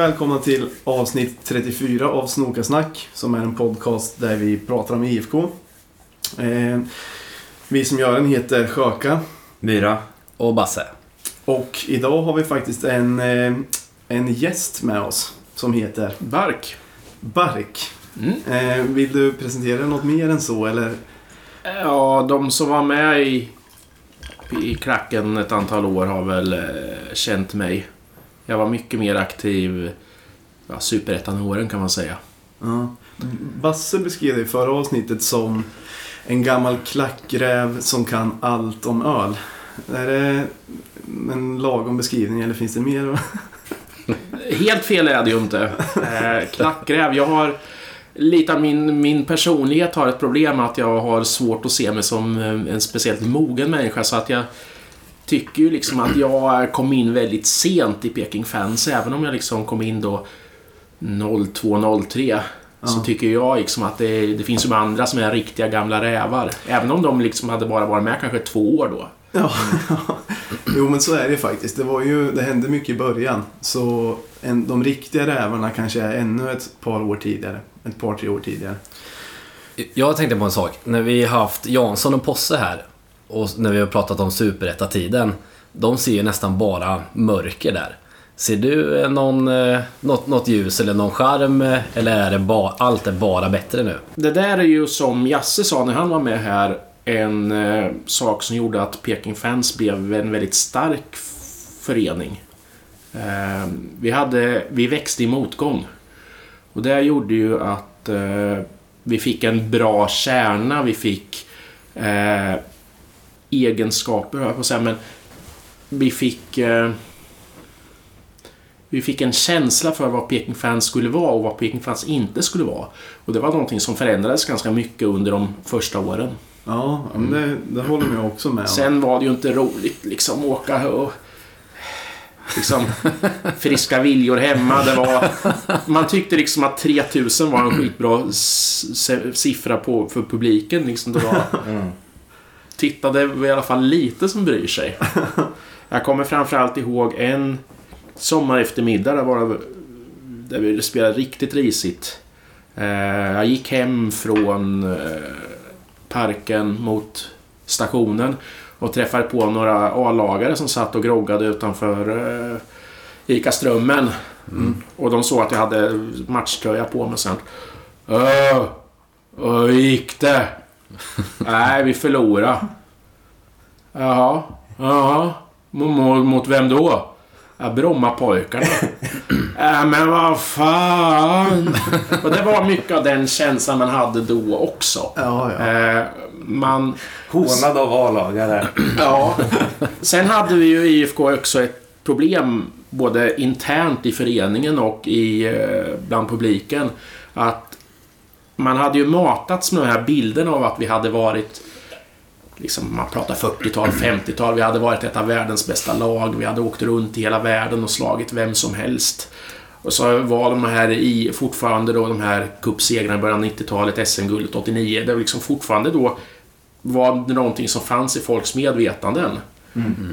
Välkomna till avsnitt 34 av Snokasnack som är en podcast där vi pratar om IFK. Eh, vi som gör den heter Sjöka Myra. Och Basse. och idag har vi faktiskt en, eh, en gäst med oss som heter Bark. Bark. Mm. Eh, vill du presentera något mer än så eller? Ja, de som var med i, i klacken ett antal år har väl eh, känt mig. Jag var mycket mer aktiv ja, superettan-åren kan man säga. Ja. Basse beskrev det i förra avsnittet som en gammal klackräv som kan allt om öl. Är det en lagom beskrivning eller finns det mer? Helt fel är det ju inte. Eh, klackräv. Jag har... Lite min, min personlighet har ett problem att jag har svårt att se mig som eh, en speciellt mogen människa. Så att jag tycker ju liksom att jag kom in väldigt sent i Peking Fans. Även om jag liksom kom in då 02-03. Så Ja. tycker jag liksom att det, det finns ju andra som är riktiga gamla rävar. Även om de liksom hade bara varit med kanske två år då. Ja, jo men så är det faktiskt. Det, var ju, det hände mycket i början. Så en, de riktiga rävarna kanske är ännu ett par år tidigare. Ett par, tre år tidigare. Jag tänkte på en sak. När vi har haft Jansson och Posse här och när vi har pratat om superettatiden. De ser ju nästan bara mörker där. Ser du eh, någon, eh, något, något ljus eller någon charm eh, eller är det ba, allt är bara bättre nu? Det där är ju som Jasse sa när han var med här en eh, sak som gjorde att Peking Fans blev en väldigt stark förening. Eh, vi, hade, vi växte i motgång. Och det gjorde ju att eh, vi fick en bra kärna, vi fick eh, egenskaper, jag på att säga, men vi fick eh, vi fick en känsla för vad Peking Fans skulle vara och vad Peking Fans inte skulle vara. Och det var någonting som förändrades ganska mycket under de första åren. Ja, men det, det håller jag också med om. Sen var det ju inte roligt liksom åka och... Liksom friska viljor hemma. Det var, man tyckte liksom att 3000 var en skitbra siffra på, för publiken. Liksom det var, tittade i alla fall lite som bryr sig. Jag kommer framförallt ihåg en sommar eftermiddag där, var det, där vi spelade riktigt risigt. Eh, jag gick hem från eh, parken mot stationen och träffade på några A-lagare som satt och groggade utanför eh, Ica Strömmen. Och de såg att jag hade matchtröja på mig sen. Öh, hur gick det? Nej, vi förlorade. Jaha, jaha. Mot, mot vem då? Ja, Brommapojkarna. äh, men vad fan. Och det var mycket av den känslan man hade då också. Ja, ja. Eh, man... Hånad av A-lagare. Ja. Sen hade vi ju i IFK också ett problem både internt i föreningen och i, eh, bland publiken. Att man hade ju matats med de här bilderna av att vi hade varit Liksom, man pratar 40-tal, 50-tal. Vi hade varit ett av världens bästa lag. Vi hade åkt runt i hela världen och slagit vem som helst. Och så var de här i, fortfarande då de här cupsegrarna i början av 90-talet, SM-guldet 89. Det var liksom fortfarande då var det någonting som fanns i folks medvetanden.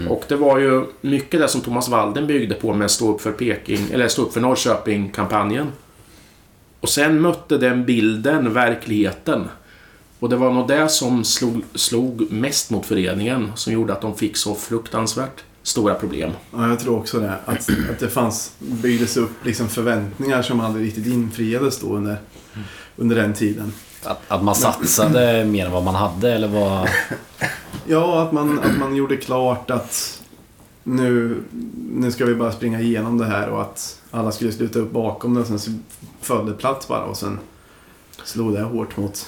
Och det var ju mycket det som Thomas Walden byggde på med Stå upp för Peking, eller Stå upp för Norrköping-kampanjen. Och sen mötte den bilden verkligheten. Och det var nog det som slog, slog mest mot föreningen, som gjorde att de fick så fruktansvärt stora problem. ja, jag tror också det. Att, att det fanns, byggdes upp liksom förväntningar som aldrig riktigt infriades då under, under den tiden. Att, att man satsade mer än vad man hade eller vad... Ja, att man, att man gjorde klart att nu, nu ska vi bara springa igenom det här och att alla skulle sluta upp bakom det och sen så föll det platt bara och sen slog det hårt mot...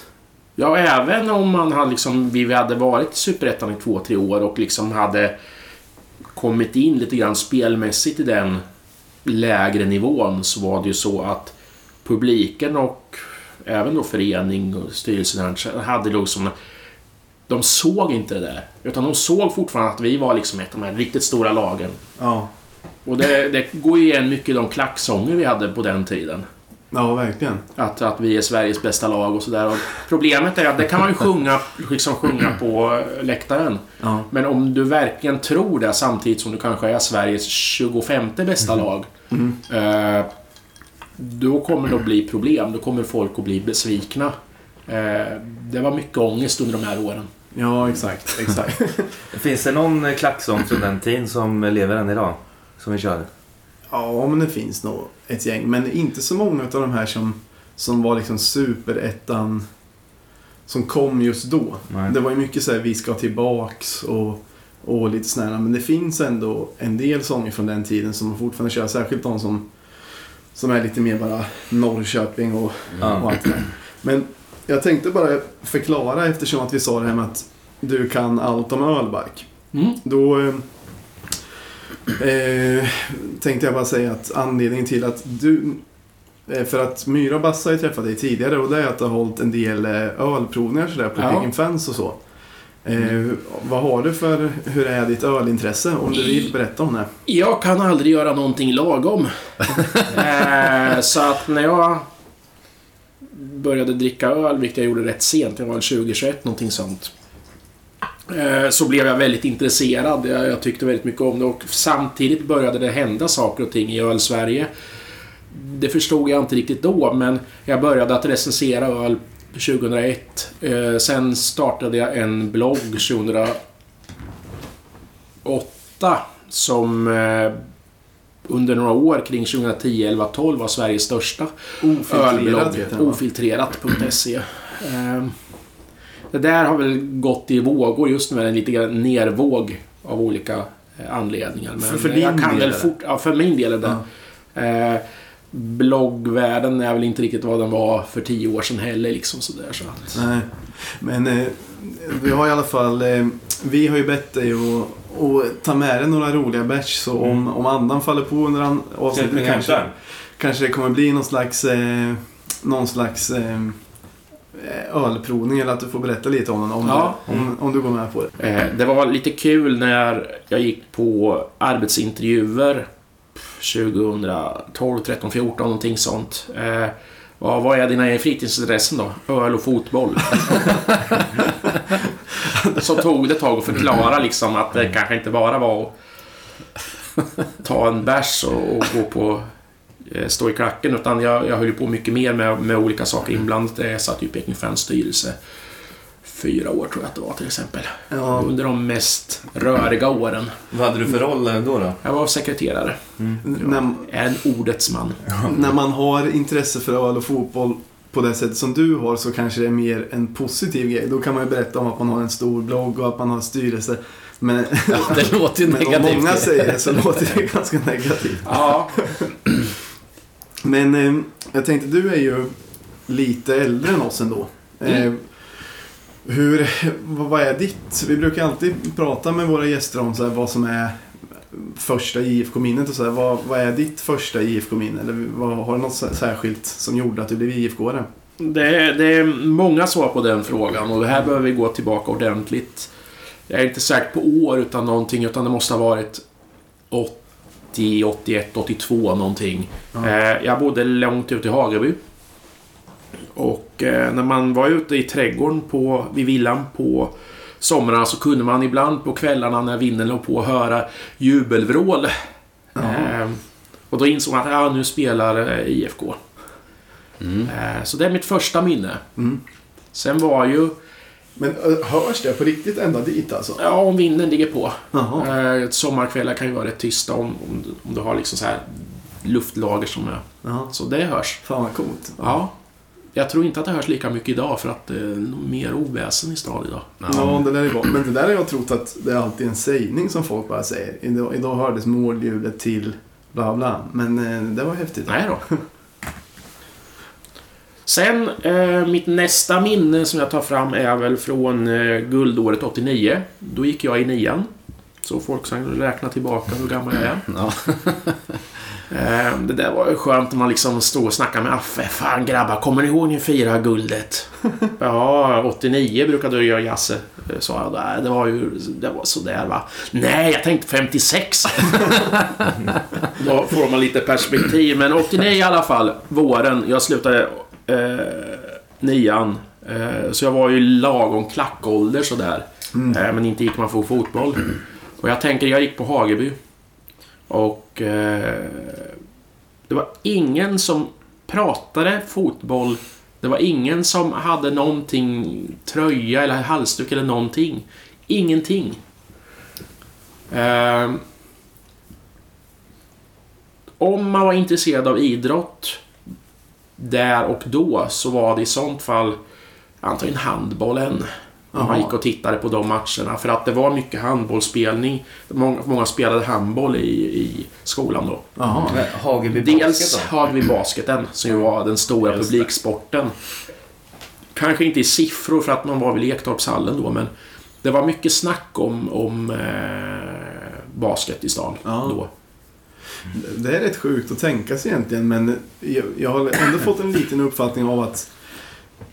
Ja, även om man hade liksom, vi hade varit i Superettan i två, tre år och liksom hade kommit in lite grann spelmässigt i den lägre nivån så var det ju så att publiken och även då förening och styrelsen hade liksom de såg inte det där. Utan de såg fortfarande att vi var liksom ett av de här riktigt stora lagen. Ja, Och det, det går igen mycket i de klacksånger vi hade på den tiden. Ja, verkligen. Att, att vi är Sveriges bästa lag och sådär. Problemet är att det kan man ju sjunga, liksom sjunga på läktaren. Ja. Men om du verkligen tror det samtidigt som du kanske är Sveriges 25 bästa lag. Mm. Eh, då kommer det att bli problem. Då kommer folk att bli besvikna. Eh, det var mycket ångest under de här åren. Ja, exakt. exakt. Finns det någon klacksång från den tiden som lever än idag? Som vi kör? ja, men det finns nog ett gäng. Men inte så många av de här som, som var liksom superettan som kom just då. Nej. Det var ju mycket så här, vi ska tillbaks och, och lite sådär. Men det finns ändå en del sånger från den tiden som man fortfarande kör. Särskilt de som, som är lite mer bara Norrköping och, Ja. och allt det där. Men jag tänkte bara förklara eftersom att vi sa det här med att du kan allt om ölbark. Mm. Då eh, eh, tänkte jag bara säga att anledningen till att du... eh, För att Myra och Bassa har ju träffat dig tidigare och det är att du har hållit en del eh, ölprovningar sådär på Ja. Piggen Fans och så. Eh, vad har du för, hur är ditt ölintresse? Om du vill berätta om det. Jag kan aldrig göra någonting lagom. eh, så att när jag började dricka öl, vilket jag gjorde rätt sent, jag var väl 20-21 någonting sånt. Eh, så blev jag väldigt intresserad. Jag, tyckte väldigt mycket om det och samtidigt började det hända saker och ting i öl-Sverige. Det förstod jag inte riktigt då, men jag började att recensera öl 2001. Eh, sen startade jag en blogg 2008 som eh, under några år kring 2010, 11, 12 var Sveriges största ölblogg. Ofiltrerat.se. Eh, Det där har väl gått i vågor. Just nu en lite grann nervåg av olika eh, anledningar. Men För- för jag din kan del fort, ja, för min del är det. Eh, bloggvärlden är väl inte riktigt vad den var för tio år sedan heller. Liksom sådär, så att, Nej. Men eh, vi har i alla fall... Eh, vi har ju bett dig att, att ta med dig några roliga bärs. Så om, om andan faller på under an- avsnittet kanske, efter? kanske det kommer bli någon slags, eh, någon slags eh, ölprovning. Eller att du får berätta lite om den. Om, Ja. du, om, om du går med på det. Eh, Det var lite kul när jag gick på arbetsintervjuer 2012, 13, 14 någonting sånt. Eh, vad är dina fritidsintressen då? Öl och fotboll. Så tog det ett tag att förklara liksom att det kanske inte bara var att ta en bärs och, och gå på eh, stå i klacken utan jag, jag höll på mycket mer med, med olika saker inblandat. Jag satt ju i Peking Fans styrelse fyra år tror jag att det var till exempel. Ja, Under de mest röriga åren. Vad hade du för roll eh, då? då? Jag var sekreterare. när, Jag är en ordets man. när man har intresse för öl och fotboll på det sättet som du har så kanske det är mer en positiv grej. Då kan man ju berätta om att man har en stor blogg och att man har styrelse. Men, Det låter ju men om negativt. många säger det så låter det ganska negativt. Ja, Men eh, jag tänkte, du är ju lite äldre än oss ändå. Eh, hur, vad, vad är ditt? Vi brukar alltid prata med våra gäster om så här, vad som är första IFK-minnet och så här, vad, vad är ditt första IFK-minne? Eller vad, har du något särskilt som gjorde att du blev IFK-are? det, är- det är många svar på den frågan och det här behöver vi gå tillbaka ordentligt. Jag är inte säker på år utan någonting utan det måste ha varit 80, 81, 82 någonting. Eh, jag bodde långt ute i Hageby. Och eh, när man var ute i trädgården på, vid villan på somrarna så kunde man ibland på kvällarna när vinden låg på höra jubelvrål. Eh, och då insåg man att ja, nu spelar eh, IFK. Eh, så det är mitt första minne. Mm. Sen var ju, Men ö, hörs det på riktigt ända dit alltså? ja om vinden ligger på. Jaha. Eh, sommarkvällar kan ju vara rätt tysta om, om, du- om du har liksom så här luftlager som är... Jaha. Så det hörs. Fan vad coolt. Ja. Jag tror inte att det hörs lika mycket idag för att det är nog mer oväsen i stan idag. Ja, det där är bra. Men det där har jag trott att det är alltid en sägning som folk bara säger. Idag, idag hördes målljudet till bla bla. Men eh, det var häftigt. Nej då. Sen, eh, mitt nästa minne som jag tar fram är väl från eh, guldåret 89. Då gick jag i nian. Så folk kan räkna tillbaka hur gammal jag är. Ja. Eh, Det där var ju skönt när man liksom stod och snackade med Affe. Fan grabbar, kommer ni ihåg när ni firade guldet? ja, 89 brukade du göra Jasse. Eh, Sa jag. Det var ju det var sådär va. Nej, jag tänkte 56. Då får man lite perspektiv. Men 89 i alla fall, våren. Jag slutade eh, nian. Eh, så jag var ju lagom klackålder sådär. Eh, men inte gick man få fotboll. Och jag tänker, jag gick på Hageby. Och eh, det var ingen som pratade fotboll. Det var ingen som hade någonting, tröja eller halsduk eller någonting. Ingenting. Eh, om man var intresserad av idrott där och då så var det i sånt fall antagligen handbollen. Om man gick och tittade på de matcherna. För att det var mycket handbollsspelning. Många, många spelade handboll i, i skolan då. Hageby Dels Basket då? hade vi basketen, som ju var den stora publiksporten. Kanske inte i siffror för att man var vid Lektorpshallen då, men det var mycket snack om, om eh, basket i stan Ja. då. Det är rätt sjukt att tänka sig egentligen men jag, jag har ändå fått en liten uppfattning av att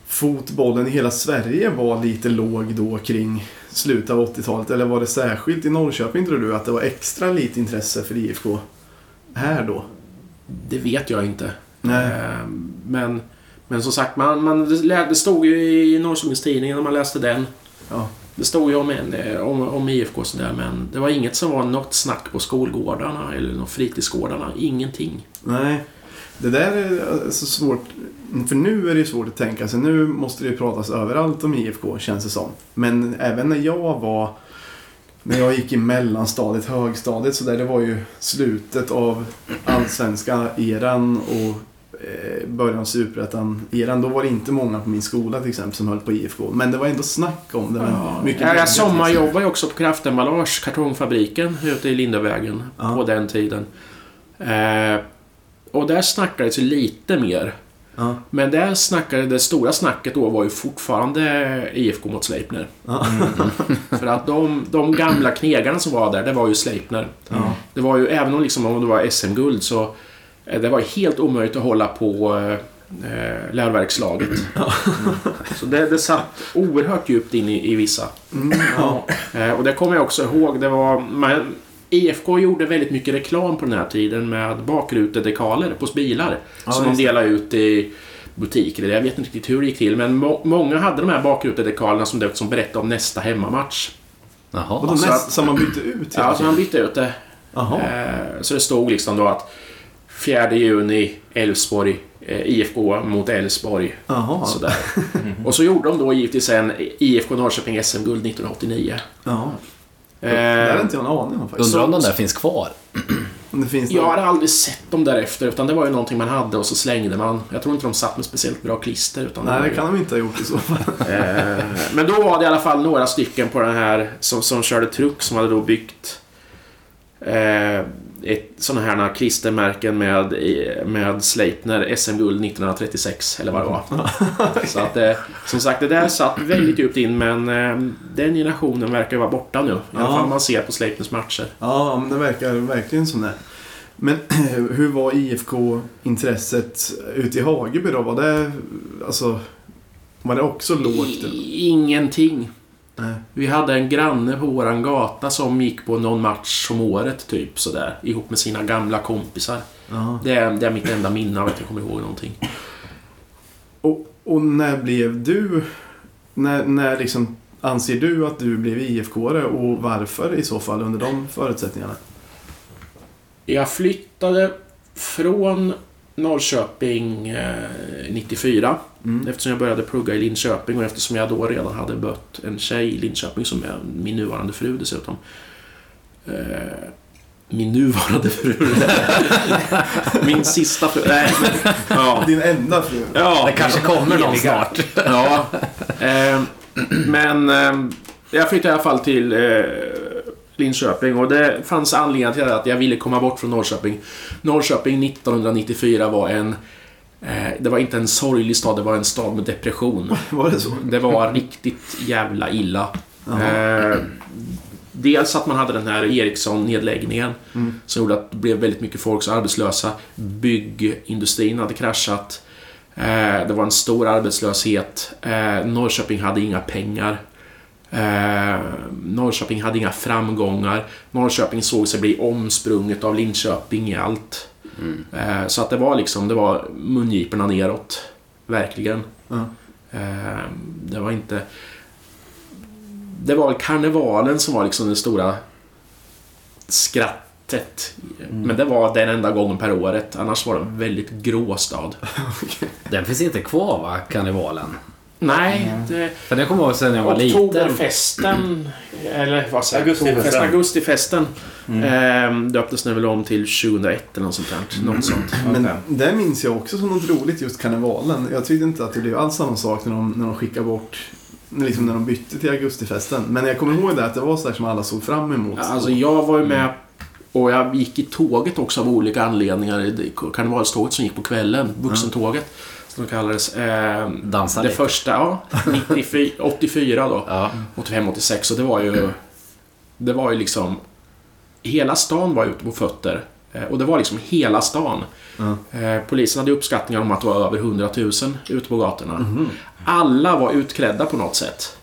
fotbollen i hela Sverige var lite låg då kring slutet av 80-talet. Eller var det särskilt i Norrköping tror du att det var extra lite intresse för IFK här då? Det vet jag inte. Nej. Eh, men, men som sagt, man, man, det stod ju i Norrköpings Tidningen när man läste den. Ja. Det stod ju om, en, om, om IFK och sådär, men det var inget som var något snack på skolgårdarna eller någon fritidsgårdarna. Ingenting. Nej, det där är så svårt. För nu är det ju svårt att tänka sig. Nu måste det ju pratas överallt om IFK känns det som. Men även när jag var när jag gick i mellanstadiet, högstadiet, så där det var ju slutet av allsvenska eran och eh, början av superettan-eran. Då var det inte många på min skola till exempel som höll på IFK. Men det var ändå snack om det. Ja, mycket jag bredare, sommarjobbade ju också på Kraftemballage, kartongfabriken ute i Lindavägen Ja. på den tiden. Eh, och där snackades ju lite mer. Ja. Men där snackade, det stora snacket då var ju fortfarande IFK mot Sleipner. Ja. För att de, de gamla knegarna som var där, det var ju Sleipner. Ja. Det var ju, även om, liksom, om det var SM-guld så eh, det var helt omöjligt att hålla på eh, eh, läroverkslaget. Så det, det satt oerhört djupt in i, i vissa. Mm. Eh, och det kommer jag också ihåg. Det var, man, IFK gjorde väldigt mycket reklam på den här tiden med bakrutedekaler på bilar. Ja, som de delade ut i butiker. Jag vet inte riktigt hur det gick till. Men må, många hade de här bakrutedekalerna som, som berättade om nästa hemmamatch. Och Jaha. då så näst, att- som man bytte ut Ja, så tiden. man bytte ut det. Jaha. Eh, Så det stod liksom då att 4 juni, Elfsborg, eh, IFK mot Elfsborg. Jaha. Sådär. Och så gjorde de då givetvis sen IFK Norrköping SM-guld 1989. Ja. Eh, Det hade inte jag en aning om faktiskt. Undrar om den där finns kvar? Finns Jag hade aldrig sett dem därefter, utan det var ju någonting man hade och så slängde man. Jag tror inte de satt med speciellt bra klister. Utan Nej, det ju- kan de inte ha gjort i så fall. Eh, Men då var det i alla fall några stycken på den här som, som körde truck som hade då byggt eh, sådana här klistermärken med, med Sleipner SM-guld 1936 eller vad det var. Så att eh, som sagt, det där satt väldigt djupt in men eh, den generationen verkar vara borta nu. I alla fall om man ser på Sleipners matcher. Ja, men det verkar verkligen som det. Men hur var IFK-intresset ute i Hageby då? Var det, alltså, var det också lågt? Ingenting. Nej. Vi hade en granne på våran gata som gick på någon match om året, typ sådär. Ihop med sina gamla kompisar. Ja. Det är, det är mitt enda minne av att jag kommer ihåg någonting. Och, och när blev du... När, när liksom anser du att du blev IFK-are och varför i så fall under de förutsättningarna? Jag flyttade från Norrköping eh, 94. Mm. Eftersom jag började plugga i Linköping och eftersom jag då redan hade mött en tjej i Linköping som är min nuvarande fru dessutom. Eh, min nuvarande fru. min sista fru. Nej, men, ja. Din enda fru? Ja, Det kanske kommer någon snart. Ja. Eh, men eh, jag flyttade i alla fall till eh, Linköping och det fanns anledningar till att jag ville komma bort från Norrköping. Norrköping 1994 var en... Eh, det var inte en sorglig stad, det var en stad med depression. Var det så? Det var riktigt jävla illa. Eh, dels att man hade den här Ericsson-nedläggningen som gjorde att det blev väldigt mycket folk som arbetslösa. Byggindustrin hade kraschat. Eh, det var en stor arbetslöshet. Eh, Norrköping hade inga pengar. Eh, Norrköping hade inga framgångar. Norrköping såg sig bli omsprunget av Linköping i allt. Eh, så att det var liksom, det var mungiporna neråt. Verkligen. Ja. Eh, det var inte... Det var karnevalen som var liksom det stora skrattet. Men det var den enda gången per året. Annars var det en väldigt grå stad. Den finns inte kvar va, karnevalen? Nej, det, För det kommer jag ihåg sen jag var liten. Oktoberfesten, eller vad säger jag? Augustifesten. Augustifesten. Eh, döptes nu väl om till 2001 eller något sånt där. Något sånt. Men Okej. det minns jag också som något roligt, just karnevalen. Jag tyckte inte att det blev alls samma sak när de, när de skickade bort, liksom när de bytte till augustifesten. Men jag kommer ihåg det att det var så som alla såg fram emot. Alltså jag var ju med och jag gick i tåget också av olika anledningar. i Karnevalståget som gick på kvällen, vuxentåget. Som det kallades. Eh, Dansa det lite. första, ja. 94, 84 då. Ja. 85, 86. Och det var ju... Det var ju liksom... Hela stan var ute på fötter. Eh, Och det var liksom hela stan. Eh, Polisen hade uppskattningar om att det var över 100 000 ute på gatorna. Alla var utklädda på något sätt.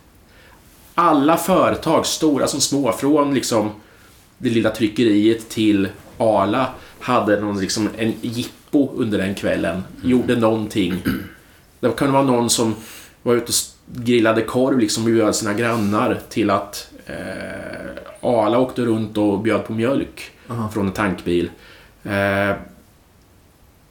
Alla företag, stora som små, från liksom det lilla tryckeriet till Arla hade någon, liksom, en jippo under den kvällen. Gjorde någonting. Det kunde vara någon som var ute och grillade korv liksom och bjöd sina grannar till att eh, Arla åkte runt och bjöd på mjölk Aha. från en tankbil. Eh,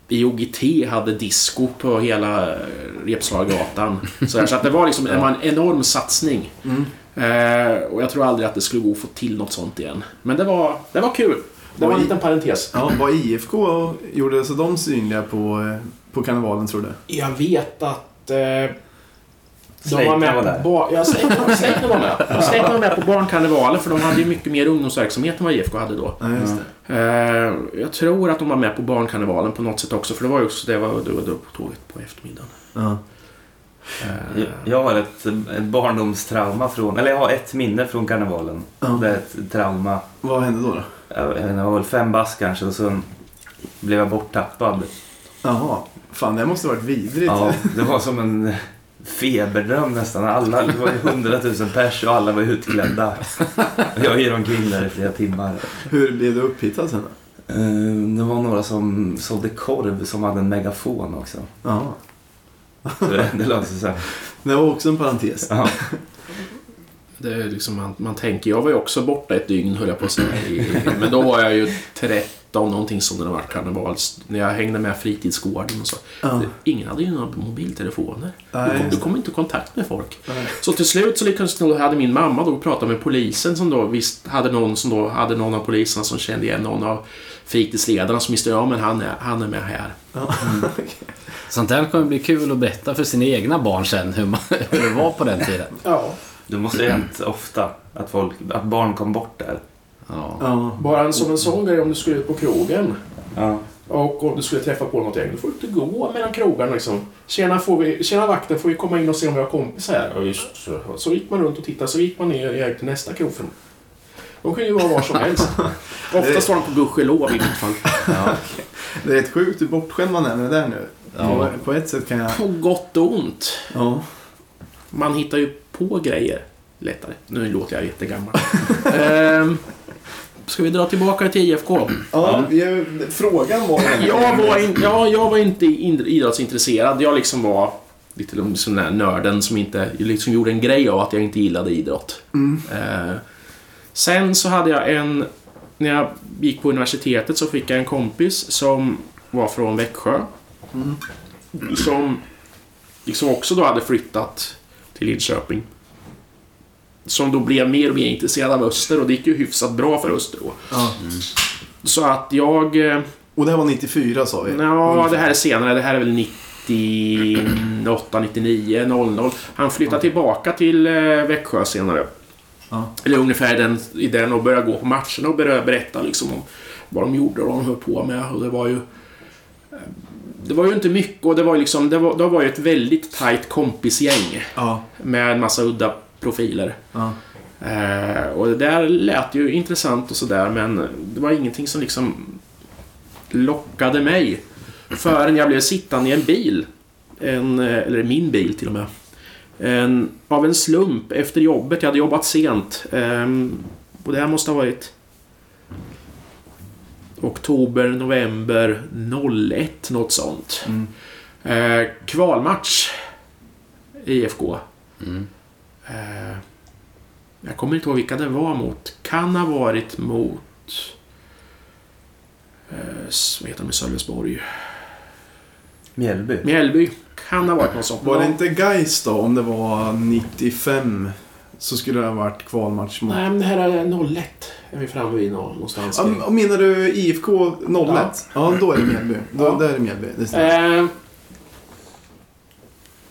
IOGT hade disco på hela eh, Repslagargatan. Så, att det var liksom var en enorm satsning. Mm. Eh, och jag tror aldrig att det skulle gå att få till något sånt igen. Men det var, det var kul. Det var en liten parentes. Ja, var IFK och gjorde så de synliga på, eh, på karnevalen tror du? Jag vet att... Eh, de Sleipner var med var på där. ba- ja, Sleipner var med. Sleipner var med på barnkarnevalen för de hade ju mycket mer ungdomsverksamhet än vad IFK hade då. Ja, just det. Eh, jag tror att de var med på barnkarnevalen på något sätt också för det var ju också det var, det var på tåget på eftermiddagen. Ja. Eh, Jag- Jag har ett, ett barndomstrauma från, eller jag har ett minne från karnevalen. Ja. Det är ett trauma. Vad hände då? då? Jag, vet inte, var väl fem bast kanske och så blev jag borttappad. Jaha, fan det måste varit vidrigt. Ja, det var som en feberdröm nästan. Alla, det var ju hundratusen pers och alla var utklädda. Jag gick omkring där i flera timmar. Hur blev du upphittad sen då? Eh, Det var några som sålde korv som hade en megafon också. Ja. Så det, det löste sig. Det var också en parentes. Ja. Det är liksom man, man tänker, jag var ju också borta ett dygn höll jag på att säga. Men då var jag ju 13 någonting som det var karnevals. När jag hängde med fritidsgården och så. Ja. Ingen hade ju några mobiltelefoner. Nej, du, kom, du kom inte i kontakt med folk. Nej. Så till slut så lyckades då hade min mamma då prata med polisen som då visst hade någon som då hade någon av poliserna som kände igen någon av fritidsledarna som visste ja men han är, han är med här. Ja. Sånt där kommer bli kul att berätta för sina egna barn sen hur, man, hur det var på den tiden. Ja. Det måste ha hänt ofta att, folk, att barn kom bort där. Ja. Ja. Bara en, som en sån grej om du skulle ut på krogen Ja. och om du skulle träffa på något gäng, då får du inte gå mellan krogarna liksom. Tjena, får vi, tjena vakten, får vi komma in och se om vi har kompisar här? Ja, just så. Så gick man runt och tittade, så gick man ner iväg till nästa krog. För de kunde ju vara var som helst. Oftast var de på gudskelov i mitt fall. Ja. Det är rätt sjukt hur bortskämd man är med det där nu. Ja. På, på ett sätt kan jag... På gott och ont. Ja. Man hittar ju på grejer lättare. Nu låter jag jättegammal. ehm, ska vi dra tillbaka till IFK? Ja, jag, frågan var... Jag var, in, ja, jag var inte in- idrottsintresserad. Jag liksom var lite som den där nörden som inte liksom gjorde en grej av att jag inte gillade idrott. Mm. Eh, sen så hade jag en... När jag gick på universitetet så fick jag en kompis som var från Växjö. Mm. Som liksom också då hade flyttat till Linköping. Som då blev mer och mer intresserad av Öster och det gick ju hyfsat bra för Öster då. Ja. Så att jag... eh, Och det här var 94 sa vi? Ja, det här är senare. Det här är väl 98, 99, 00. Han flyttade tillbaka till eh, Växjö senare. Ja. Eller ungefär den, i den och började gå på matcherna och började berätta liksom om vad de gjorde och vad de höll på med. Och det var ju... eh, Det var ju inte mycket och det var ju liksom... Det var, det var ju ett väldigt tajt kompisgäng Ja. med en massa udda profiler. Ja. Eh, och det där lät ju intressant och sådär men det var ingenting som liksom lockade mig. Förrän jag blev sittande i en bil. En, eh, eller min bil till och med. En, av en slump efter jobbet. Jag hade jobbat sent. Ehm, och det här måste ha varit oktober, november 01, något sånt. Mm. Eh, kvalmatch. IFK. Mm. Eh, jag kommer inte ihåg vilka det var mot. Kan ha varit mot... Eh, vad heter de i Sölvesborg? Mjällby. Mjällby. Kan ha varit något sånt. Var det inte Gais då, om det var 95? Så skulle det ha varit kvalmatch mot... Nej, men det här är 01. Är vi framme vid nå- någonstans. Ja, menar du IFK 01? Ja, Ja. då är det Mjällby. Då, Ja. Där är det Mjällby. Det. Eh,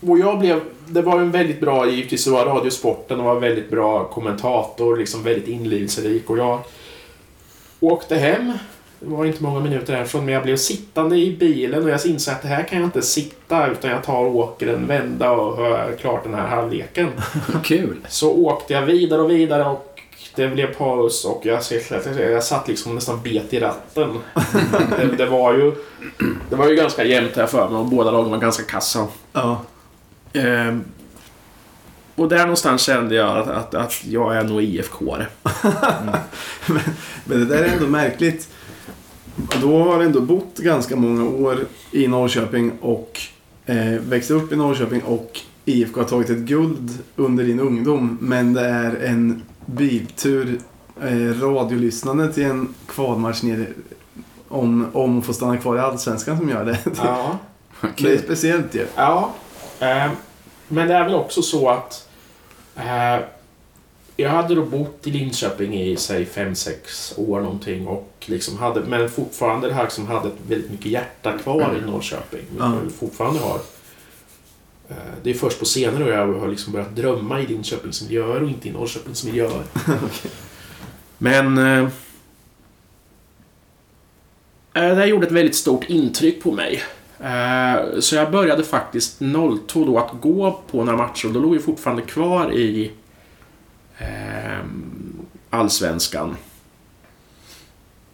och jag blev... Det var en väldigt bra, givetvis så var Radiosporten och var en väldigt bra kommentator, liksom väldigt inlevelserik och jag åkte hem. Det var inte många minuter härifrån, men jag blev sittande i bilen och jag insåg att det här kan jag inte sitta utan jag tar och åker en vända och har klart den här halvleken. Kul. Så åkte jag vidare och vidare och det blev paus och jag, jag satt liksom nästan bet i ratten. Det, det, var ju, det var ju ganska jämnt här för mig och båda lagen var ganska kassa. Ja. Ehm, och där någonstans kände jag att, att, att jag är nog IFK-are. Men det där är ändå märkligt. Då har du ändå bott ganska många år i Norrköping och eh, växt upp i Norrköping och IFK har tagit ett guld under din ungdom. Men det är en biltur, eh, radiolyssnande till en kvalmatch nere om, om att få stanna kvar i Allsvenskan som gör det. Ja. Det är speciellt ju. Ja. ehm, men det är väl också så att eh, jag hade då bott i Linköping i säg 5-6 år någonting och liksom hade, men fortfarande det här som hade väldigt mycket hjärta kvar i Norrköping. Mm. Fortfarande har. Eh, Det är först på senare år jag har liksom börjat drömma i Linköpings miljöer och inte i Norrköpings miljöer. Men... Eh, eh, det här gjorde ett väldigt stort intryck på mig. Eh, Så jag började faktiskt 02 då att gå på några matcher och då låg jag fortfarande kvar i Allsvenskan.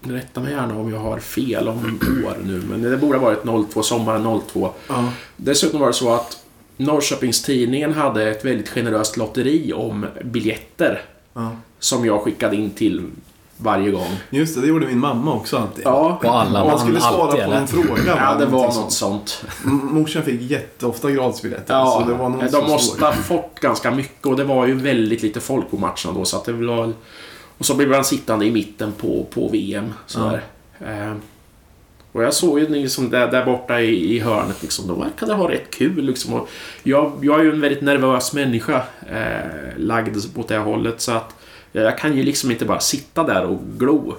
Rätta mig gärna om jag har fel om år nu, men det borde ha varit 02, sommaren 02. Ja. Dessutom var det så att Norrköpings Tidningen hade ett väldigt generöst lotteri om biljetter Ja. som jag skickade in till varje gång. Just det, det gjorde min mamma också alltid. Ja, Och alla Om man skulle svara alltid, på eller? någon fråga. ja det var någonting något sånt. Morsan fick jätteofta gratisbiljetter. Ja, så det var någon de måste ha fått ganska mycket och det var ju väldigt lite folk på matcherna då så att det var... Och så blev han sittande i mitten på, på VM. Sådär. Eh, och jag såg ju liksom där, där borta i, i hörnet liksom, de verkade ha rätt kul liksom. Och jag, jag är ju en väldigt nervös människa, eh, lagd åt det hållet så att jag kan ju liksom inte bara sitta där och glo.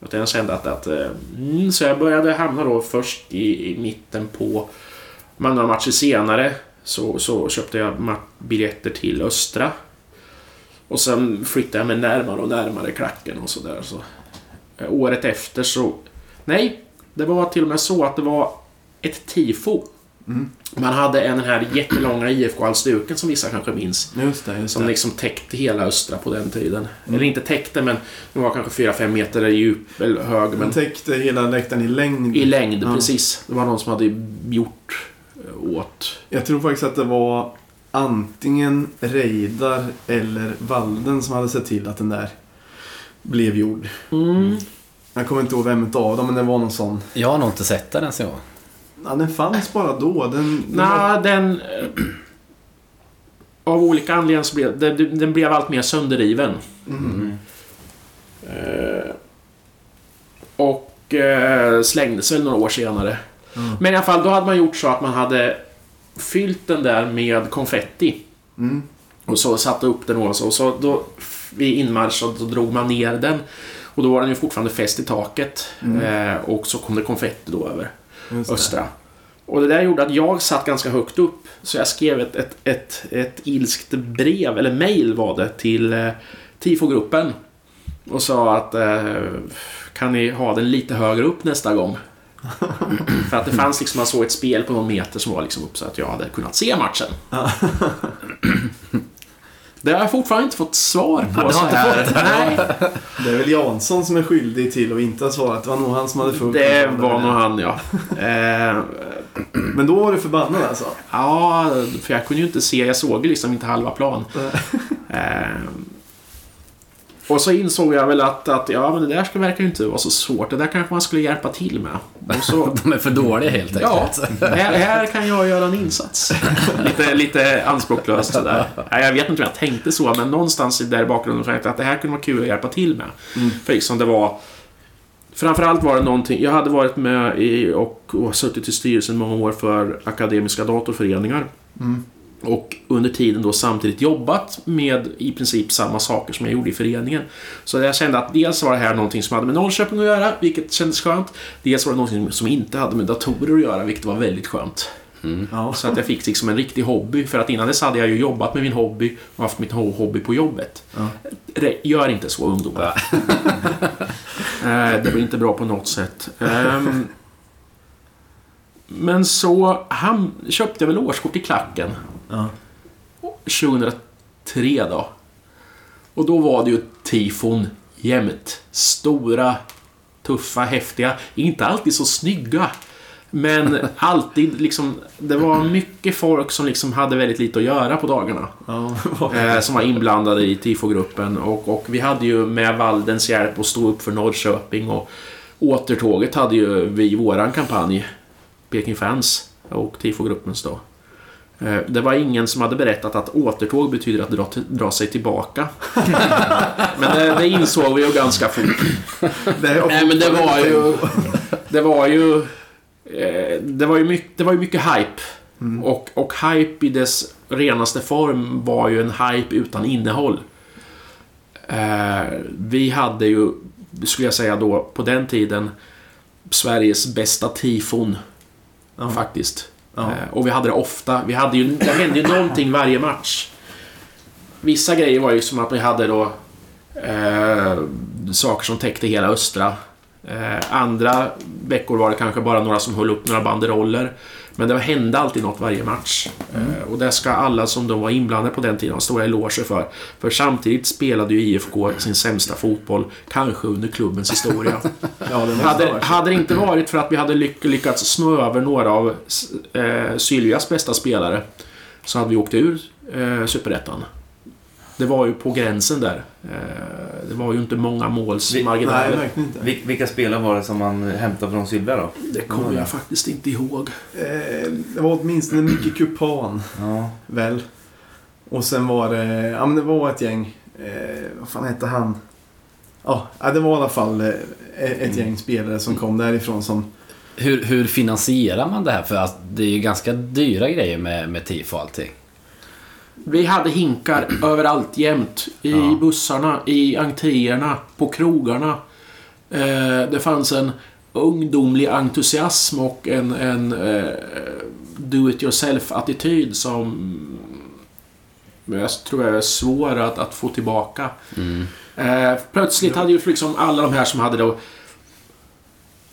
Utan jag kände att, att eh, mm, så jag började hamna då först i, i mitten på men några matcher senare så, så köpte jag biljetter till Östra. Och sen flyttade jag mig närmare och närmare klacken och sådär. Så. Eh, året efter så... Nej, det var till och med så att det var ett tifo. Mm. Man hade en den här jättelånga IFK-halsduken som vissa kanske minns. Just det, just Som det. liksom täckte hela Östra på den tiden. Eller inte täckte, men det var kanske 4-5 meter djup eller hög. Den Men täckte hela läktaren i längd. i längd, Ja. precis. Det var någon som hade gjort eh, åt Jag tror faktiskt att det var antingen Reidar eller Walden som hade sett till att den där blev gjord. Mm. Jag kommer inte ihåg vem av dem, men det var någon sån. Jag har nog inte sett den ens en gång. Ja, den fanns bara då. Den, den var- den... eh, Av olika anledningar så blev den, den blev allt mer sönderriven. Mm. Eh, och eh, slängdes väl några år senare. Mm. Men i alla fall, då hade man gjort så att man hade fyllt den där med konfetti. Mm. Och så satte upp den och så, och så då vid inmarsch så drog man ner den. Och då var den ju fortfarande fäst i taket. Mm. Eh, och så kom det konfetti då över. Östra. Och det där gjorde att jag satt ganska högt upp. Så jag skrev ett, ett, ett, ett ilskt brev, eller mail var det, till eh, TIFO-gruppen. Och sa att eh, kan ni ha den lite högre upp nästa gång? För att det fanns liksom, man såg ett spel på någon meter som var liksom upp så att jag hade kunnat se matchen. Det har jag fortfarande inte fått svar på. Ja, så har inte fått det? Nej, Det är väl Jansson som är skyldig till att inte ha svarat. Det var nog han som hade fullt det var nog han ja. Eh, Men då var du förbannad alltså? ja, för jag kunde ju inte se. Jag såg liksom inte halva plan. Och så insåg jag väl att, att ja, men det där verkar ju inte vara så svårt. Det där kanske man skulle hjälpa till med. Och så, De är för dåliga helt ja, enkelt. här, här kan jag göra en insats. Lite, lite anspråklöst sådär. Nej, Jag vet inte om jag tänkte så, men någonstans i där i bakgrunden tänkte jag att det här kunde vara kul att hjälpa till med. För liksom det var... Framförallt var det någonting... Jag hade varit med i och, och suttit i styrelsen många år för Akademiska datorföreningar. Mm. Och under tiden då samtidigt jobbat med i princip samma saker som jag gjorde i föreningen. Så jag kände att dels var det här någonting som hade med Norrköping att göra, vilket kändes skönt. Dels var det någonting som inte hade med datorer att göra, vilket var väldigt skönt. Ja. Så att jag fick liksom en riktig hobby. För att innan dess hade jag ju jobbat med min hobby och haft mitt ho- hobby på jobbet. Ja. Gör inte så ungdomar. Eh, det blir inte bra på något sätt. Ehm, Men så han köpte jag väl årskort i klacken. Ja. 2003 då. Och då var det ju tifon jämt. Stora, tuffa, häftiga. Inte alltid så snygga. Men alltid liksom, det var mycket folk som liksom hade väldigt lite att göra på dagarna. Ja. Eh, som var inblandade i tifogruppen och, och vi hade ju med Valdens hjälp att stå upp för Norrköping och återtåget hade ju vi i våran kampanj, Peking Fans och tifogruppens då. Eh, Det var ingen som hade berättat att återtåg betyder att dra, dra sig tillbaka. men det, det insåg vi ju ganska fort. Det Nej men det var ju... Det var ju... eh, Det var ju mycket, det var ju mycket hype. Och, och hype i dess renaste form var ju en hype utan innehåll. Eh, vi hade ju, skulle jag säga då, på den tiden Sveriges bästa tifon. Ja. Faktiskt. Ja. Eh, och vi hade det ofta. Vi hade ju, det hände ju någonting varje match. Vissa grejer var ju som att vi hade då eh, saker som täckte hela östra. Eh, andra veckor var det kanske bara några som höll upp några banderoller. Men det hände alltid något varje match. Eh, och det ska alla som då var inblandade på den tiden ha stora eloger för. För samtidigt spelade ju IFK sin sämsta fotboll, kanske under klubbens historia. Ja, Hade, hade det inte varit för att vi hade lyck, lyckats snå över några av eh, Sylvias bästa spelare så hade vi åkt ur eh, Superettan. Det var ju på gränsen där. Eh, det var ju inte många Nej, målsmarginaler. verkligen inte. Vil- vilka spelare var det som man hämtade från Sylvia då? Det kommer jag faktiskt inte ihåg. Eh, det var åtminstone Micke Kupan, Ja. väl. Och sen var det, ja men det var ett gäng. Eh, vad fan hette han? Ja, det var i alla fall eh, ett gäng spelare som kom därifrån som... Hur, hur finansierar man det här? För att det är ju ganska dyra grejer med, med tifo och allting. Vi hade hinkar överallt jämt. I Ja. bussarna, i entréerna, på krogarna. Eh, det fanns en ungdomlig entusiasm och en, en eh, do it yourself-attityd som jag tror jag är svår att, att få tillbaka. Eh, plötsligt hade ju liksom alla de här som hade då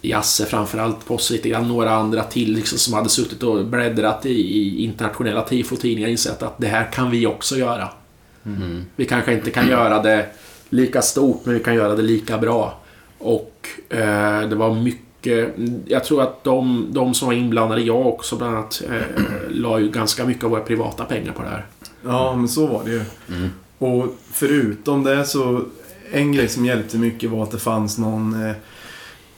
Jasse framförallt, Posse lite grann, några andra till liksom, som hade suttit och bläddrat i, i internationella tifo-tidningar insett att det här kan vi också göra. Vi kanske inte kan göra det lika stort, men vi kan göra det lika bra. Och eh, det var mycket... Jag tror att de, de som var inblandade, jag också bland annat, eh, la ju ganska mycket av våra privata pengar på det här. Ja, men så var det ju. Och förutom det så... En grej som hjälpte mycket var att det fanns någon eh,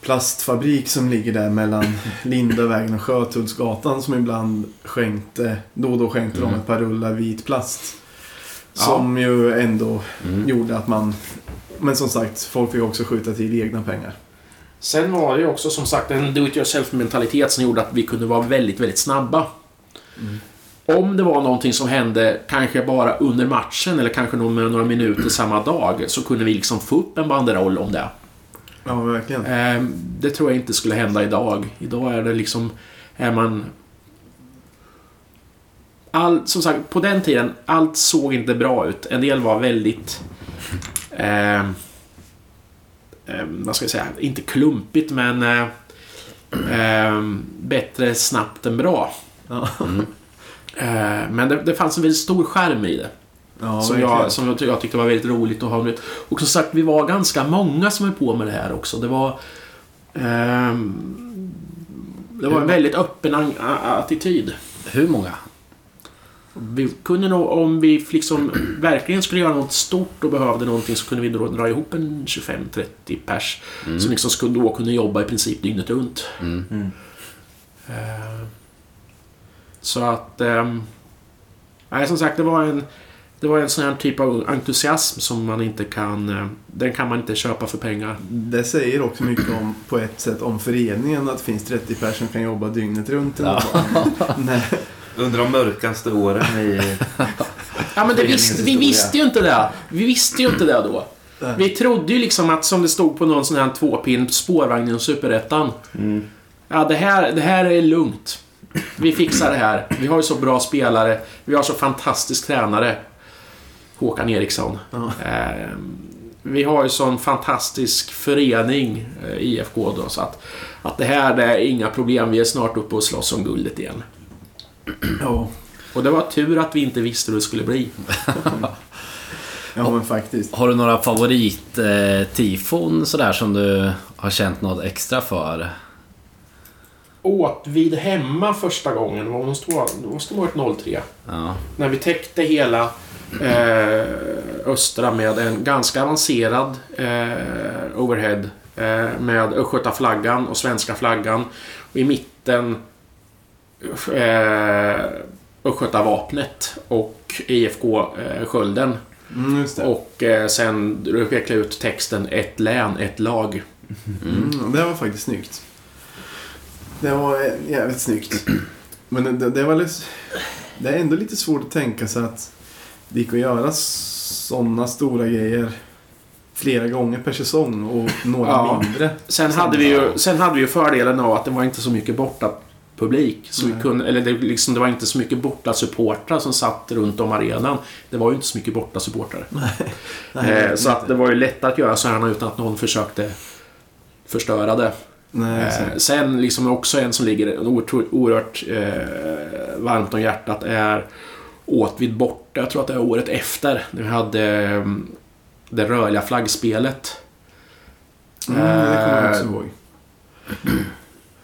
plastfabrik som ligger där mellan Lindavägen och Sjötullsgatan som ibland skänkte, då och då skänkte de ett par rullar vit plast. Som ju ändå gjorde att man... Men som sagt, folk fick också skjuta till egna pengar. Sen var det ju också som sagt en do-it-yourself-mentalitet som gjorde att vi kunde vara väldigt, väldigt snabba. Om det var någonting som hände kanske bara under matchen eller kanske några minuter samma dag så kunde vi liksom få upp en banderoll om det. Ja, verkligen. Eh, Det tror jag inte skulle hända idag. Idag är det liksom... Är man... All, som sagt, på den tiden, allt såg inte bra ut. En del var väldigt... Eh, eh, vad ska jag säga? Inte klumpigt, men... Eh, eh, bättre snabbt än bra. Eh, men det, det fanns en väldigt stor skärm i det. Ja, som, verkligen. jag, som jag, jag tyckte var väldigt roligt att ha med. Och som sagt, vi var ganska många som höll på med det här också. Det var... ehm, det var en väldigt öppen attityd. Hur många? Vi kunde nog, om vi liksom verkligen skulle göra något stort och behövde någonting så kunde vi då dra ihop en 25-30 pers. Som liksom skulle då kunna jobba i princip dygnet runt. Mm. Mm. Eh, Så att... ehm, Nej, som sagt, det var en... Det var en sån här typ av entusiasm som man inte kan... eh, Den kan man inte köpa för pengar. Det säger också mycket om, på ett sätt, om föreningen att det finns 30 personer som kan jobba dygnet runt. Ja. Nej. Under de mörkaste åren i... Ja, men det visste, vi visste ju inte det. Vi visste ju inte det då. Vi trodde ju liksom att, som det stod på någon sån här tvåpinn, spårvagn inom Superettan. Mm. Ja, det här, det här är lugnt. Vi fixar det här. Vi har ju så bra spelare. Vi har så fantastisk tränare. Håkan Eriksson. Ja. Eh, vi har ju sån fantastisk förening, eh, IFK då, så att, att det här det är inga problem. Vi är snart uppe och slåss om guldet igen. Ja. Och det var tur att vi inte visste hur det skulle bli. ja, men faktiskt. Har du några favorit-tifon sådär som du har känt något extra för? Åt vid hemma första gången, det måste vara, det måste ha varit 03. Ja. När vi täckte hela eh, östra med en ganska avancerad eh, overhead eh, med östgötaflaggan och svenska flaggan. Och i mitten eh, östgötavapnet och IFK eh. Mm, just det. Och eh, sen veckla ut texten ett län, ett lag. Mm, det var faktiskt snyggt. Det var jävligt snyggt. Men det, det, det var lite, Det är ändå lite svårt att tänka sig att det gick att göra sådana stora grejer flera gånger per säsong och några Ja. mindre. Sen hade, vi ju, sen hade vi ju fördelen av att det var inte så mycket borta publik. Så vi kunde, eller det, liksom, det var inte så mycket borta supportrar som satt runt om arenan. Det var ju inte så mycket borta supportrar. Eh, så att det var ju lätt att göra så här utan att någon försökte förstöra det. Nej, Eh, sen liksom också en som ligger oerhört, eh, varmt om hjärtat är Åtvid borta. Jag tror att det är året efter. När vi hade eh, det rörliga flaggspelet. Mm, det kommer jag också eh, ihåg.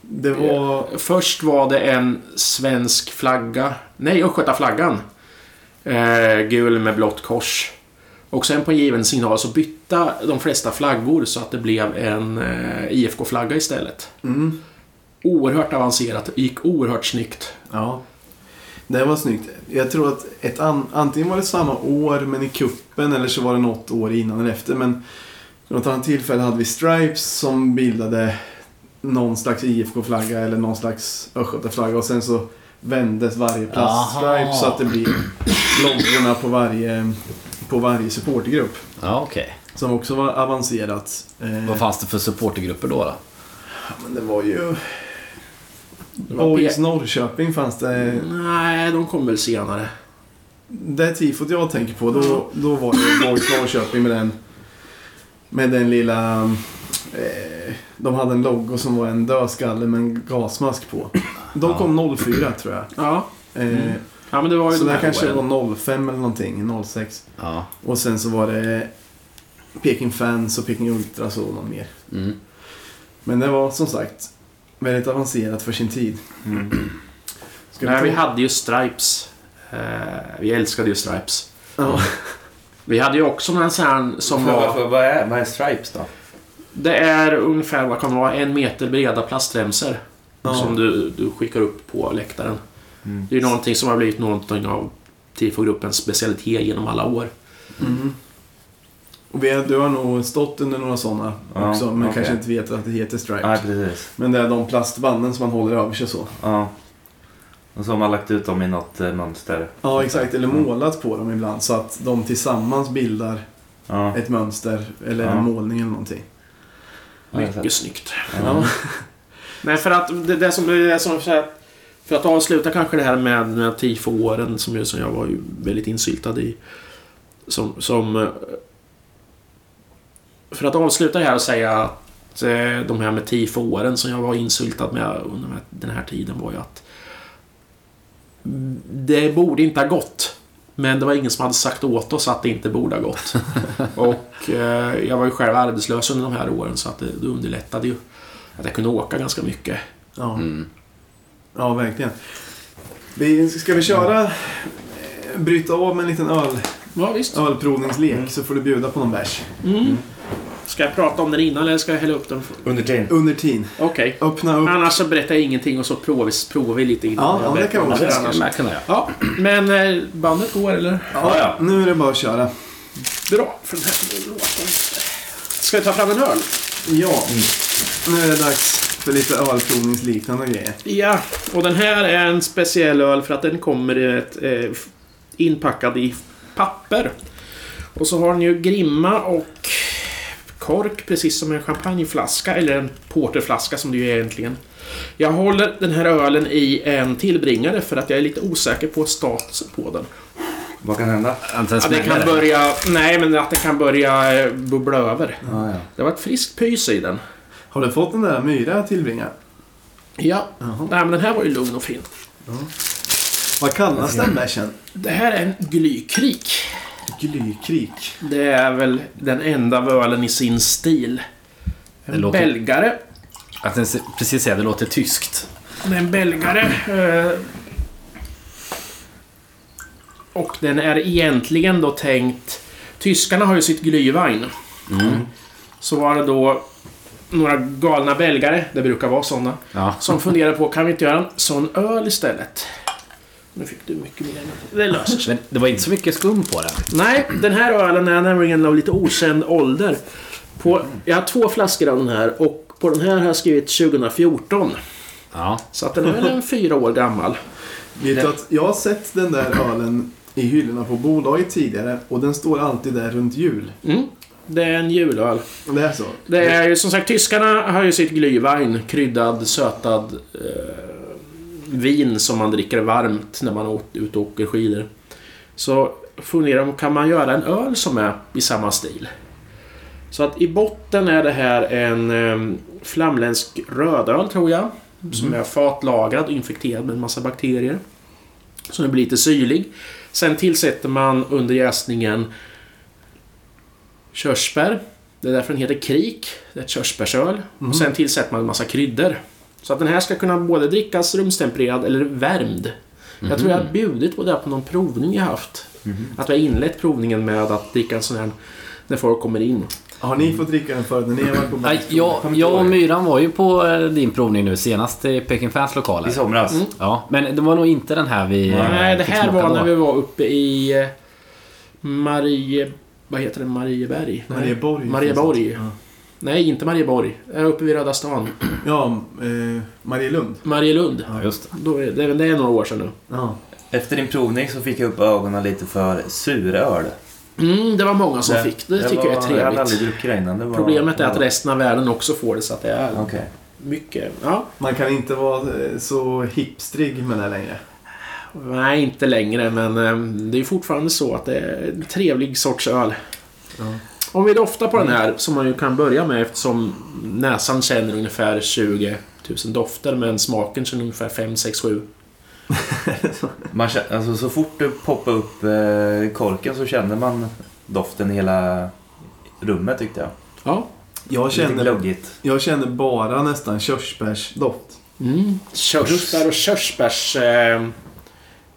Det var... Först var det en svensk flagga. Nej, Östgötaflaggan. Eh, gul med blått kors. Och sen på en given signal så bytte de flesta flaggor så att det blev en eh, IFK-flagga istället. Mm, Oerhört avancerat. gick oerhört snyggt. ja. Det var snyggt. Jag tror att ett an, antingen var det samma år men i kuppen eller så var det något år innan eller efter. Men vid något annat tillfälle hade vi Stripes som bildade någon slags IFK-flagga eller någon slags Östgötaflagga och sen så vändes varje plaststripe så att det blir loggorna på varje, på varje supportergrupp. Ja, okej. Som också var avancerat. Eh, Vad fanns det för supportergrupper då? då? men det var ju... P- Norrköping fanns det. Nej, de kom väl senare. Det tifot jag tänker på, då, då var det Boys Norrköping med den... Med den lilla... Eh, de hade en logo som var en dödskalle med en gasmask på. De kom 04 tror jag. Ja, Eh, ja men det var ju så de det här kanske åren. var 05 eller någonting, 06. Ja. Och sen så var det Peking Fans och Peking Ultras och någon mer. Mm. Men det var som sagt väldigt avancerat för sin tid. Mm. Ska Nej, vi hade ju Stripes. Eh, vi älskade ju Stripes. Ja. Vi hade ju också någon sån här som För, var... för, vad, är, vad är Stripes då? Det är ungefär, vad kan det vara, en meter breda plastremsor. Ja. Som du, du skickar upp på läktaren. Mm. Det är ju någonting som har blivit någonting av TIFO-gruppens specialitet genom alla år. Mm. Och vi, du har nog stått under några sådana Ja, också, men okej. kanske inte vet att det heter Stripe. Ja, precis. Men det är de plastbanden som man håller över sig så. Ja. Och så har man lagt ut dem i något eh, mönster. Ja, exakt. Eller Mm. målat på dem ibland så att de tillsammans bildar Ja. ett mönster eller Ja. en målning eller någonting. Mycket snyggt. Ja. Nej, för att det, det som... Det som för, att, för att avsluta kanske det här med, med TIFO-åren som, ju- som jag var ju väldigt insyltad i. Som... som eh, för att avsluta det här och säga att eh, de här med TIFO-åren som jag var insyltad med under den här- den här tiden var ju att det borde inte ha gått Men det var ingen som hade sagt åt oss att det inte borde ha gått. och eh, jag var ju själv arbetslös under de här åren så att det, det underlättade ju att jag kunde åka ganska mycket. Ja, Mm. Ja verkligen. Vi, ska vi köra... eh, Bryta av med en liten öl, Ja, visst. ölprovningslek så får du bjuda på någon bärs. Mm. Ska jag prata om den innan eller ska jag hälla upp den? Under tiden. Under tiden. Okej. Öppna upp. Annars så berättar jag ingenting och så provar vi, provar vi lite innan. Ja, jag ja, det berättar kan om annars. skulle man kunna göra. Ja, men eh, bandet går eller? Ja, ja. Nu är det bara att köra. Bra, för den här låter inte. Ska vi ta fram en öl? Ja, nu är det dags för lite ölprovningsliknande grejer. Ja, och den här är en speciell öl för att den kommer i ett, eh, inpackad i papper. Och så har den ju grimma och kork precis som en champagneflaska, eller en porterflaska som det ju är egentligen. Jag håller den här ölen i en tillbringare för att jag är lite osäker på statusen på den. Vad kan hända? Att den Att den kan börja... Nej, men att den kan börja eh, bubbla över. Ja, ja. Det var ett friskt pys i den. Har du fått den där myra tillbringaren? Ja. Jaha. Nej, men den här var ju lugn och fin. Vad kallas den bärsen? Det här är en glykrik. Glykrik. Det är väl den enda ölen i sin stil. Det En låter- belgare. Att den, precis säger det låter tyskt. Det är en belgare. eh, Och den är egentligen då tänkt... Tyskarna har ju sitt Glühwein. Så var det då några galna belgare, det brukar vara sådana, Ja. som funderar på kan vi inte göra en sån öl istället? Nu fick du mycket mer. Det löser sig. Men det var inte så mycket skum på den. Nej, den här ölen är nämligen av lite okänd ålder. På, jag har två flaskor av den här och på den här har jag skrivit 2014. Ja. Så att den är väl en fyra år gammal. Vet du att jag har sett den där ölen i hyllorna på bolaget tidigare och den står alltid där runt jul. Mm. Det är en julöl. Det är så? Det är ju som sagt, tyskarna har ju sitt Glühwein, kryddad, sötad eh, vin som man dricker varmt när man är ute och åker skidor. Så funderar de, kan man göra en öl som är i samma stil? Så att i botten är det här en eh, flamländsk rödöl tror jag. Som är fatlagrad och infekterad med en massa bakterier. Så den blir lite syrlig. Sen tillsätter man under jäsningen körsbär. Det är därför den heter krik. Det är ett körsbärsöl. Och sen tillsätter man en massa kryddor. Så att den här ska kunna både drickas rumstempererad eller värmd. Jag tror jag har bjudit på det på någon provning jag haft. Att vi har inlett provningen med att dricka en sån här när folk kommer in. Har ni fått dricka den förut när ni har varit på Nej, jag, jag och Myran var ju på eh, din provning nu senast i Peking Fans lokaler. I somras. Mm. Ja, men det var nog inte den här vi... eh, Nej, det fick här var då. när vi var uppe i eh, Marie... Vad heter det? Marieberg? Marieborg. Marieborg. Ja, Nej, inte Marieborg. Där uppe vid Röda stan. ja eh, Marielund. Marielund. Ja, just det. Då är, det, det är några år sedan nu. Ja. Efter din provning så fick jag upp ögonen lite för suröl. Mm, det var många som fick. Det tycker jag är var- Jag hade aldrig trevligt. druckit det innan. Det var, Problemet är att resten av världen också får det så att det är Okej. mycket... Ja, Man kan inte vara eh, så hipstrig med det längre. Nej inte längre men eh, det är fortfarande så att det är en trevlig sorts öl. Ja. Om vi doftar på den här, som man ju kan börja med eftersom näsan känner ungefär 20 000 dofter men smaken känner ungefär 5, 6, 7. Man känner, alltså, så fort du poppar upp eh, korken så känner man doften i hela rummet tyckte jag. Ja. Jag känner, jag känner bara nästan körsbärsdoft. Mm. Körsbär och körsbärs... Eh,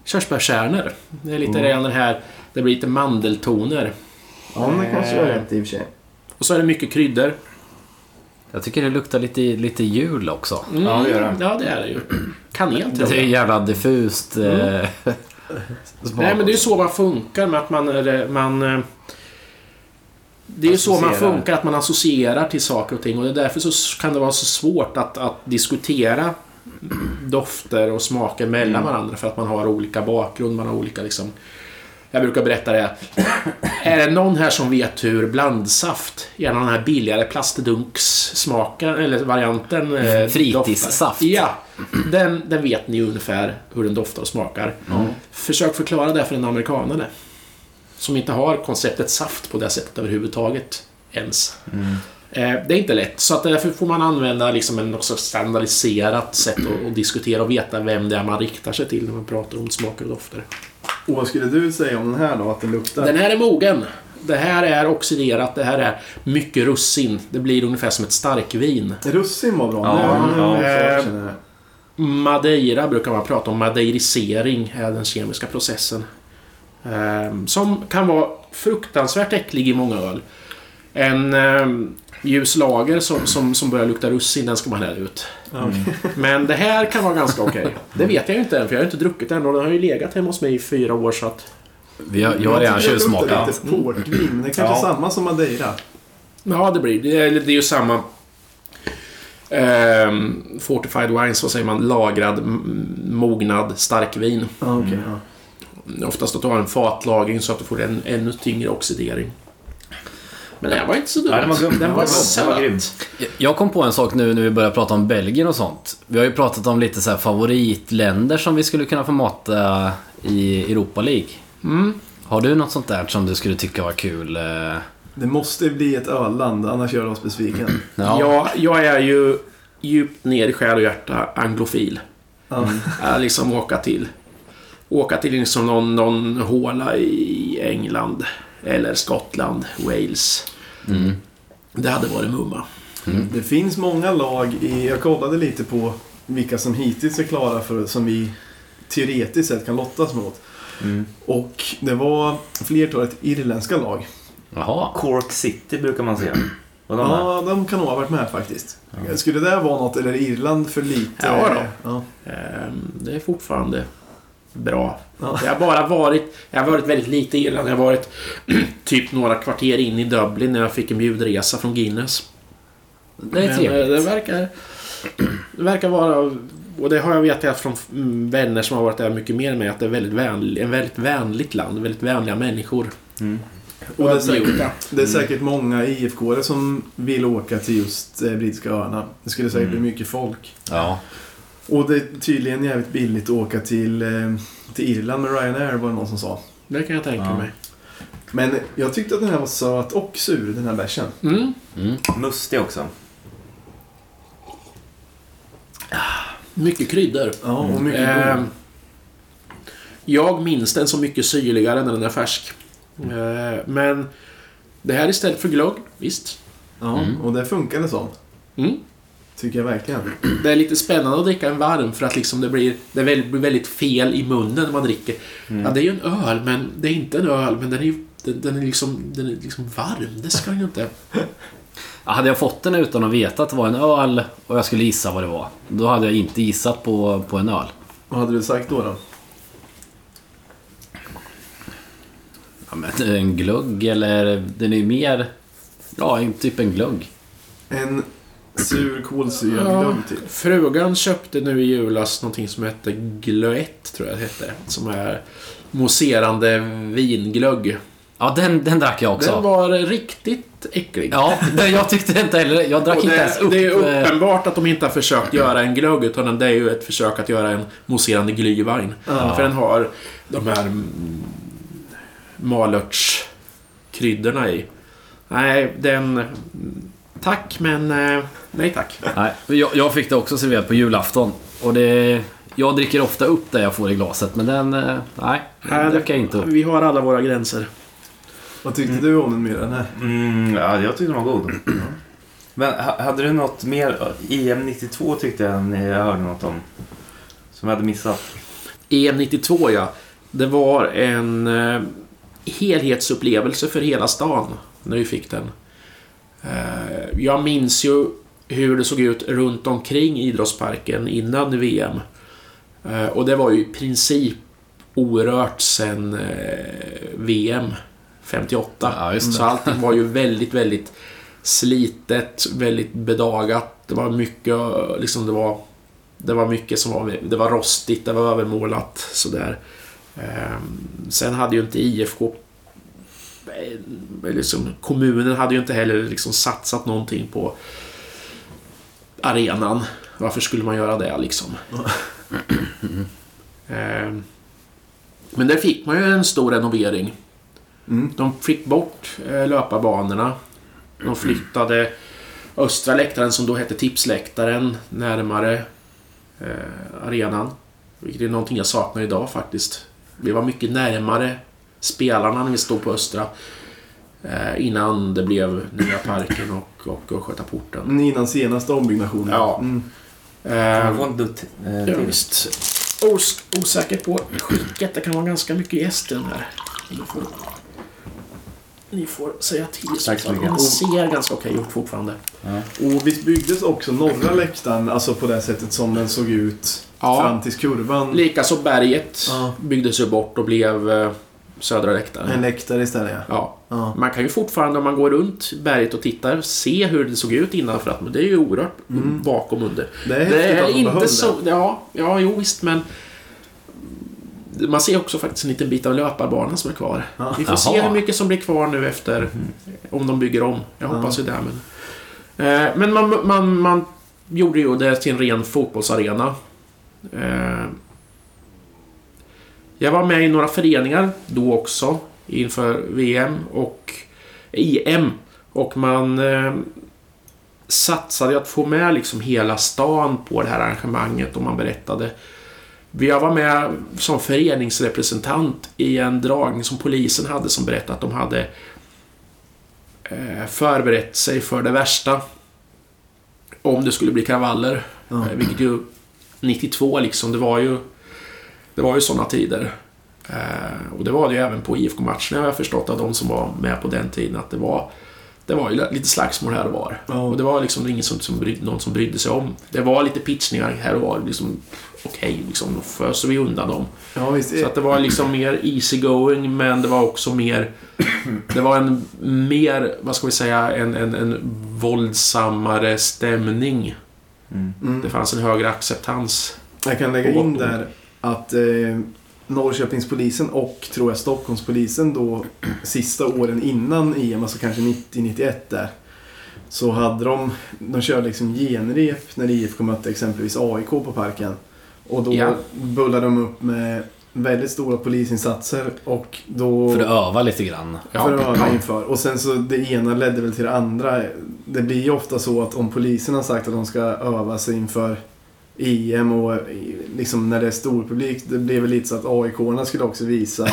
körsbärskärnor. Det är lite Mm. den här... Det blir lite mandeltoner. Ja, men det kanske är Eh. rätt i och för sig. Och så är det mycket kryddor. Jag tycker det luktar lite, lite jul också. Mm. Ja, det gör det. Ja, det är det ju. Kanel tror Det är jävla diffust eh, smak Nej, men det är ju så man funkar med att man... är- man eh, det är ju så man funkar, att man associerar till saker och ting. Och det är därför så kan det vara så svårt att, att diskutera dofter och smaker mellan varandra. För att man har olika bakgrund, man har olika liksom... Jag brukar berätta det. Är det någon här som vet hur blandsaft, gärna den här billigare plastdunkssmaken, eller varianten... eh, Fritidssaft. doftar? Ja. Den, den vet ni ungefär hur den doftar och smakar. Försök förklara det för en amerikanare. Som inte har konceptet saft på det sättet överhuvudtaget. Ens. Eh, det är inte lätt, så att därför får man använda liksom en också standardiserat sätt att, att diskutera och veta vem det är man riktar sig till när man pratar om smaker och dofter. Och vad skulle du säga om den här då? Att den luktar? Den här är mogen. Det här är oxiderat, det här är mycket russin. Det blir ungefär som ett starkvin. Russin var bra. Ja, ja. känner jag. Madeira brukar man prata om. Madeirisering är den kemiska processen. Ehm, som kan vara fruktansvärt äcklig i många öl. En ljus lager som, som, som börjar lukta russin, den ska man hälla ut. Ja, okej. Men det här kan vara ganska okej. Det vet jag ju inte än, för jag har inte druckit den och den har ju legat hemma hos mig i fyra år så att... Vi har, jag har redan tycker det luktar tjuvsmakat. lite portvin, men det är kanske Ja. är samma som Madeira. Ja, det blir det. Är, det är ju samma... ehm, fortified wines, vad säger man? Lagrad, mognad, starkvin. Ja, okej. ja. Oftast att du har en fatlagring så att du får en ännu tyngre oxidering. Men den var inte så dum. Ja, den var. Den var Den var grym. Jag kom på en sak nu när vi börjar prata om Belgien och sånt. Vi har ju pratat om lite så här favoritländer som vi skulle kunna få mata i Europa League. Mm. Har du något sånt där som du skulle tycka var kul? eh? Det måste bli ett ölland, annars gör det oss besviken. Ja. Jag, är ju djupt ner i själ och hjärta anglofil. Ja. Äh, liksom åka till... Åka till liksom någon, någon håla i England. Eller Skottland, Wales. Mm. Det hade varit mumma. Det finns många lag i... Jag kollade lite på vilka som hittills är klara för som vi teoretiskt sett kan lottas mot. Mm. Och det var flertalet irländska lag. Jaha. Cork City brukar man. Och de. Ja, de kan nog ha varit med faktiskt. Skulle det vara något, eller Irland för lite? Ja då. Ja. Ehm, Det är fortfarande bra. Ja. Jag har bara varit... Jag har varit väldigt lite i Irland. Jag har varit typ några kvarter in i Dublin när jag fick en bjudresa från Guinness. Det är Men, trevligt. eh, Det verkar... Det verkar vara... Och det har jag vetat från mm, vänner som har varit där mycket mer med att det är väldigt vänlig, en väldigt vänligt land. Väldigt vänliga människor. Mm. Och det är säkert, det är säkert många IFK som vill åka till just eh, Brittiska öarna. Det skulle säkert Mm. bli mycket folk. Ja. Och det är tydligen jävligt billigt att åka till, eh, till Irland med Ryanair var det någon som sa. Det kan jag tänka Ja. mig. Men jag tyckte att den här var söt och sur, den här bärsen. Mm. Mm. Mustig också. Mycket kryddor. Ja, och mycket Ehm, god. jag minns den så mycket syrligare när den är färsk. Ehm, men det här istället för glögg, visst. Ja, Mm. och det funkade som. Mm. Tycker jag verkligen. Det är lite spännande att dricka en varm för att liksom det blir, det väldigt, blir väldigt fel i munnen när man dricker. Mm. Ja, det är ju en öl, men det är inte en öl, men den är ju den, den är liksom, den är liksom varm. Det ska den ju inte. Ja, Hade jag fått den utan att veta att det var en öl och jag skulle gissa vad det var. Då hade jag inte gissat på, på en öl. Vad hade du sagt då? då? Ja, men en glögg eller... Den är ju mer... Ja, en- typ en glögg. En sur kolsyrad Ja. glögg typ. Frugan köpte nu i julas någonting som hette Glöett, tror jag det hette. Som är mousserande vinglögg. Ja, den, den drack jag också. Den var riktigt äcklig. Ja, den, jag tyckte inte heller... Jag drack Och inte ens det, upp... det är eh, uppenbart att de inte har försökt göra en glögg, utan det är ju ett försök att göra en mousserande glühwein. Ja. För den har de här mm, malörtskryddorna i. Nej, den... mm, Tack, men eh, nej tack. Nej, jag, jag fick det också serverat på julafton. Och det... Jag dricker ofta upp det jag får i glaset, men den... eh, Nej, den drack jag inte upp. Vi har alla våra gränser. Vad tyckte du om den här? Mm, ja, jag tyckte den var god. Men ha- hade du något mer? EM 92 tyckte jag ni jag hörde något om. Som jag hade missat. EM92 ja. Det var en eh, helhetsupplevelse för hela stan när vi fick den. Eh, jag minns ju hur det såg ut runt omkring idrottsparken innan VM. Eh, och det var ju i princip orört eh, VM 58. Ja. Så allting var ju väldigt, väldigt slitet, väldigt bedagat. Det var mycket, liksom det var det var mycket som var, det var rostigt, det var övermålat sådär. Ehm, sen hade ju inte IFK liksom, kommunen hade ju inte heller liksom satsat någonting på arenan. Varför skulle man göra det liksom? Ehm, men där fick man ju en stor renovering. Mm. De fick bort eh, löparbanorna. De flyttade östra läktaren som då hette Tipsläktaren närmare eh, arenan. Vilket är någonting jag saknar idag faktiskt. vi var mycket närmare spelarna när vi stod på Östra. Eh, innan det blev Nya Parken och, och Östgötaporten. Mm, Innan senaste ombyggnationen. Ja. Mm. Man Eh, dutt eh, ja, visst. Os osäker på skicket. Det kan vara ganska mycket gäst i den här. Ni får, ni får säga till. Tack så mycket. Den ser ganska okej ut fortfarande. Och visst byggdes också norra läktaren alltså på det sättet som den såg ut Ja. fram till kurvan? Likaså berget Ja. byggdes ju bort och blev eh, södra läktaren. En läktare istället ja. Ja. ja. Man kan ju fortfarande om man går runt berget och tittar se hur det såg ut innan för att det är ju oerhört bakom under. Det är Det är inte så... det. Ja, ja, jo visst men... Man ser också faktiskt en liten bit av löparbanan som är kvar. Ja. Vi får se Jaha. hur mycket som blir kvar nu efter... Om de bygger om. Jag hoppas ju det. Men, eh, men man, man, man gjorde ju det till en ren fotbollsarena. Eh, jag var med i några föreningar då också inför VM och EM. Och man eh, satsade att få med liksom hela stan på det här arrangemanget och man berättade. Jag var med som föreningsrepresentant i en dragning som polisen hade som berättade att de hade eh, förberett sig för det värsta. Om det skulle bli kravaller. Eh, Vilket ju 92 liksom, det var ju det var ju sådana tider. Eh, och det var det ju även på IFK-matcherna har jag förstått av de som var med på den tiden att det var det var ju lite slagsmål här och var. Ja. Och det var liksom ingen som, som brydde, någon som brydde sig om. Det var lite pitchningar här och var. Liksom, Okej, liksom, då föser vi undan dem. Ja. Så att det var liksom mer easy going men det var också mer... Det var en mer, vad ska vi säga, en, en, en våldsammare stämning. Mm. Det fanns en högre acceptans. Jag kan lägga in där att eh, Norrköpingspolisen och tror jag Stockholmspolisen då sista åren innan EM, alltså kanske 90-91 där. Så hade de, de körde liksom genrep när IFK mötte exempelvis AIK på Parken. Och då Ja. bullade de upp med väldigt stora polisinsatser och då... För att öva lite grann. Ja. För att öva inför. Och sen så det ena ledde väl till det andra. Det blir ju ofta så att om polisen har sagt att de ska öva sig inför EM och liksom när det är storpublik, det blev väl lite så att AIK-arna skulle också visa.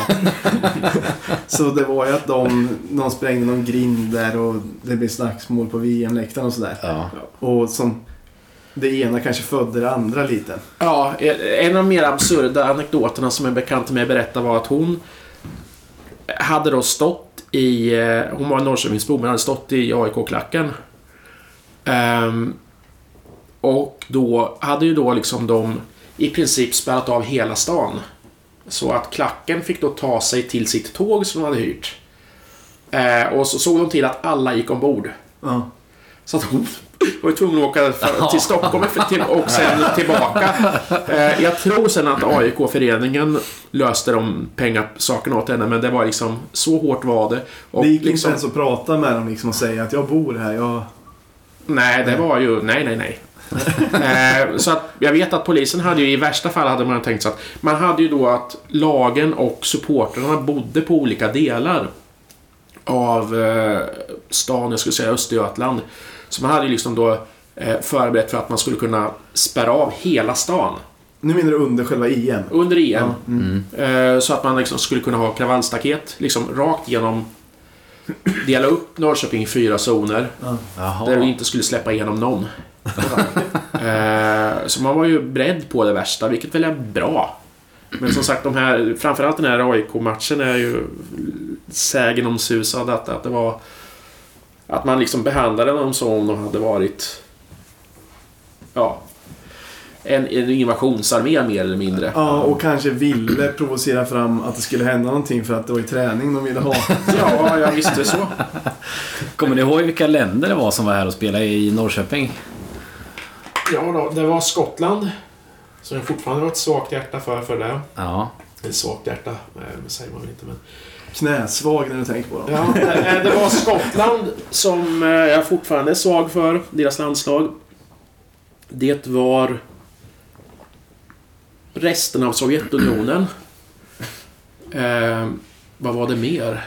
så det var ju att de, de sprängde någon grind där och det blev slagsmål på VM-läktaren och sådär. Ja. Och som det ena kanske födde det andra lite. Ja, en av de mer absurda anekdoterna som en bekant till mig berättade var att hon hade då stått i... eh, Hon var Norrköpingsbo men hade stått i AIK-klacken. Ehm, och då hade ju då liksom de i princip spärrat av hela stan. Så att klacken fick då ta sig till sitt tåg som de hade hyrt. Eh, och så såg de till att alla gick ombord. Ja. Så att hon var ju tvungen att åka för, till Stockholm och sen tillbaka. Eh, jag tror sen att AIK-föreningen löste de pengasakerna åt henne, men det var liksom så hårt var det. Och det gick liksom, inte ens att prata med dem liksom och säga att jag bor här. Jag... Nej, det var ju... Nej, nej, nej. eh, så att jag vet att polisen hade ju i värsta fall hade man tänkt så att man hade ju då att lagen och supportrarna bodde på olika delar av eh, stan, jag skulle säga Östergötland. Så man hade ju liksom då eh, förberett för att man skulle kunna spärra av hela stan Nu menar du under själva EM? under EM. Ja. Mm. Eh, så att man liksom skulle kunna ha kravallstaket liksom rakt genom Dela upp Norrköping i fyra zoner. Jaha. Där vi inte skulle släppa igenom någon. Eh, så man var ju beredd på det värsta, vilket väl är bra. Men som sagt, de här, framförallt den här AIK-matchen är ju sägen om susad att, att det var... Att man liksom behandlade dem som om de hade varit... Ja. En, en invasionsarmé mer eller mindre. Ja, och kanske ville provocera fram att det skulle hända någonting för att det var ju träning de ville ha. Ja, jag visste så. Kommer ni ihåg vilka länder det var som var här och spelade i Norrköping? Ja då, det var Skottland. Som jag fortfarande har ett svagt hjärta för, för det. Ja. Eller svagt hjärta, nej, det säger man väl inte men... Knäsvag när du tänker på dem. Ja, eh, det var Skottland som eh, jag fortfarande är svag för, deras landslag. Det var resten av Sovjetunionen. Eh, vad var det mer?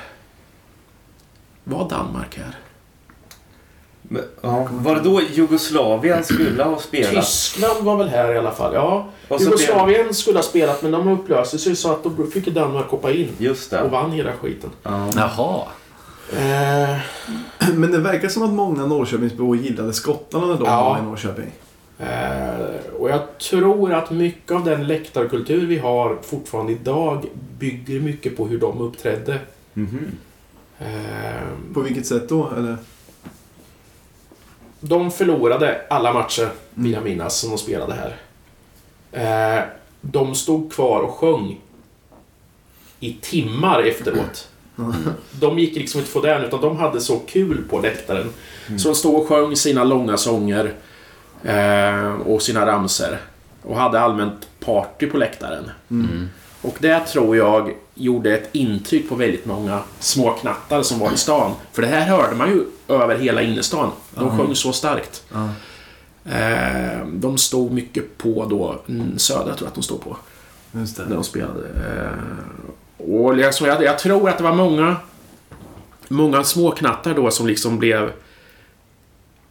Var Danmark här? Men, ja, var det då Jugoslavien skulle ha spelat? Tyskland var väl här i alla fall, ja. Och Jugoslavien skulle ha spelat men de upplöste sig så att då fick Danmark hoppa in. just Och det. vann hela skiten. Ja. Jaha. Eh, Men det verkar som att många Norrköpingsbor gillade skottarna när de Ja. var i Norrköping. eh, och jag tror att mycket av den läktarkultur vi har fortfarande idag bygger mycket på hur de uppträdde. Mhm. Eh, På vilket sätt då? Eller? De förlorade alla matcher, vill jag minnas, som de spelade här. Eh, de stod kvar och sjöng i timmar efteråt. De gick liksom inte få den, utan de hade så kul på läktaren. Så de stod och sjöng sina långa sånger eh, och sina ramser och hade allmänt party på läktaren. Och det tror jag gjorde ett intryck på väldigt många små knattar som var i stan. För det här hörde man ju över hela innerstan. De sjöng så starkt. Eh, de stod mycket på då, mm, Södra tror jag att de stod på, när de spelade. Eh, och liksom, jag, jag tror att det var många, många småknattar då som liksom blev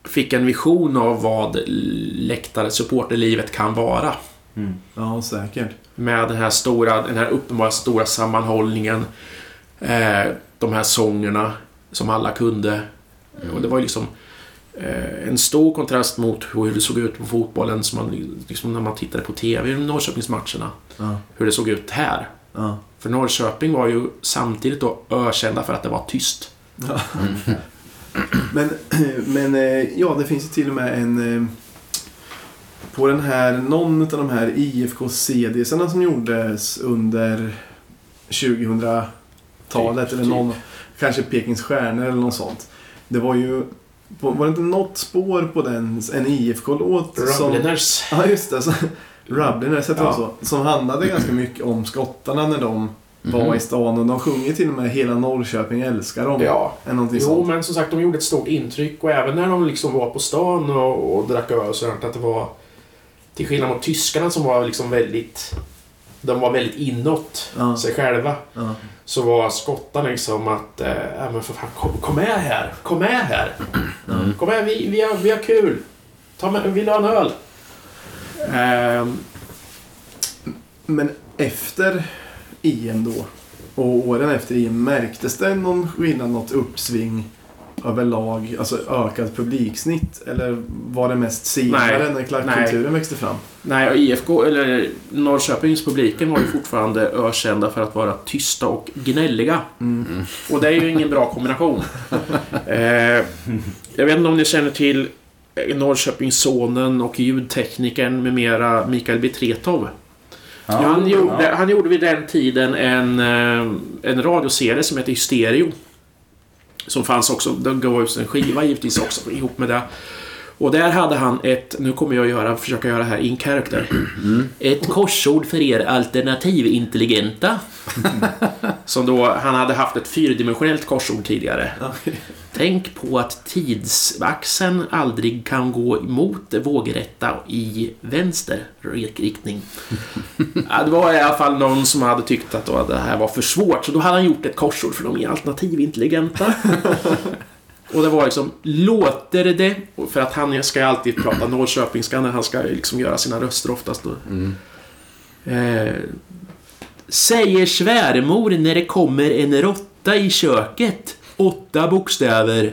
Fick en vision av vad läktare supporterlivet kan vara. Mm. Ja, säkert. Med den här stora, den här uppenbara stora sammanhållningen. Eh, de här sångerna som alla kunde. Och det var ju liksom eh, en stor kontrast mot hur det såg ut på fotbollen som man, liksom när man tittade på TV, Norrköpingsmatcherna. Ja. Hur det såg ut här. Ja. För Norrköping var ju samtidigt då ökända för att det var tyst. Men, men eh, ja, det finns ju till och med en... På den här, någon av de här IFK-CDsarna som gjordes under 2000-talet Typ, eller någon, kanske Pekings Stjärnor eller något sånt. Det var ju, var det inte något spår på den, en IFK-låt som... Rubliners. Ja, just det. Så, Rubliners heter Ja. så. Som handlade ganska mycket om skottarna när de var i stan och de sjunger till och med Hela Norrköping älskar dem. Ja. Jo, sånt. men som sagt, de gjorde ett stort intryck och även när de liksom var på stan och, och drack öl så att det var... Till skillnad mot tyskarna som var liksom väldigt... De var väldigt inåt Ja. sig själva. Ja. Så var skottarna liksom att... Eh, ja, men för fan, kom, kom med här! Kom med här! Kom med, vi, vi, har, vi har kul! Ta med, vill du ha en öl? Ehm, Men efter EM då och åren efter EM märktes det någon skillnad, något uppsving överlag? Alltså ökat publiksnitt? Eller var det mest Nej. när klackkulturen växte fram? nej, och IFK, eller Norrköpings publiken var ju fortfarande ökända för att vara tysta och gnälliga. Mm. Och det är ju ingen bra kombination. eh, jag vet inte om ni känner till Norrköpingssonen och ljudteknikern med mera Mikael Betretov. Ja, han, gjorde, ja. han gjorde vid den tiden en, eh, en radioserie som heter Hysterio. Som fanns också, den gav ut en skiva givetvis också ihop med det. Och där hade han ett, nu kommer jag göra, försöka göra det här in character. Ett korsord för er alternativintelligenta. Som då, han hade haft ett fyrdimensionellt korsord tidigare. Tänk på att tidsaxeln aldrig kan gå emot vågrätta i vänster riktning. Ja, det var i alla fall någon som hade tyckt att det här var för svårt, så då hade han gjort ett korsord för de är alternativintelligenta. Och det var liksom, låter det... För att han ska ju alltid prata norrköpingska när han ska liksom göra sina röster oftast. Då. Eh, säger svärmor när det kommer en råtta i köket. Åtta bokstäver.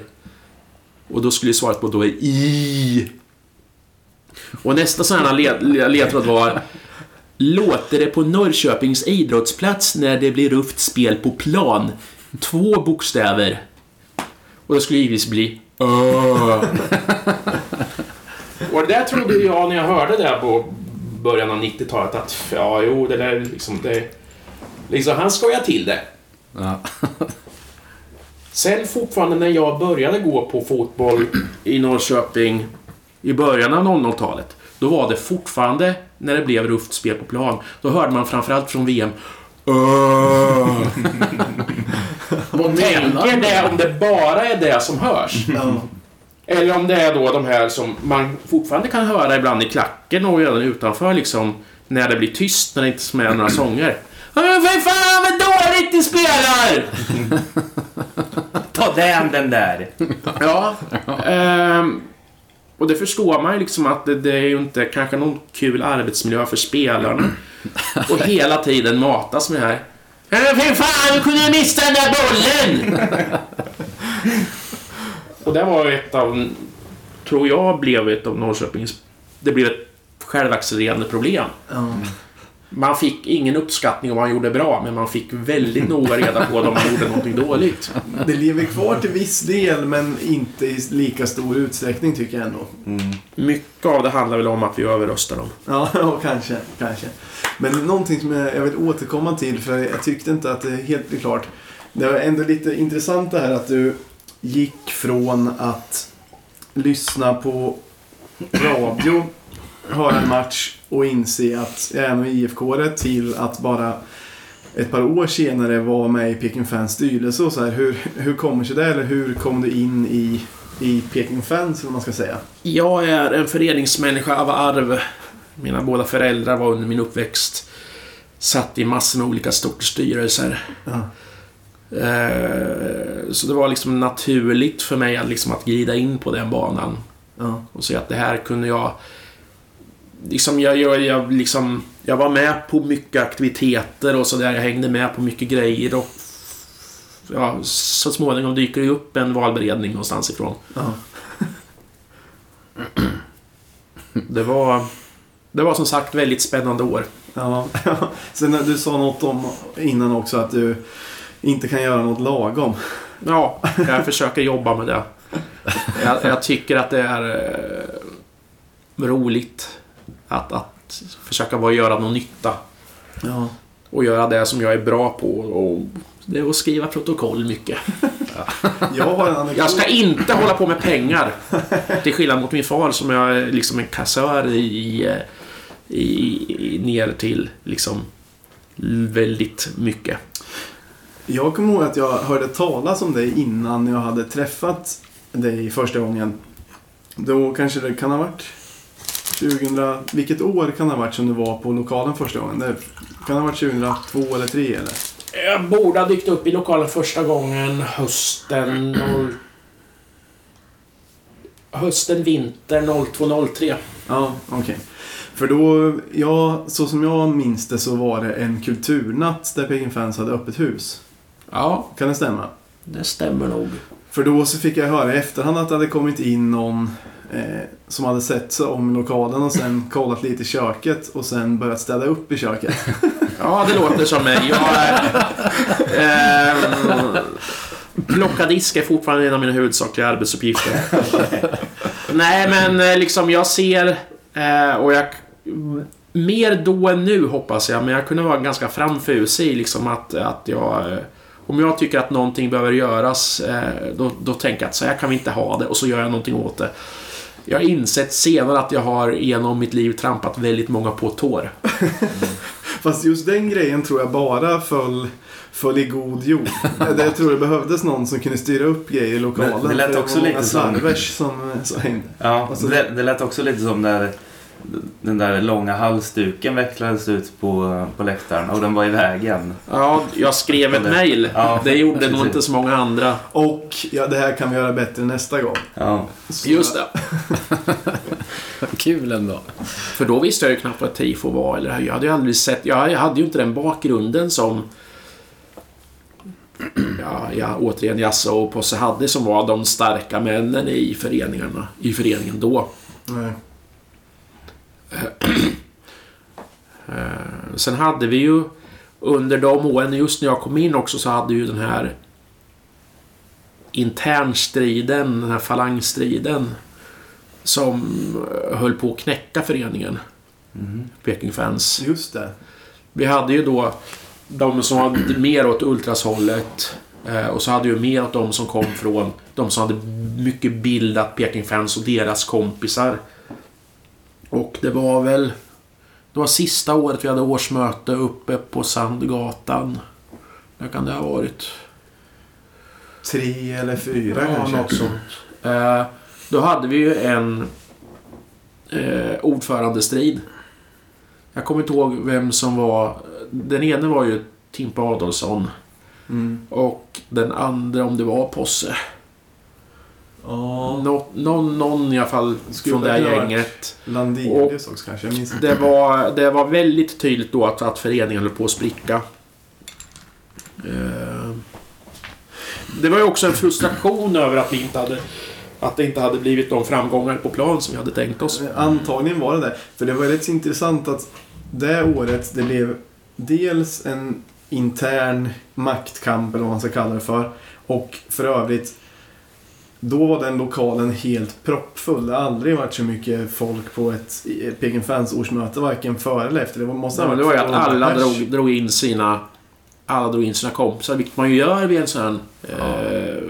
Och då skulle svaret på då är I. Och nästa sån här led, ledtråd var Låter det på Norrköpings idrottsplats när det blir rufft spel på plan? Två bokstäver. Och det skulle givetvis bli. Och det där trodde jag när jag hörde det på början av 90-talet att ja, jo, det där liksom, det... Liksom, han skojar till det. Ja. Sen fortfarande när jag började gå på fotboll i Norrköping i början av 00-talet. Då var det fortfarande, när det blev rufft spel på plan, då hörde man framförallt från VM "Öh." Och tänker det om det bara är det som hörs. Ja. Eller om det är då de här som man fortfarande kan höra ibland i klacken och även utanför liksom. När det blir tyst, när det inte är med några sånger. För fan vad dåligt ni spelar! Ta den den där! Ja. ehm, Och det förstår man ju liksom att det, det är ju inte kanske någon kul arbetsmiljö för spelarna. Och hela tiden matas med det här. "Ja, Fy fan, du kunde missa den där bollen! och det var ju ett av, tror jag, blev ett av Norrköpings... Det blev ett självaccelererande problem. Ja. Man fick ingen uppskattning om man gjorde bra, men man fick väldigt noga reda på om man gjorde någonting dåligt. Det lever kvar till viss del, men inte i lika stor utsträckning tycker jag ändå. Mm. Mycket av det handlar väl om att vi överröstar dem. Ja, ja, kanske, kanske. Men någonting som jag, vill återkomma till, för jag tyckte inte att det helt blev klart. Det var ändå lite intressant det här att du gick från att lyssna på radio, höra en match och inse att jag är nog IFK till att bara ett par år senare vara med i Peking Fans styrelse och så här. Hur, hur kommer sig det? Eller hur kom du in i, i Peking Fans, eller man ska säga? Jag är en föreningsmänniska av arv. Mina båda föräldrar var under min uppväxt satt i massor med olika sorters styrelser. Ja. Eh, Så det var liksom naturligt för mig att, liksom att glida in på den banan Ja. och se att det här kunde jag... Liksom jag, jag, jag, liksom, jag var med på mycket aktiviteter och sådär. Jag hängde med på mycket grejer och ja, så småningom dyker det upp en valberedning någonstans ifrån. Ja. Det var, det var som sagt väldigt spännande år. Ja, sen när du sa något om innan också att du inte kan göra något lagom. Ja, jag försöker jobba med det. Jag, jag tycker att det är eh, roligt att, att försöka bara göra någon nytta. Ja. Och göra det som jag är bra på. Och det är att skriva protokoll mycket. Jag en anekdot. Jag ska inte hålla på med pengar. Till skillnad mot min far som är liksom en kassör i, i, i ner till liksom väldigt mycket. Jag kommer ihåg att jag hörde talas om dig innan jag hade träffat dig första gången. Då kanske det kan ha varit 2000... Vilket år kan det ha varit som du var på lokalen första gången? Det kan ha varit 2002 eller 2003 eller? Jag borde ha dykt upp i lokalen första gången hösten... noll- Hösten, vintern 02-03. Ja, okej. För då, ja, så som jag minns det så var det en kulturnatt där Peking Fans hade öppet hus. Ja, Kan det stämma? det stämmer nog. För då så fick jag höra i efterhand att det hade kommit in någon eh, som hade sett sig om lokalen och sen kollat lite i köket och sen börjat städa upp i köket. Ja, det låter som mig. Jag eh, plocka disk är fortfarande en av mina huvudsakliga arbetsuppgifter. Nej, men eh, liksom jag ser eh, och jag... Mer då än nu hoppas jag, men jag kunde vara ganska framfusig liksom att, att jag... Eh, om jag tycker att någonting behöver göras, eh, då, då tänker jag att så här kan vi inte ha det och så gör jag någonting åt det. Jag har insett senare att jag har genom mitt liv trampat väldigt många på tår. Fast just den grejen tror jag bara föll, föll i god jord. Det- Jag tror det behövdes någon som kunde styra upp grejer i lokalen. Men det lät också lite som- som, som. Ja, Alltså- det, det lät också lite som när den där långa halsduken vecklades ut på, på läktaren och den var i vägen. Ja, jag skrev ett mejl. Ja, det gjorde nog inte så många andra. Och ja, det här kan vi göra bättre nästa gång. Ja. Så- Just det. Kul ändå. För då visste jag ju knappt vad tifo var. Eller jag hade ju aldrig sett... Jag hade ju inte den bakgrunden som... Ja, ja återigen Jasse och Posse hade som var de starka männen i föreningarna. I föreningen då. Nej. Eh, Sen hade vi ju under de åren, just när jag kom in också, så hade ju den här internstriden, den här falangstriden som eh, höll på att knäcka föreningen. Mm. Peking Fans. Just det. Vi hade ju då de som var mer åt ultrashållet eh, och så hade vi mer åt de som kom från de som hade mycket bildat Peking Fans och deras kompisar. Och det var väl... Det var sista året vi hade årsmöte uppe på Sandgatan. När kan det ha varit? Tre eller fyra Ja, kanske. något sånt. Eh, då hade vi ju en eh, ordförandestrid. Jag kommer inte ihåg vem som var... Den ene var ju Timpa Adolfsson Mm. och den andra om det var Posse. Ja, Nå, någon, någon i alla fall Skulle från det här gänget. Landelius också kanske. Jag minns inte. Det var, det var väldigt tydligt då att, att föreningen höll på att spricka. Eh, Det var ju också en frustration över att vi inte hade att det inte hade blivit de framgångar på plan som vi hade tänkt oss. Antagligen var det det. För det var rätt intressant att det året det blev dels en intern maktkamp eller vad man ska kalla det för. Och för övrigt då var den lokalen helt proppfull. Det har aldrig varit så mycket folk på ett Peking Fans årsmöte varken före eller efter. Det måste ha Ja, varit det var ju att 200 alla drog, drog in sina alla drog in sina kompisar, vilket man ju gör vid en sån här eh,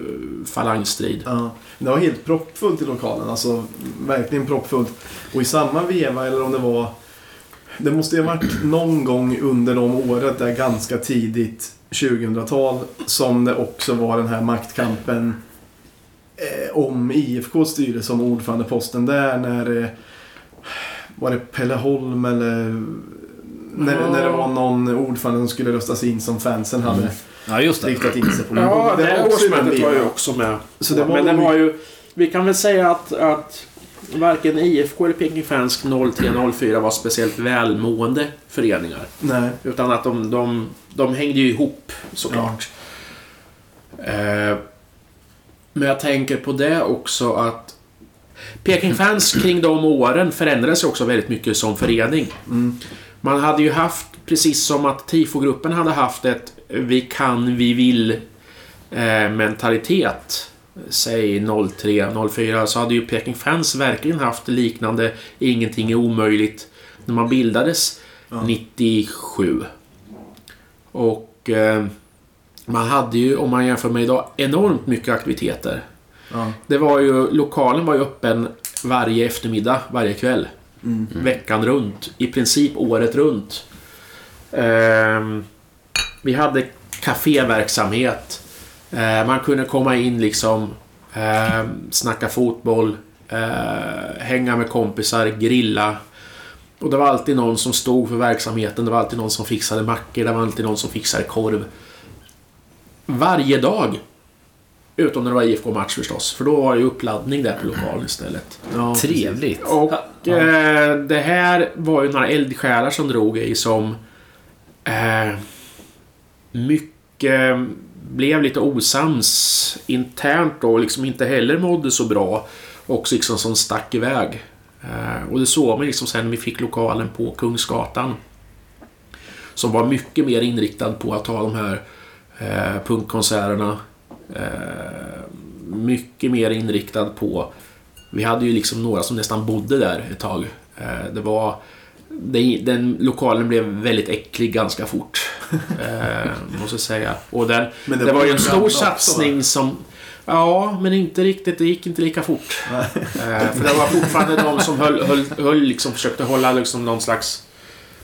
falangstrid. Ja, det var helt proppfullt i lokalen. Alltså verkligen proppfullt. Och i samma veva, eller om det var... Det måste ju ha varit någon gång under de året, där ganska tidigt 2000-tal, som det också var den här maktkampen eh, om IFKs styrelse som ordförandeposten där när... Eh, var det Pelle Holm eller... När, Ja. när det var någon ordförande som skulle röstas in som fansen hade Ja, just det. riktat in sig på. Ja, det den årsmötet var ju också med. Så det var Men det nog- var ju... Vi kan väl säga att, att varken IFK eller Peking Fans 03-04 var speciellt välmående föreningar. Nej. Utan att de, de, de hängde ju ihop såklart. Eh, men jag tänker på det också att Peking Fans kring de åren förändrades också väldigt mycket som förening. Mm. Man hade ju haft, precis som att TIFO-gruppen hade haft ett vi kan, vi vill eh, mentalitet. Säg 03, 04 så hade ju Peking Fans verkligen haft liknande ingenting är omöjligt när man bildades Ja. 97. Och eh, man hade ju, om man jämför med idag, enormt mycket aktiviteter. Ja. Det var ju, lokalen var ju öppen varje eftermiddag, varje kväll. Mm. Veckan runt. I princip året runt. Ehm, vi hade kaféverksamhet. Eh, man kunde komma in liksom, eh, snacka fotboll, eh, hänga med kompisar, grilla. Och det var alltid någon som stod för verksamheten. Det var alltid någon som fixade mackor. Det var alltid någon som fixade korv. Varje dag. Utom när det var IFK-match förstås. För då var det ju uppladdning där på lokalen istället. Ja, Trevligt. Och eh, det här var ju några eldsjälar som drog i som eh, mycket blev lite osams internt och liksom inte heller mådde så bra. Och liksom som stack iväg. Eh, och det såg man liksom sen när vi fick lokalen på Kungsgatan. Som var mycket mer inriktad på att ha de här eh, punkkonserterna. Eh, mycket mer inriktad på vi hade ju liksom några som nästan bodde där ett tag. Eh, Det var... Den, den lokalen blev väldigt äcklig ganska fort. Eh, måste jag säga. Och den, Men det, var ju en stor också, satsning som... Ja, men inte riktigt. Det gick inte lika fort. Eh, för det var fortfarande de som höll, höll, höll liksom, försökte hålla liksom någon slags...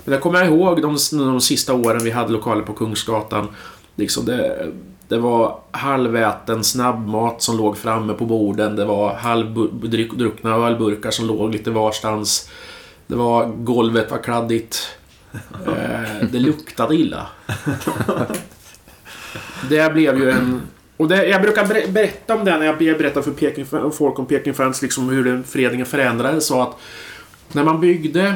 Men jag kommer ihåg de, de sista åren vi hade lokaler på Kungsgatan. Liksom det, det var halväten snabbmat som låg framme på borden. Det var halvdruckna ölburkar som låg lite varstans. Det var, golvet var kladdigt. Eh, det luktade illa. Det blev ju en... Och det, jag brukar ber- berätta om det när jag berättar för Peking, folk om Peking Fans, liksom hur den föreningen förändrades. Så att när man byggde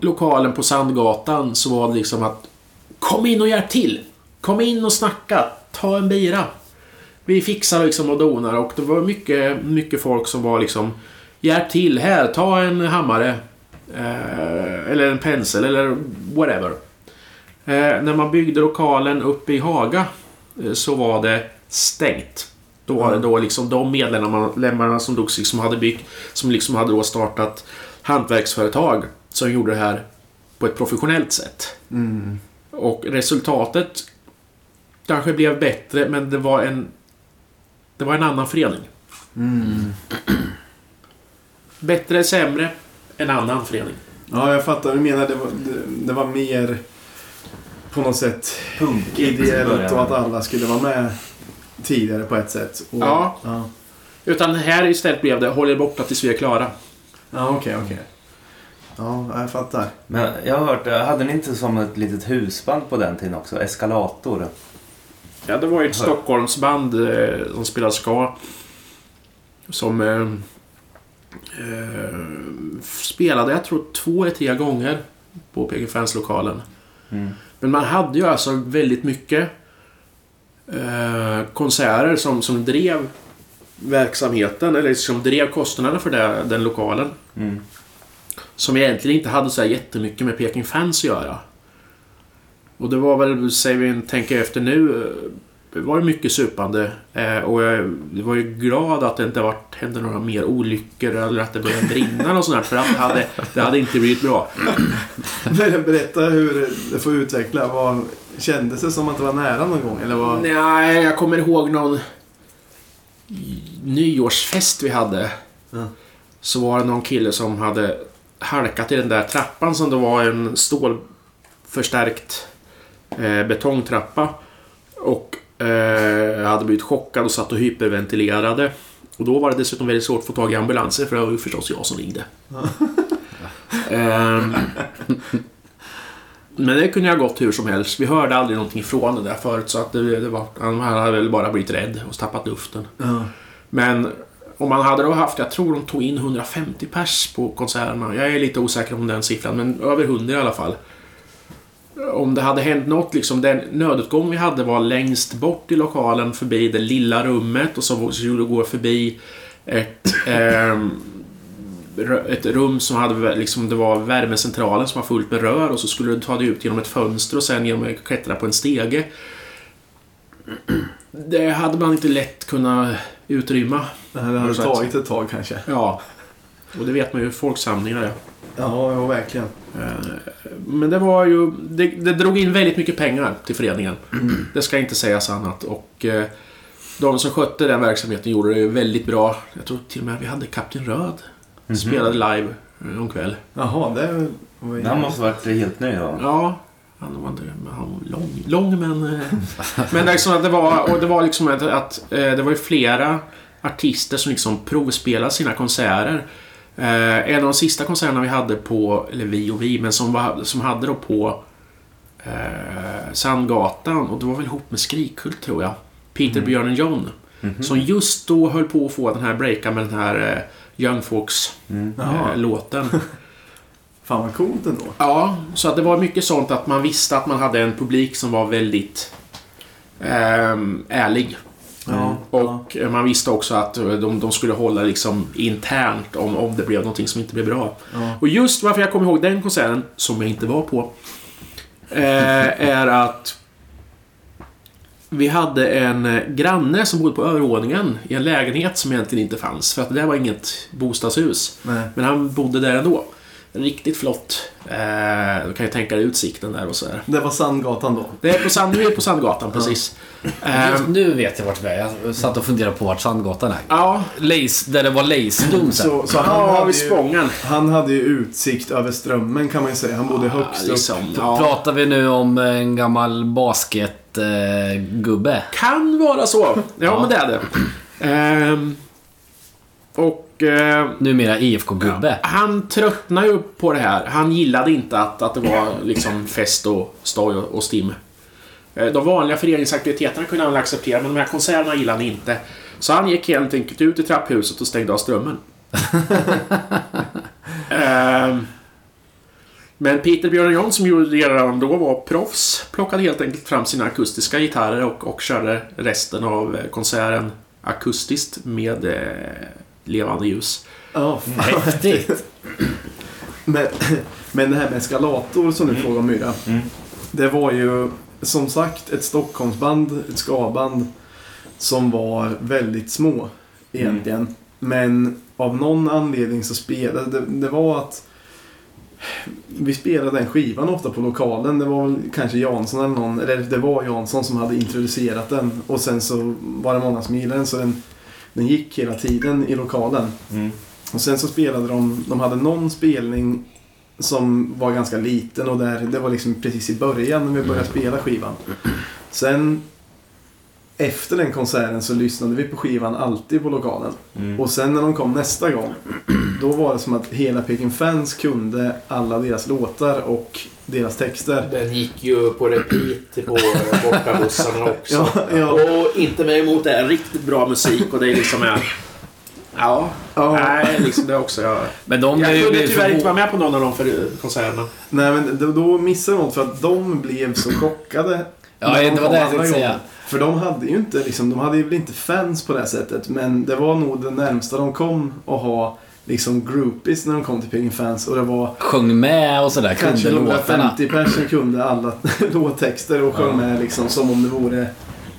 lokalen på Sandgatan så var det liksom att Kom in och hjälp till! Kom in och snacka! Ta en bira! Vi fixar liksom och donar och det var mycket, mycket folk som var liksom Hjälp till här, ta en hammare. Eh, eller en pensel eller whatever. Eh, när man byggde lokalen uppe i Haga eh, så var det stängt. Då var det då liksom de medlemmarna som då liksom hade byggt, som liksom hade då startat hantverksföretag som gjorde det här på ett professionellt sätt. Mm. Och resultatet kanske blev bättre, men det var en... Det var en annan förening. Mm. Bättre, sämre, en annan förening. Ja, jag fattar du menar. Det var, det, det var mer på något sätt Punkigt i ideellt och att alla skulle vara med tidigare på ett sätt. Och, Ja. Ja, Utan här istället blev det håll er borta tills vi är klara. ja okej, okej. Ja, jag fattar. Men jag har hört, hade ni inte som ett litet husband på den tiden också? Eskalator? Ja, det var ju ett. Stockholmsband eh, som spelade ska. Som eh, eh, spelade, jag tror, två eller tre gånger på Peking Fans-lokalen. Mm. Men man hade ju alltså väldigt mycket eh, konserter som, som drev verksamheten, eller som drev kostnaderna för det, den lokalen. Mm. Som egentligen inte hade så här jättemycket med Peking Fans att göra. Och det var väl, säger vi, tänker efter nu, eh, det var ju mycket supande. Eh, och jag jag var ju glad att det inte varit, hände några mer olyckor eller att det började brinna och sånt där, För att det hade, det hade inte blivit bra. Berätta hur det får utveckla. Vad, kändes det som att det var nära någon gång? Eller vad? Nej, jag kommer ihåg någon nyårsfest vi hade. Ja. Så var det någon kille som hade halkat i den där trappan som då var en stålförstärkt eh, betongtrappa. Och eh, hade blivit chockad och satt och hyperventilerade. Och då var det dessutom väldigt svårt att få tag i ambulanser för det var ju förstås jag som ringde. Ehm, men det kunde ha gått hur som helst. Vi hörde aldrig någonting ifrån det där förut så att det, det var, han hade väl bara blivit rädd och tappat luften. Ja. Men om man hade då haft, jag tror de tog in 150 pers på konserterna. Jag är lite osäker om den siffran, men över 100 i alla fall. Om det hade hänt något, liksom den nödutgång vi hade var längst bort i lokalen förbi det lilla rummet och så skulle du gå förbi ett, rö- ett rum som hade liksom, det var värmecentralen som var fullt med rör och så skulle du ta dig ut genom ett fönster och sen genom att klättra på en stege. Det hade man inte lätt kunnat utrymma. Det hade tagit ett tag kanske. Ja. Och det vet man ju hur folksamlingar är. Ja, ja verkligen. Eh, Men det var ju... Det, det drog in väldigt mycket pengar till föreningen. Det ska inte sägas annat. Och eh, de som skötte den verksamheten gjorde det ju väldigt bra. Jag tror till och med vi hade Kapten Röd. Spelade live eh, någon kväll. Jaha, det var ju... Han måste varit helt nöjd va? Ja, han var inte... Han var lång, lång men... eh, Men liksom, att det var, och det var liksom att, att eh, det var ju flera artister som liksom provspelade sina konserter. Eh, en av de sista konserterna vi hade på, eller vi och vi, men som, var, som hade då på eh, Sandgatan och det var väl ihop med Skrikhult tror jag. Peter, Björn och John. Som just då höll på att få den här breaka med den här eh, Young Folks Mm. Eh. Fan vad coolt ändå. Ja, så att det var mycket sånt att man visste att man hade en publik som var väldigt ehm, ärlig. Ja, Och eh, man visste också att eh, de, de skulle hålla liksom internt om, om det blev någonting som inte blev bra. Ja. Och just varför jag kommer ihåg den konserten, som jag inte var på, eh, är att vi hade en eh, granne som bodde på övervåningen i en lägenhet som egentligen inte fanns. För att det där var inget bostadshus. Nej. Men han bodde där ändå. Riktigt flott. Eh, du kan ju tänka dig utsikten där och så här. Det var Sandgatan då. Det är på, Sand, nu är på Sandgatan, precis. Eh, nu vet jag vart vi är. Jag satt och funderade på vart Sandgatan är. ja, Lace, där det var sen. Så, så han, ja, hade ju, Spången. han hade ju utsikt över strömmen kan man ju säga. Han bodde högst upp. liksom, ja. Pratar vi nu om en gammal basketgubbe? Eh? Kan vara så. Ja, men det är det. Ehm, och eh, Numera IFK-gubbe. han tröttnade ju på det här. Han gillade inte att, att det var liksom fest och stoj och, och stim. Eh, De vanliga föreningsaktiviteterna kunde han acceptera, men de här konserterna gillade han inte. Så han gick helt enkelt ut i trapphuset och stängde av strömmen. Ehm, men Peter Björn John som gjorde det redan då var proffs. Plockade helt enkelt fram sina akustiska gitarrer och, och körde resten av eh, konserten akustiskt med eh, levande ljus. Ja. Häftigt. Men, men det här med eskalator som du frågade om Myra. Mm. Det var ju som sagt ett Stockholmsband, ett skaband som var väldigt små egentligen. Men av någon anledning så spelade det, det var att vi spelade den skivan ofta på lokalen. Det var väl kanske Jansson eller någon, eller det var Jansson som hade introducerat den. Och sen så var det många som gillade den så den, den gick hela tiden i lokalen. Mm. Och sen så spelade de, de hade någon spelning som var ganska liten och där, det var liksom precis i början när vi började spela skivan. Sen efter den konserten så lyssnade vi på skivan alltid på lokalen. Mm. Och sen när de kom nästa gång, då var det som att hela Peking Fans kunde alla deras låtar och deras texter. Den gick ju på repeat på bortabussarna också. Ja, ja. Och inte mig emot det, är riktigt bra musik och det är liksom är... Ja. Ja. Nej, liksom det också. Jag, Men de jag kunde tyvärr inte vara med på någon av de för konserterna. Nej, men då, då missade de något för att de blev så chockade. Ja, det var det jag tänkte säga. För de hade ju inte, liksom, de hade ju väl inte fans på det här sättet. Men det var nog det närmsta de kom att ha liksom groupies när de kom till Piggen Fans. Och det var Sjöng med och sådär, kanske kunde låtarna. 150 personer kunde alla låttexter och sjöng med liksom som om det vore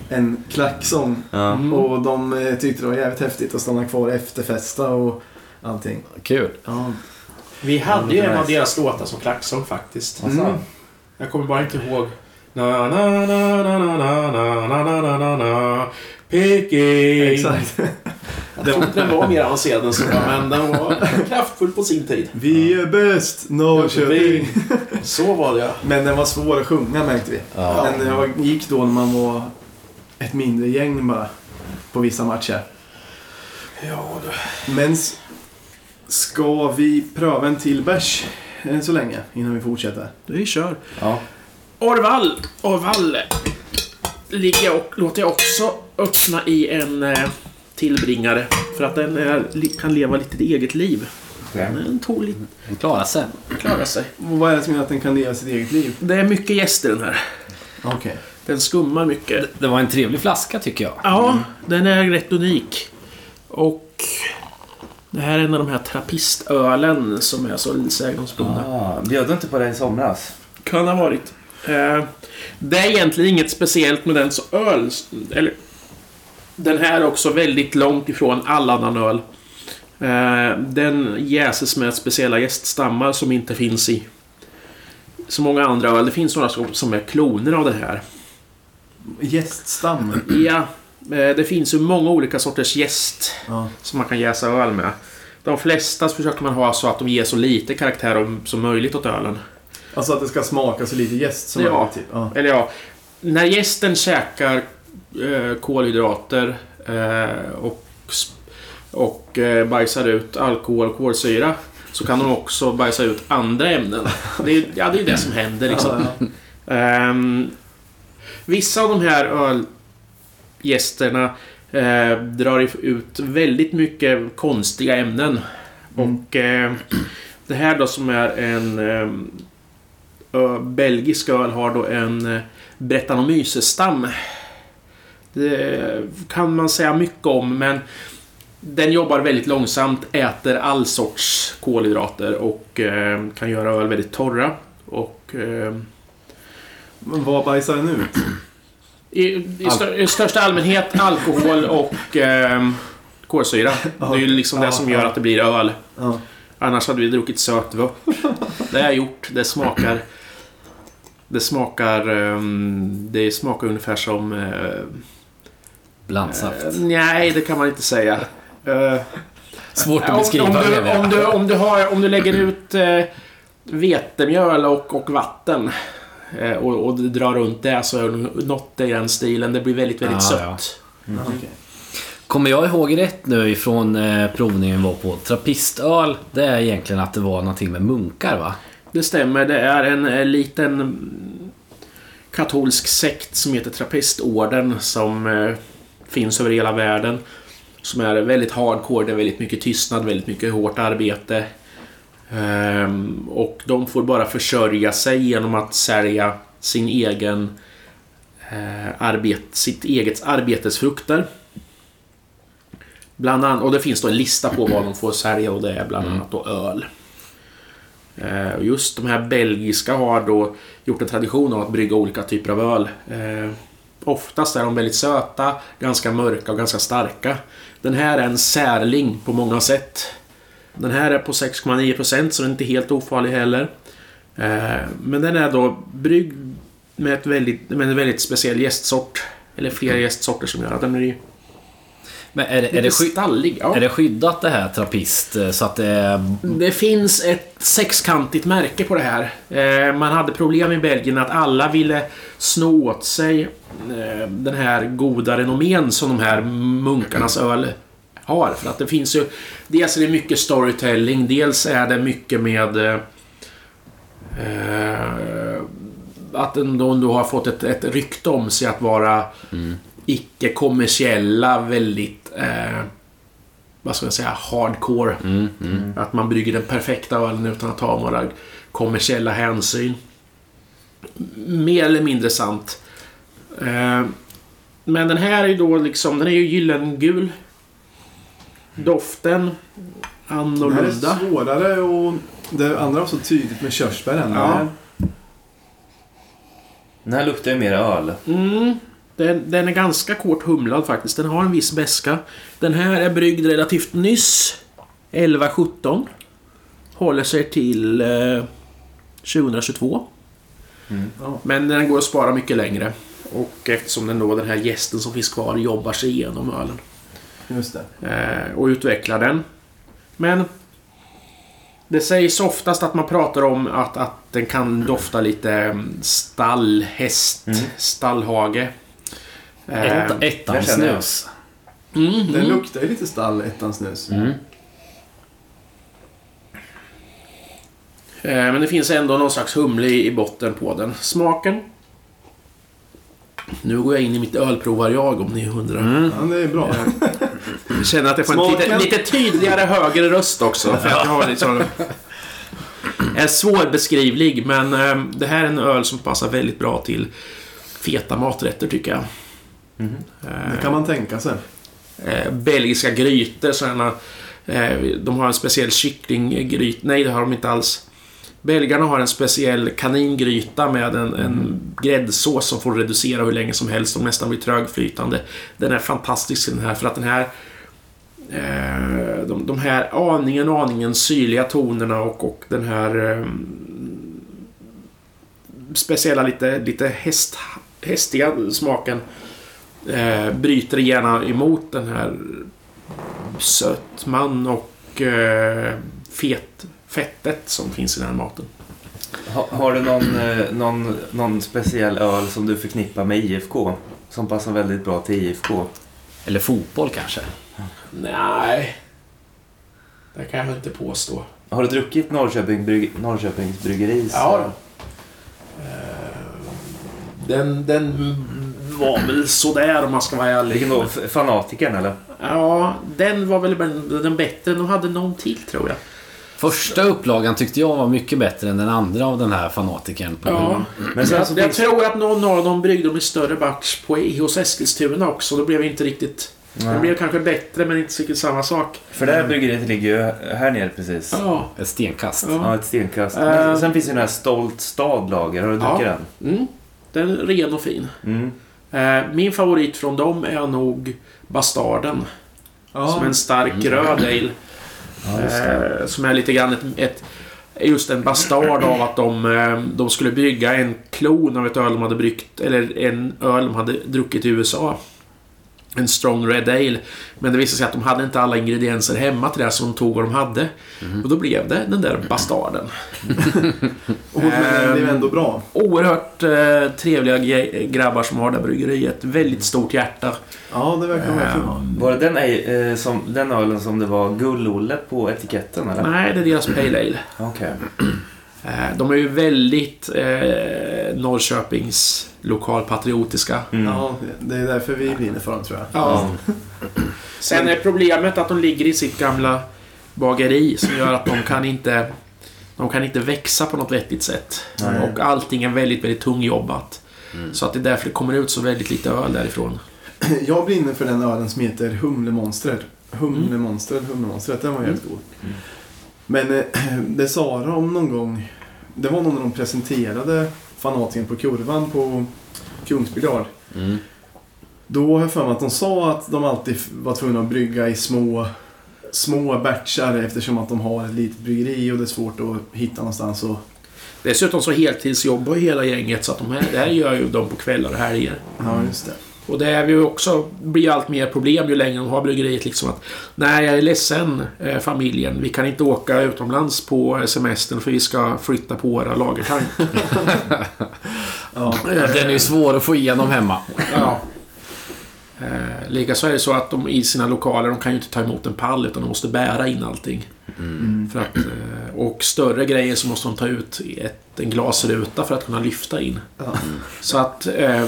en klacksång. Ja. Mm. Och de eh, tyckte det var jävligt häftigt att stanna kvar efterfesta och allting. Kul. Ja. Vi hade ju Ja, en av deras låtar som klacksång faktiskt. Mm. Jag kommer bara inte ihåg. Na, na, na, na, na, na, na, na, na, na, na, na. Peking. Exakt. Jag tror inte den var mer avancerad än så, men den var kraftfull på sin tid. Vi är bäst, Norrköping. Så var det ja. Men den var svår att sjunga märkte vi. Ja. Men jag gick då när man var ett mindre gäng bara. På vissa matcher. Ja, du. Men s- ska vi pröva en till bärs eh, så länge innan vi fortsätter? Vi kör. Ja. Orval. Orval. Ligger och, låter jag också öppna i en eh, tillbringare. För att den är, kan leva lite eget liv. Den tog lite, Den klarar sig. klarar sig. Och vad är det som gör att den kan leva sitt eget liv? Det är mycket gäster den här. Okej. Den skummar mycket. Det var en trevlig flaska tycker jag. Ja, den är rätt unik. Och det här är en av de här trappistölen som är så sägnomspunna. Ah, bjöd du inte på det i somras? Kan ha varit. Eh, det är egentligen inget speciellt med den så öl. Eller, den här är också väldigt långt ifrån all annan öl. Eh, den jäses med speciella gäststammar som inte finns i så många andra öl. Det finns några som, är kloner av det här. Gäststam. Ja, eh, det finns ju många olika sorters gäst Ja. som man kan jäsa öl med. De flesta försöker man ha så att de ger så lite karaktär om- som möjligt åt ölen. Alltså att det ska smaka så lite gäst som Ja. möjligt. Typ. Ja. Eller ja, när gästen käkar eh, kolhydrater eh, och, och eh, bajsar ut alkohol och kolsyra så kan de också bajsa ut andra ämnen. Det är, ja, det är det som händer liksom. Ehm, vissa av de här ölgästerna eh, drar ut väldigt mycket konstiga ämnen. Mm. Och eh, det här då som är en eh, ö, belgisk öl har då en eh, Brettanomyces-stam. Det kan man säga mycket om men den jobbar väldigt långsamt, äter all sorts kolhydrater och eh, kan göra öl väldigt torra. Och eh, vad bajsar den ut? i, i, stör, i största allmänhet alkohol och eh, kolsyra. Det är ju liksom det som gör att det blir öl. Annars hade vi druckit sötvört. Det har jag gjort. Det smakar... Det smakar... ehm, det smakar ungefär som... Uh, Blandsaft. nej, det kan man inte säga. Eh, Svårt att beskriva om, du, om, du, om, du har, om du lägger ut vetemjöl och, och vatten eh, och, och du drar runt det så är det något i den stilen. Det blir väldigt, väldigt Ah, sött. ja. Ja, okej. Kommer jag ihåg rätt nu ifrån eh, provningen var på trappistöl. Det är egentligen att det var någonting med munkar va? Det stämmer. Det är en, eh, liten mm, katolsk sekt som heter Trappistorden som eh, finns över hela världen. Som är väldigt hardcore. Det är väldigt mycket tystnad, väldigt mycket hårt arbete. Ehm, och de får bara försörja sig genom att sälja sin egen eh, arbet, sitt eget arbetesfrukter. Bland annat, och det finns då en lista på vad de får sälja och det är bland annat då öl. Eh, och Just de här belgiska har då gjort en tradition av att brygga olika typer av öl. Eh, Oftast är de väldigt söta, ganska mörka och ganska starka. Den här är en särling på många sätt. Den här är på 6,9% så den är inte helt ofarlig heller. Eh, Men den är då bryggd med, ett väldigt, med en väldigt speciell gästsort. Eller flera gästsorter som gör att den blir men är det, är det, stallig. Ja. är det skyddat det här trappist eh, så att det är... Det finns ett sexkantigt märke på det här. Eh, man hade problem i Belgien att alla ville sno åt sig eh, den här goda renommén som de här munkarnas öl har. För att det finns ju... Dels är det mycket storytelling, dels är det mycket med... Eh, eh, att den då, har fått ett, ett rykte om sig att vara icke-kommersiella, väldigt... Eh, vad ska jag säga, hardcore. Mm, mm. Att man brygger den perfekta ölen utan att ta några kommersiella hänsyn. Mer eller mindre sant. Eh, Men den här är ju då liksom, den är ju gyllengul. Doften Den här annorlunda. är svårare och det andra var så tydligt med körsbär än Ja. den här. Den här luktar ju mer öl. Mm, den, den är ganska kort humlad faktiskt. Den har en viss beska. Den här är bryggd relativt nyss. 11-17. Håller sig till eh, 2022. Ja. Men den går att spara mycket längre. Och eftersom den då, den här gästen som finns kvar jobbar sig igenom ölen. Just det. eh, och utveckla den. Men det sägs oftast att man pratar om att, att den kan dofta lite mm, stall, häst, Mm. stallhage. Ett, ettan känner jag. snus. mm, Den mm. luktar ju lite stall, ettan snus. Mm. Eh, men det finns ändå någon slags humle i, botten på den. Smaken. Nu går jag in i mitt ölprovar-jag om ni undrar. Ja, det är bra. Jag känner att jag får en Smaken. lite, lite tydligare högre röst också. För att jag har liksom... Är svårbeskrivlig, men det här är en öl som passar väldigt bra till feta maträtter tycker jag. Det kan man tänka sig. Eh, belgiska grytor, sådana... Eh, de har en speciell kycklinggryta. Nej, det har de inte alls. Belgarna har en speciell kaningryta med en, en gräddsås som får reducera hur länge som helst och nästan blir trögflytande. Den är fantastisk den här för att den här eh, de, de här aningen, aningen syrliga tonerna och, och den här eh, speciella lite, lite häst, hästiga smaken eh, bryter gärna emot den här sötman och eh, fet, fettet som finns i den här maten. Ha, har du någon, eh, någon, någon speciell öl som du förknippar med IFK? Som passar väldigt bra till IFK? Eller fotboll kanske. Nej. Det kan jag väl inte påstå. Har du druckit Norrköping, brygg, Norrköpings bryggeris? Ja då. Eh, Den, den var väl sådär om man ska vara ärlig. Vilken då? Fanatikern eller? Ja, den var väl den bättre. De hade någon till tror jag. Första upplagan tyckte jag var mycket bättre än den andra av den här fanatikern. På Ja. Men sen jag finns... tror att någon av dem bryggde dem i större batch på, hos Eskilstuna också. Då blev det inte riktigt... Det Nej. blev kanske bättre men inte riktigt samma sak. För det här bryggeriet ligger ju här nere precis. Ja. Ett stenkast. Ja. Ja, ett stenkast. Eh. Men sen finns ju den här Stolt Stadlager. Har du Ja. druckit den? Mm. Den är ren och fin. Mm. Eh, Min favorit från dem är nog Bastarden. Som en stark röd ale. Ja. Eh, som är lite grann ett, ett just en bastard av att de, eh, de skulle bygga en klon av ett öl de hade bryggt, eller en öl de hade druckit i USA. En strong red ale. Men det visade sig att de hade inte alla ingredienser hemma till det, så de tog vad de hade. Och då blev det den där bastarden. Och, men den blev Ehm. ändå bra. Oerhört eh, trevliga grabbar som har det här bryggeriet. Väldigt stort hjärta. Ja, det verkar verkligen. Ehm, Var det den, eh, som, den ölen som det var Gull-Olle på etiketten eller? nej, det är deras pale ale. Okej. Eh, De är ju väldigt eh, Norrköpings lokalpatriotiska. Mm. Ja, det är därför vi brinner för dem tror jag. Ja. Sen är problemet att de ligger i sitt gamla bageri som gör att de kan inte de kan inte växa på något vettigt sätt. Nej. Och allting är väldigt, väldigt tungjobbat. Så att det är därför det kommer ut så väldigt lite öl därifrån. Jag brinner för den ölen som heter Humlemonstret. Humlemonstret, Humlemonstret, den var helt god. Men eh, det sa de någon gång, det var nog när de presenterade fanatiken på kurvan på Kungsbygard. Mm. Då har jag för mig att de sa att de alltid var tvungna att brygga i små, små batchar eftersom att de har ett litet bryggeri och det är svårt att hitta någonstans. Och, Dessutom så heltidsjobbar ju hela gänget så att de här, det här gör ju de på kvällar och helger. ja, just det. Och det är ju också, blir allt mer problem ju längre de har bryggeriet liksom att Nej, jag är ledsen eh, familjen. Vi kan inte åka utomlands på semestern för vi ska flytta på våra lagertank. Ja. Den är ju svår att få igenom hemma. ja. Eh, Likaså är det så att de i sina lokaler, de kan ju inte ta emot en pall utan de måste bära in allting. Mm. För att, eh, och större grejer så måste de ta ut ett, en glasruta för att kunna lyfta in. Ja. Så att, eh,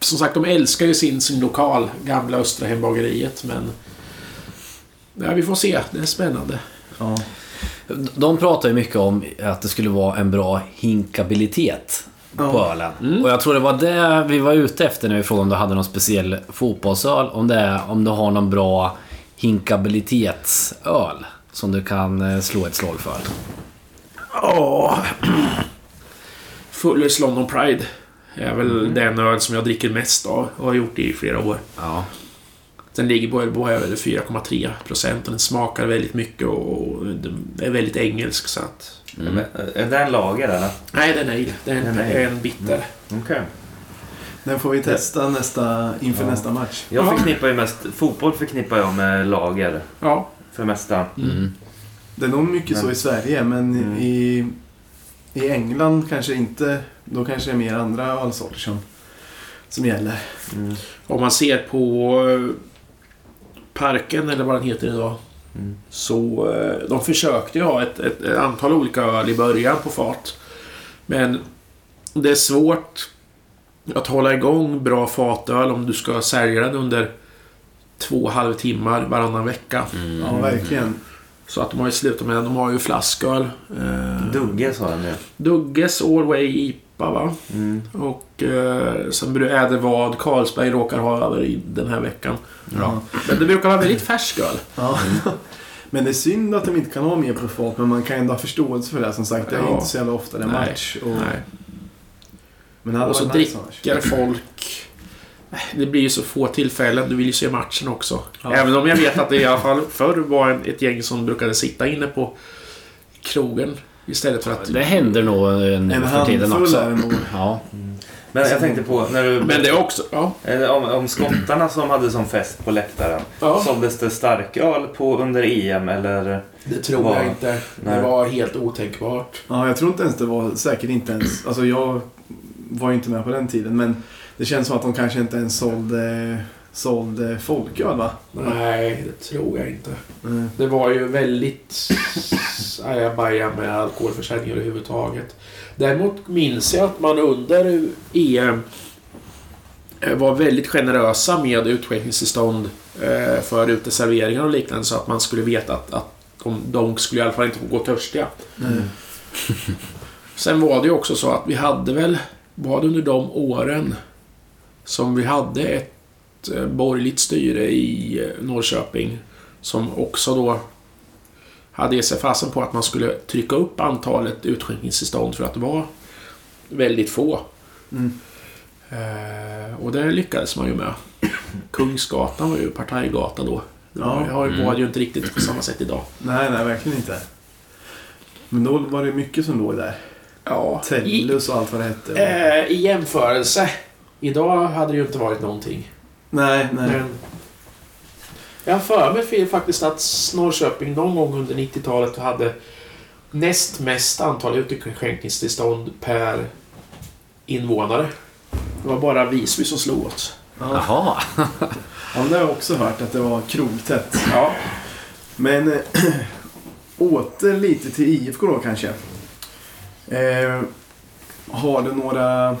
som sagt, de älskar ju sin, sin lokal, gamla Östra Hembageriet, men Ja, vi får se. Det är spännande. Ja. De pratar ju mycket om att det skulle vara en bra hinkabilitet på Ja. ölen. Och jag tror det var det vi var ute efter när vi frågade om du hade någon speciell fotbollsöl. Om, det är, om du har någon bra hinkabilitetsöl som du kan eh, slå ett slag för. Ja. Fullers London Pride är väl den öl som jag dricker mest av och har gjort det i flera år. Ja. Den ligger på Ölbo över 4,3 procent och den smakar väldigt mycket och den är väldigt engelsk så att... Men, Är det en lager eller? Nej, den är ale. Den Den är är en bitter. Okej. Den får vi testa nästa, inför Ja. nästa match. Jag Ja. förknippar ju mest... Fotboll förknippar jag med lager. Ja. För det mesta. Mm. Det är nog mycket så Men- i Sverige, men Mm. i, i England kanske inte. Då kanske det är mer andra ölsorter som, som gäller. Mm. Om man ser på eh, Parken, eller vad den heter idag. Mm. Så eh, de försökte ju ha ett, ett, ett antal olika öl i början på fat. Men det är svårt att hålla igång bra fatöl om du ska sälja den under två halvtimmar varannan vecka. Mm. Ja, verkligen. Så att de har ju slutat med De har ju flasköl. Eh, Dugge sa den det. Dugges Allway IPA va? Mm. Och eh, sen blir det Ädervad Carlsberg råkar ha över i den här veckan. Ja. Men det brukar vara väldigt färsk öl. Ja. Men det är synd att de inte kan ha mer på fat, men man kan ändå ha förståelse för det. Som sagt, det är Ja. inte så jävla ofta det är match. Och, Nej. Men Och så nice annars. dricker folk... Det blir ju så få tillfällen. Du vill ju se matchen också. Ja. Även om jag vet att det i alla fall förr var en, ett gäng som brukade sitta inne på krogen. Istället för att... Det händer nog nu En för tiden också. det nog. Ja. Men jag tänkte på när du... Men det är också... Ja. Eh, Om, om skottarna som hade som fest på läktaren. ja. Såldes det starköl på under EM eller? Det tror Vad? jag inte. Det Nej. var helt otänkbart. Ja, jag tror inte ens det var, säkert inte ens, alltså jag var ju inte med på den tiden, men det känns som att de kanske inte ens sålde, sålde folköl va? Nej, det tror jag inte. Mm. Det var ju väldigt ajabaja med alkoholförsäljning överhuvudtaget. Däremot minns jag att man under EM eh, var väldigt generösa med utskänkningstillstånd eh, för uteserveringar och liknande så att man skulle veta att, att de, de skulle i alla fall inte gå törstiga. Mm. Sen var det ju också så att vi hade väl, var det under de åren som vi hade ett eh, borgerligt styre i eh, Norrköping som också då hade gett sig fasen på att man skulle trycka upp antalet utskänkningstillstånd för att det var väldigt få. Mm. Eh, och det lyckades man ju med. Kungsgatan var ju partajgata då. Det var, Ja. har ju- Mm. var ju inte riktigt på samma sätt idag. Nej, nej, verkligen inte. Men då var det mycket som låg där. Ja, Tellus och allt vad det hette. eh, I jämförelse. Idag hade det ju inte varit någonting. nej, nej. Men jag har för mig faktiskt att Norrköping någon gång under 90-talet hade näst mest antal utskänkningstillstånd per invånare. Det var bara Visby som slog. Ja. Jaha. ja, det har jag också hört att det var krogtätt. Ja. Men eh, åter lite till IFK då kanske. Eh, har du några...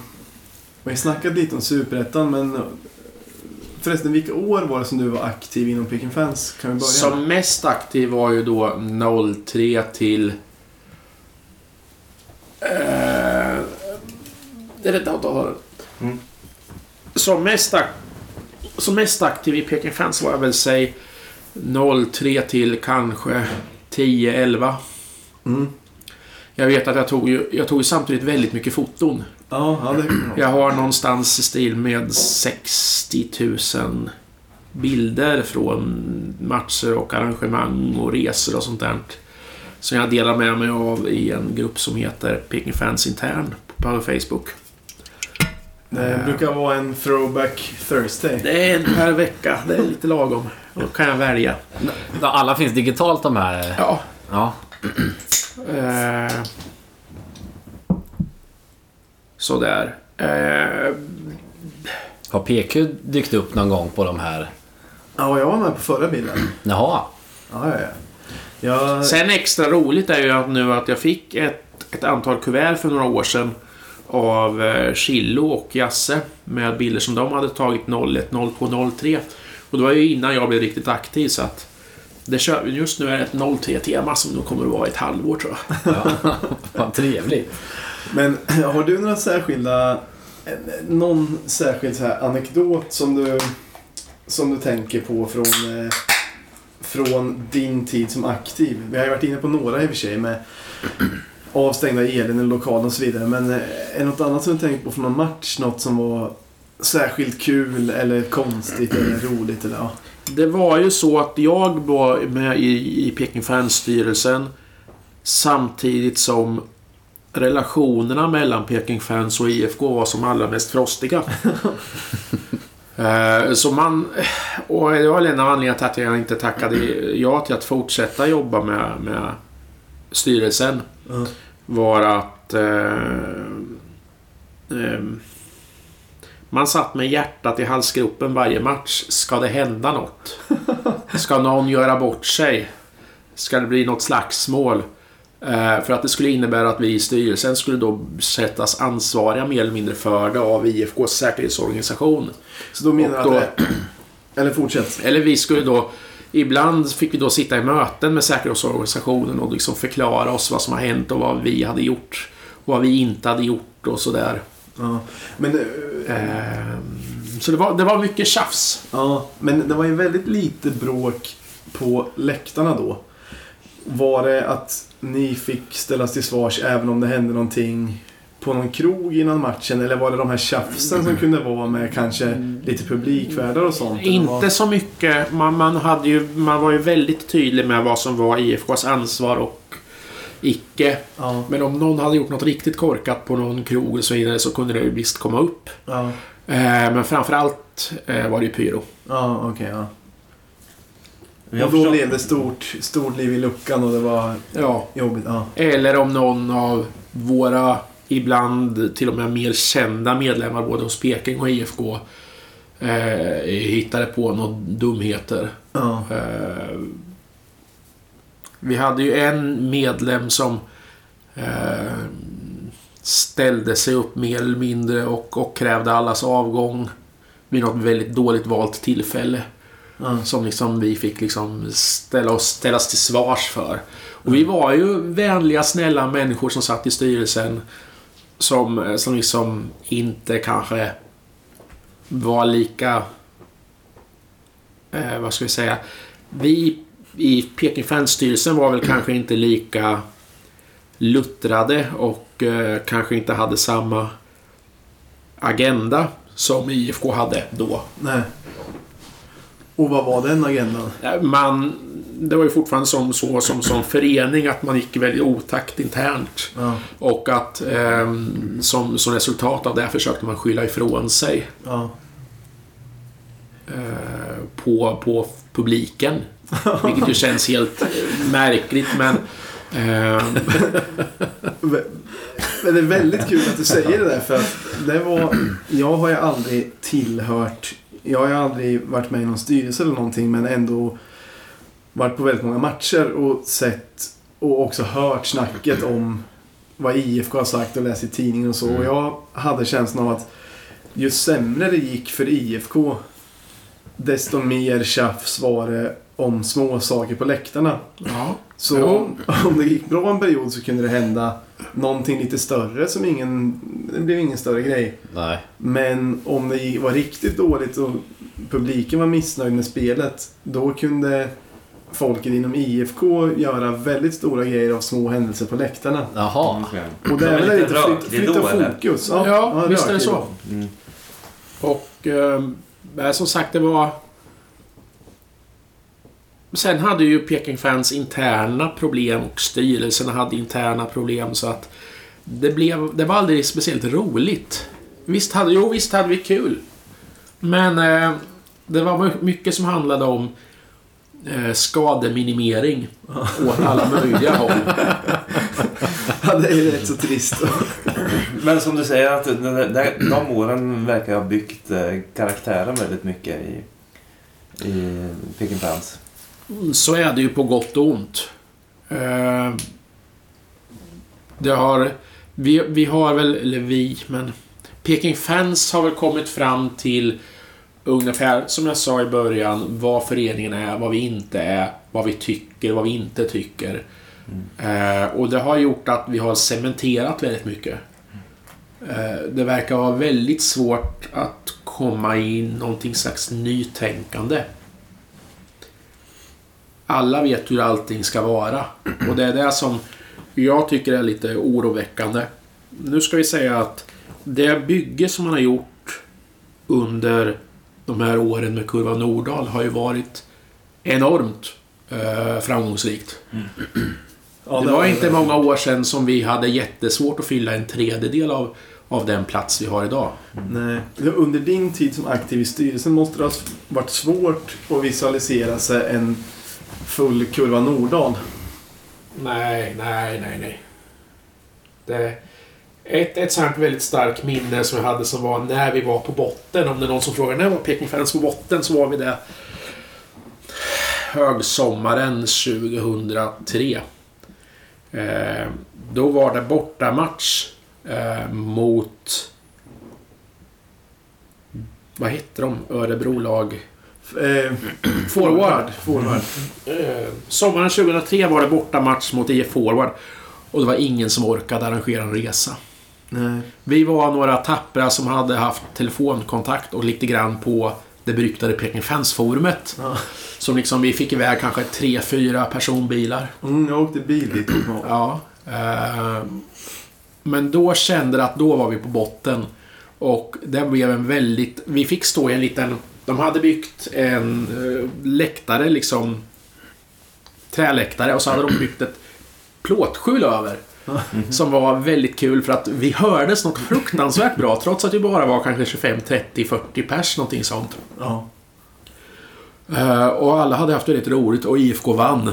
Vi har snackat lite om Superettan men eh, förresten vilka år var det som du var aktiv inom Peking Fans? Kan vi börja? Som mest aktiv var ju då 03 till... Eh, det är rätt att ha Mm. Som mest, som mest aktiv i Peking Fans var jag väl säg 03 till kanske 10-11. Mm. Jag vet att jag tog ju, jag tog ju samtidigt väldigt mycket foton. Ja, ja, det Jag har någonstans i stil med 60 000 bilder från matcher och arrangemang och resor och sånt där. Som jag delar med mig av i en grupp som heter Peking Fans Intern på Facebook. Det brukar vara en throwback Thursday. Det är en per vecka. Det är lite lagom. Då kan jag välja. Alla finns digitalt de här. Ja. Ja. Eh, sådär. Eh, Har PQ dykt upp någon gång på de här? Ja, jag var med på förra bilden. Jaha. Ja, ja, ja. Jag, Sen extra roligt är ju att nu att jag fick ett, ett antal kuvert för några år sedan av eh, Chillo och Jasse med bilder som de hade tagit 01, 02, 03. Och det var ju innan jag blev riktigt aktiv så att Det kör, just nu är det ett 03-tema som nog kommer att vara i ett halvår tror jag. Ja, vad trevligt. Men har du några särskilda, eh, någon särskild så här anekdot som du, som du tänker på från, eh, från din tid som aktiv? Vi har ju varit inne på några i och för sig med avstängda elen i lokalen och så vidare. Men eh, är det något annat som du tänker på från någon match? Något som var särskilt kul eller konstigt eller roligt? Eller, ja. Det var ju så att jag var med i, i Peking Fans-styrelsen samtidigt som relationerna mellan Peking Fans och IFK var som allra mest frostiga. Eh, Så man... Och det var en av anledningarna till att jag inte tackade ja till att fortsätta jobba med, med styrelsen. Ja. Var att... Eh, eh, man satt med hjärtat i halsgropen varje match. Ska det hända något? Ska någon göra bort sig? Ska det bli något slagsmål? Eh, för att det skulle innebära att vi i styrelsen skulle då sättas ansvariga mer eller mindre för det av IFKs säkerhetsorganisation. Så då menar du då- att det, Eller fortsätt. Eller vi skulle då... Ibland fick vi då sitta i möten med säkerhetsorganisationen och liksom förklara oss vad som har hänt och vad vi hade gjort. Och vad vi inte hade gjort och sådär. Ja. Men, eh, Ehm, Så det var, det var mycket tjafs. ja, men det var ju väldigt lite bråk på läktarna då. Var det att ni fick ställas till svars även om det hände någonting på någon krog innan matchen? Eller var det de här tjafsen som kunde vara med kanske lite publikvärdar och sånt? Inte så mycket. Man, man, hade ju, man var ju väldigt tydlig med vad som var IFKs ansvar och icke. Ja, Men om någon hade gjort något riktigt korkat på någon krog och så vidare så kunde det ju visst komma upp. ja, Eh, Men framförallt eh, var det ju pyro. ja okej. ja. Och då förstått- blev det stort, stort liv i luckan och det var Ja. jobbigt. Ja. Eller om någon av våra ibland till och med mer kända medlemmar både hos Peking och IFK eh, hittade på några dumheter. Ja. Eh, vi hade ju en medlem som eh, ställde sig upp mer eller mindre och, och krävde allas avgång vid något väldigt dåligt valt tillfälle. Ja. Som liksom vi fick liksom ställa oss, ställas till svars för. Och vi var ju vänliga, snälla människor som satt i styrelsen. Som, som liksom inte kanske var lika... Eh, vad ska vi säga? Vi i Peking Fans-styrelsen var väl kanske inte lika luttrade och eh, kanske inte hade samma agenda som IFK hade då. Nej. Och vad var den agendan? Eh, Man, det var ju fortfarande som, så som, som förening att man gick väldigt otakt internt. Ja. Och att ehm, som, som resultat av det försökte man skylla ifrån sig Ja. eh, på, på publiken. Vilket ju känns helt eh, märkligt men... ehm, Men det är väldigt kul att du säger det där för att det var... Jag har ju aldrig tillhört... Jag har ju aldrig varit med i någon styrelse eller någonting men ändå varit på väldigt många matcher och sett och också hört snacket om vad IFK har sagt och läst i tidningen och så. Och jag hade känslan av att ju sämre det gick för IFK desto mer tjafs var det om små saker på läktarna. ja, Så om, om det gick bra en period så kunde det hända någonting lite större som ingen... Det blev ingen större grej. Nej. Men om det var riktigt dåligt och publiken var missnöjd med spelet då kunde folket inom IFK göra väldigt stora grejer av små händelser på läktarna. Jaha. Och det är var väl lite flyt, Det är flytta då, eller? fokus. Ja, visst är det så. Mm. Och eh, som sagt, det var... Sen hade ju Peking Fans interna problem och styrelsen hade interna problem så att det, blev, det var aldrig speciellt roligt. Visst hade, jo, visst hade vi kul. Men eh, det var mycket som handlade om eh, skademinimering åt alla möjliga håll. Ja, det är rätt så trist. Men som du säger, att där- de åren verkar ha byggt eh, karaktären väldigt mycket i, i Peking Fans. Så är det ju på gott och ont. Eh, Det har... Vi, vi har väl, eller vi, men... Peking Fans har väl kommit fram till ungefär som jag sa i början, vad föreningen är, vad vi inte är, vad vi tycker, vad vi inte tycker. Eh, och det har gjort att vi har cementerat väldigt mycket. Eh, det verkar vara väldigt svårt att komma in någonting slags nytänkande. Alla vet hur allting ska vara. Och det är det som jag tycker är lite oroväckande. Nu ska vi säga att det bygge som man har gjort under de här åren med Kurva Nordahl har ju varit enormt eh, framgångsrikt. Ja, det var inte många år sedan som vi hade jättesvårt att fylla en tredjedel av, av den plats vi har idag. Nej. Under din tid som aktiv i styrelsen måste det ha varit svårt att visualisera sig en full kurva Nordahl. Nej, nej, nej, nej. Det, ett, ett sånt väldigt starkt minne som jag hade som var när vi var på botten. Om det är någon som frågar när var Peking Fans på botten så var vi det högsommaren 2003. Eh, då var det bortamatch eh, mot... Vad hette de? Örebro lag... Eh, Forward. Forward. Eh, sommaren 2003 var det bortamatch mot IF Forward. Och det var ingen som orkade arrangera en resa. Nej. Vi var några tappra som hade haft telefonkontakt och lite grann på det beryktade Peking Fans-forumet. Ja. Som liksom vi fick iväg kanske tre, fyra personbilar. Mm, jag åkte bil dit. Ja. Eh, men då kände det att då var vi på botten. Och det blev en väldigt... Vi fick stå i en liten... De hade byggt en eh, läktare liksom. Träläktare och så hade de byggt ett plåtskjul över. Som var väldigt kul för att vi hördes något fruktansvärt bra trots att vi bara var kanske 25, 30, 40 pers någonting sånt. Ja. Eh, och alla hade haft väldigt roligt och IFK vann.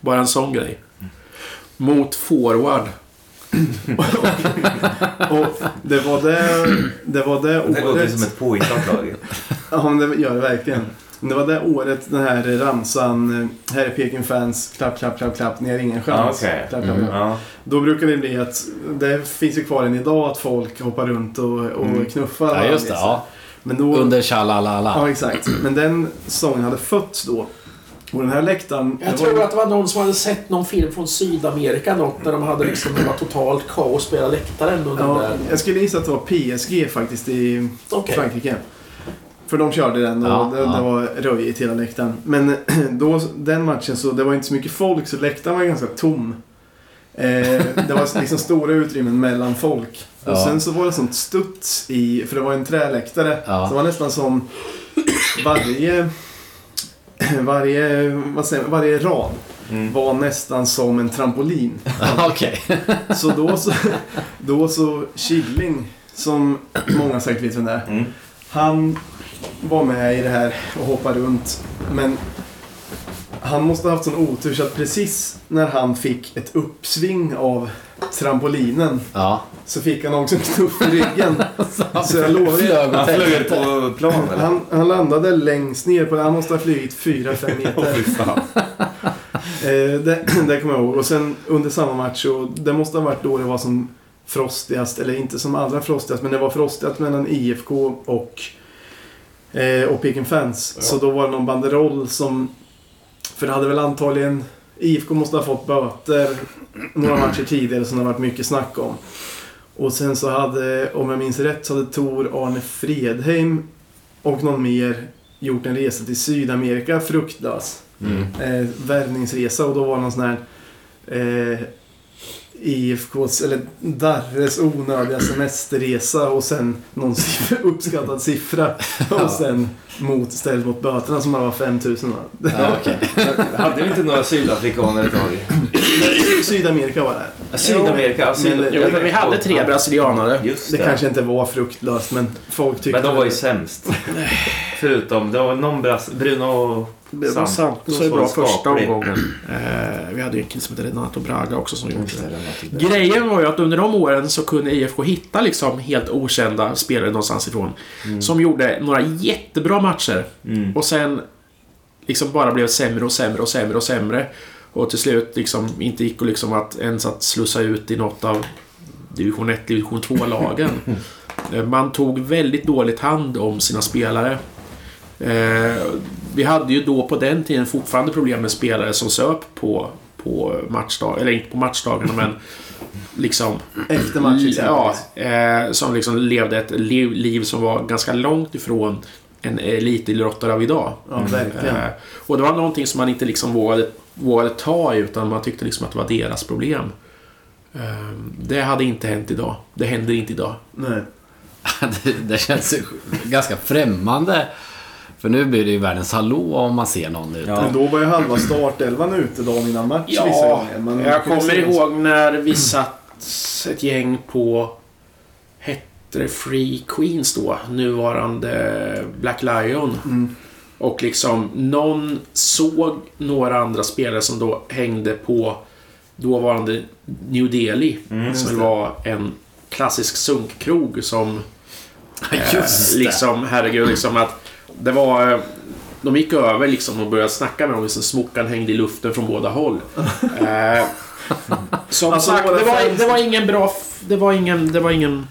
Bara en sån grej. Mot forward. Och det var det, det var det Det låter året. som ett påhittat lag. Ja, men det gör det verkligen. Det var det året den här ramsan Här är Peking fans, klapp, klapp, klapp, klapp, ni har ingen chans. Ja, okej. Klapp, klapp, Mm. klapp. Ja. Då brukar det bli att, det finns ju kvar än idag att folk hoppar runt och, och Mm. knuffar Ja, just det. Ja. Men då, Under tjalalala. Ja, exakt. Men den sången hade fötts då. Och den här läktaren... Jag tror var, att det var någon som hade sett någon film från Sydamerika något där de hade liksom, det var totalt kaos på hela läktaren under ja, där. Jag skulle gissa att det var PSG faktiskt i Okej. Frankrike. För de körde den och Ja, det, ja. det var röjigt hela läktaren. Men då, den matchen så det var inte så mycket folk så läktaren var ganska tom. Eh, det var liksom stora utrymmen mellan folk. Och Ja. sen så var det sånt studs i, för det var en träläktare. Ja. Så det var nästan som varje, varje, vad säger varje rad Mm. var nästan som en trampolin. Okej. Så då så, då så Killing, som många säkert vet vem det är. Mm. Han var med i det här och hoppade runt. Men han måste ha haft sån otur så att precis när han fick ett uppsving av trampolinen Ja. så fick han också en knuff i ryggen. Så jag lovar Flög Han flög på plan eller? han, han landade längst ner på det. Han måste ha flugit 4-5 Åh meter. Eh, det, det kommer jag ihåg. Och sen under samma match, och det måste ha varit då det var som frostigast, eller inte som allra frostigast, men det var frostigast mellan IFK och, eh, och Peking Fans. Ja. Så då var det någon banderoll som... För det hade väl antagligen... IFK måste ha fått böter några matcher tidigare som det har varit mycket snack om. Och sen så hade, om jag minns rätt, så hade Tor Arne Fredheim och någon mer gjort en resa till Sydamerika fruktlös Mm. eh, värvningsresa och då var det någon sån här eh, IFKs, eller Darres onödiga semesterresa och sen någon siffra, uppskattad siffra. Och sen mot, ställt mot böterna som bara var 5000 va? Ja, okej. Hade vi inte några sydafrikaner ett tag? Sydamerika var det. Ja, Sydamerika? Men- Syd- Jo, men vi hade tre brasilianare. Just Det det. kanske inte var fruktlöst men folk tyckte... Men de var ju sämst. Förutom, det var någon brass... Bruno... Det var Sant. sant. Så Så är bra var första omgången. Eh, vi hade ju en kille som hette Renato Braga också som gjorde det. Grejen var ju att under de åren så kunde IFK hitta liksom helt okända spelare någonstans ifrån. Som gjorde några jättebra matcher. Mm. Och sen liksom bara blev sämre och sämre och sämre och sämre. Och till slut liksom inte gick och liksom att ens att slussa ut i något av division 1, division 2-lagen. Eh, Man tog väldigt dåligt hand om sina spelare. Eh, vi hade ju då på den tiden fortfarande problem med spelare som söp på, på matchdag, eller inte på matchdagarna men liksom Efter matchen Ja, eh, som liksom levde ett liv, liv som var ganska långt ifrån en elitidrottare av idag. Ja, verkligen. Eh, och det var någonting som man inte liksom vågade, vågade ta i utan man tyckte liksom att det var deras problem. Eh, det hade inte hänt idag. Det händer inte idag. Nej. det, det känns ganska främmande. För nu blir det ju världens hallå om man ser någon ute. Ja. Men då var ju halva startelvan ute dagen innan match vissa Ja, gånger. Man jag kommer ihåg när vi satt ett gäng på... Hette det Free Queens då? Nuvarande Black Lion. Mm. Och liksom någon såg några andra spelare som då hängde på dåvarande New Delhi. Mm, som var en klassisk sunkkrog som... eh, Just det. Liksom, herregud, liksom att det var... eh, De gick över liksom och började snacka med dem. Liksom, smockan hängde i luften från båda håll. eh, som Alltså, sagt, det var, det var ingen bra... Det var ingen... Det var ingen...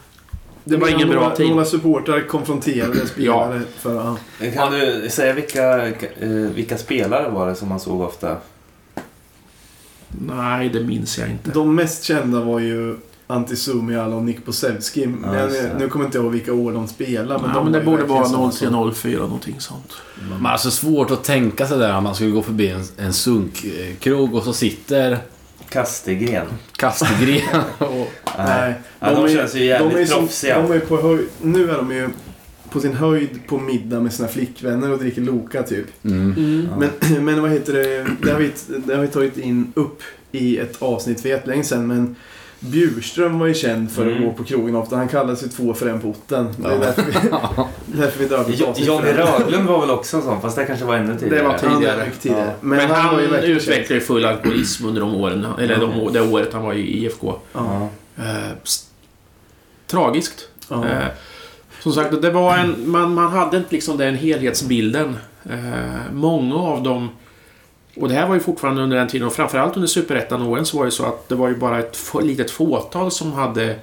Det var ingen bra några, tid. Några supportrar konfronterade spelare för... Ja. Kan du säga vilka, eh, vilka spelare var det som man såg ofta? Nej, det minns jag inte. De mest kända var ju Antti Sumial och Nick Posevski. Ja, men det. nu kommer inte jag ihåg vilka år de spelar. Men, ja, de men det borde vara såna som- 03-04 någonting sånt. Men alltså svårt att tänka sig där om man skulle gå förbi en, en sunkkrog och så sitter Kastegren. Kastegren och... Nej, Ja, de är- känns ju jävligt de är som- proffsiga. De är på höjd, nu är de ju på sin höjd på middag med sina flickvänner och dricker Loka typ. Mm. Ja. Men, men vad heter det? Det har, vi, det har vi tagit in upp i ett avsnitt för jättelänge sedan. Men Bjurström var ju känd för att Mm. gå på krogen ofta. Han kallade sig två för en på orten. Det är Ja. därför vi, därför vi avsnitt Johnny. Röglund var väl också en sån, fast det kanske var ännu tidigare. Det var tidigare. var tidigare. Ja. Men, Men, han, han, var ju verkligen känd. utvecklade ju full alkoholism under de åren. Eller de, det året han var i IFK. Ja. Ja. Eh, tragiskt. Ja. Eh, som sagt, det var en, man, man hade inte liksom den helhetsbilden. Eh, många av dem... Och det här var ju fortfarande under den tiden, och framförallt under Superettan-åren så var det så att det var ju bara ett litet fåtal som hade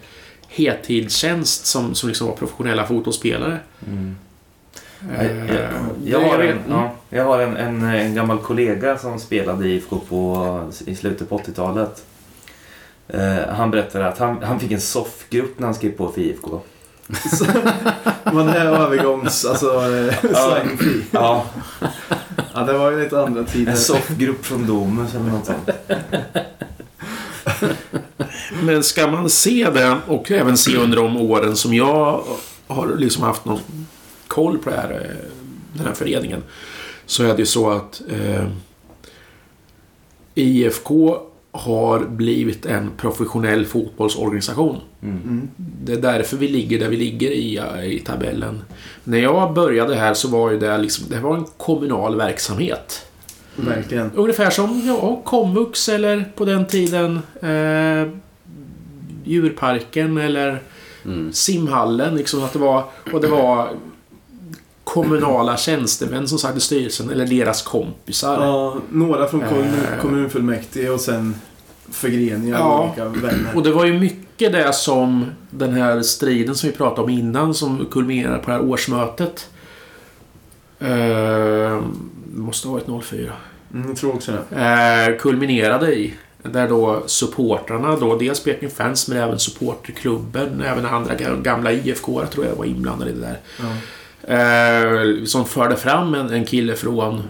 heltidstjänst som, som liksom var professionella fotbollsspelare. Mm. Eh, Jag, jag, jag har, en, ja, jag har en, en, en gammal kollega som spelade i på, i slutet på 80-talet. Eh, han berättade att han, han fick en soffgrupp när han skrev på för IFK. Det här övergångs... Alltså, fee. Ja, Ja, det var ju lite andra tider. en soffgrupp från Domus eller något sånt. Men ska man se det och även se under de åren som jag har liksom haft någon koll på det här, eh, den här föreningen. Så är det ju så att eh, IFK har blivit en professionell fotbollsorganisation. Mm. Mm. Det är därför vi ligger där vi ligger i, i tabellen. När jag började här så var ju det liksom, det var en kommunal verksamhet. Verkligen. Ungefär som ja, komvux eller på den tiden eh, djurparken eller Mm. simhallen. Liksom att det var, och det var kommunala tjänstemän som satt i styrelsen eller deras kompisar. Ja, några från kommun, Eh. kommunfullmäktige och sen förgreningar Ja. olika vänner. Och det var ju mycket det som den här striden som vi pratade om innan som kulminerade på det här årsmötet. Eh, måste ha varit 04. Mm, jag tror också det. eh, kulminerade i. Där då supportrarna då, dels Peking Fans men även supporterklubben, även andra ga- gamla IFK tror jag var inblandade i det där. Ja. Eh, som förde fram en, en kille från...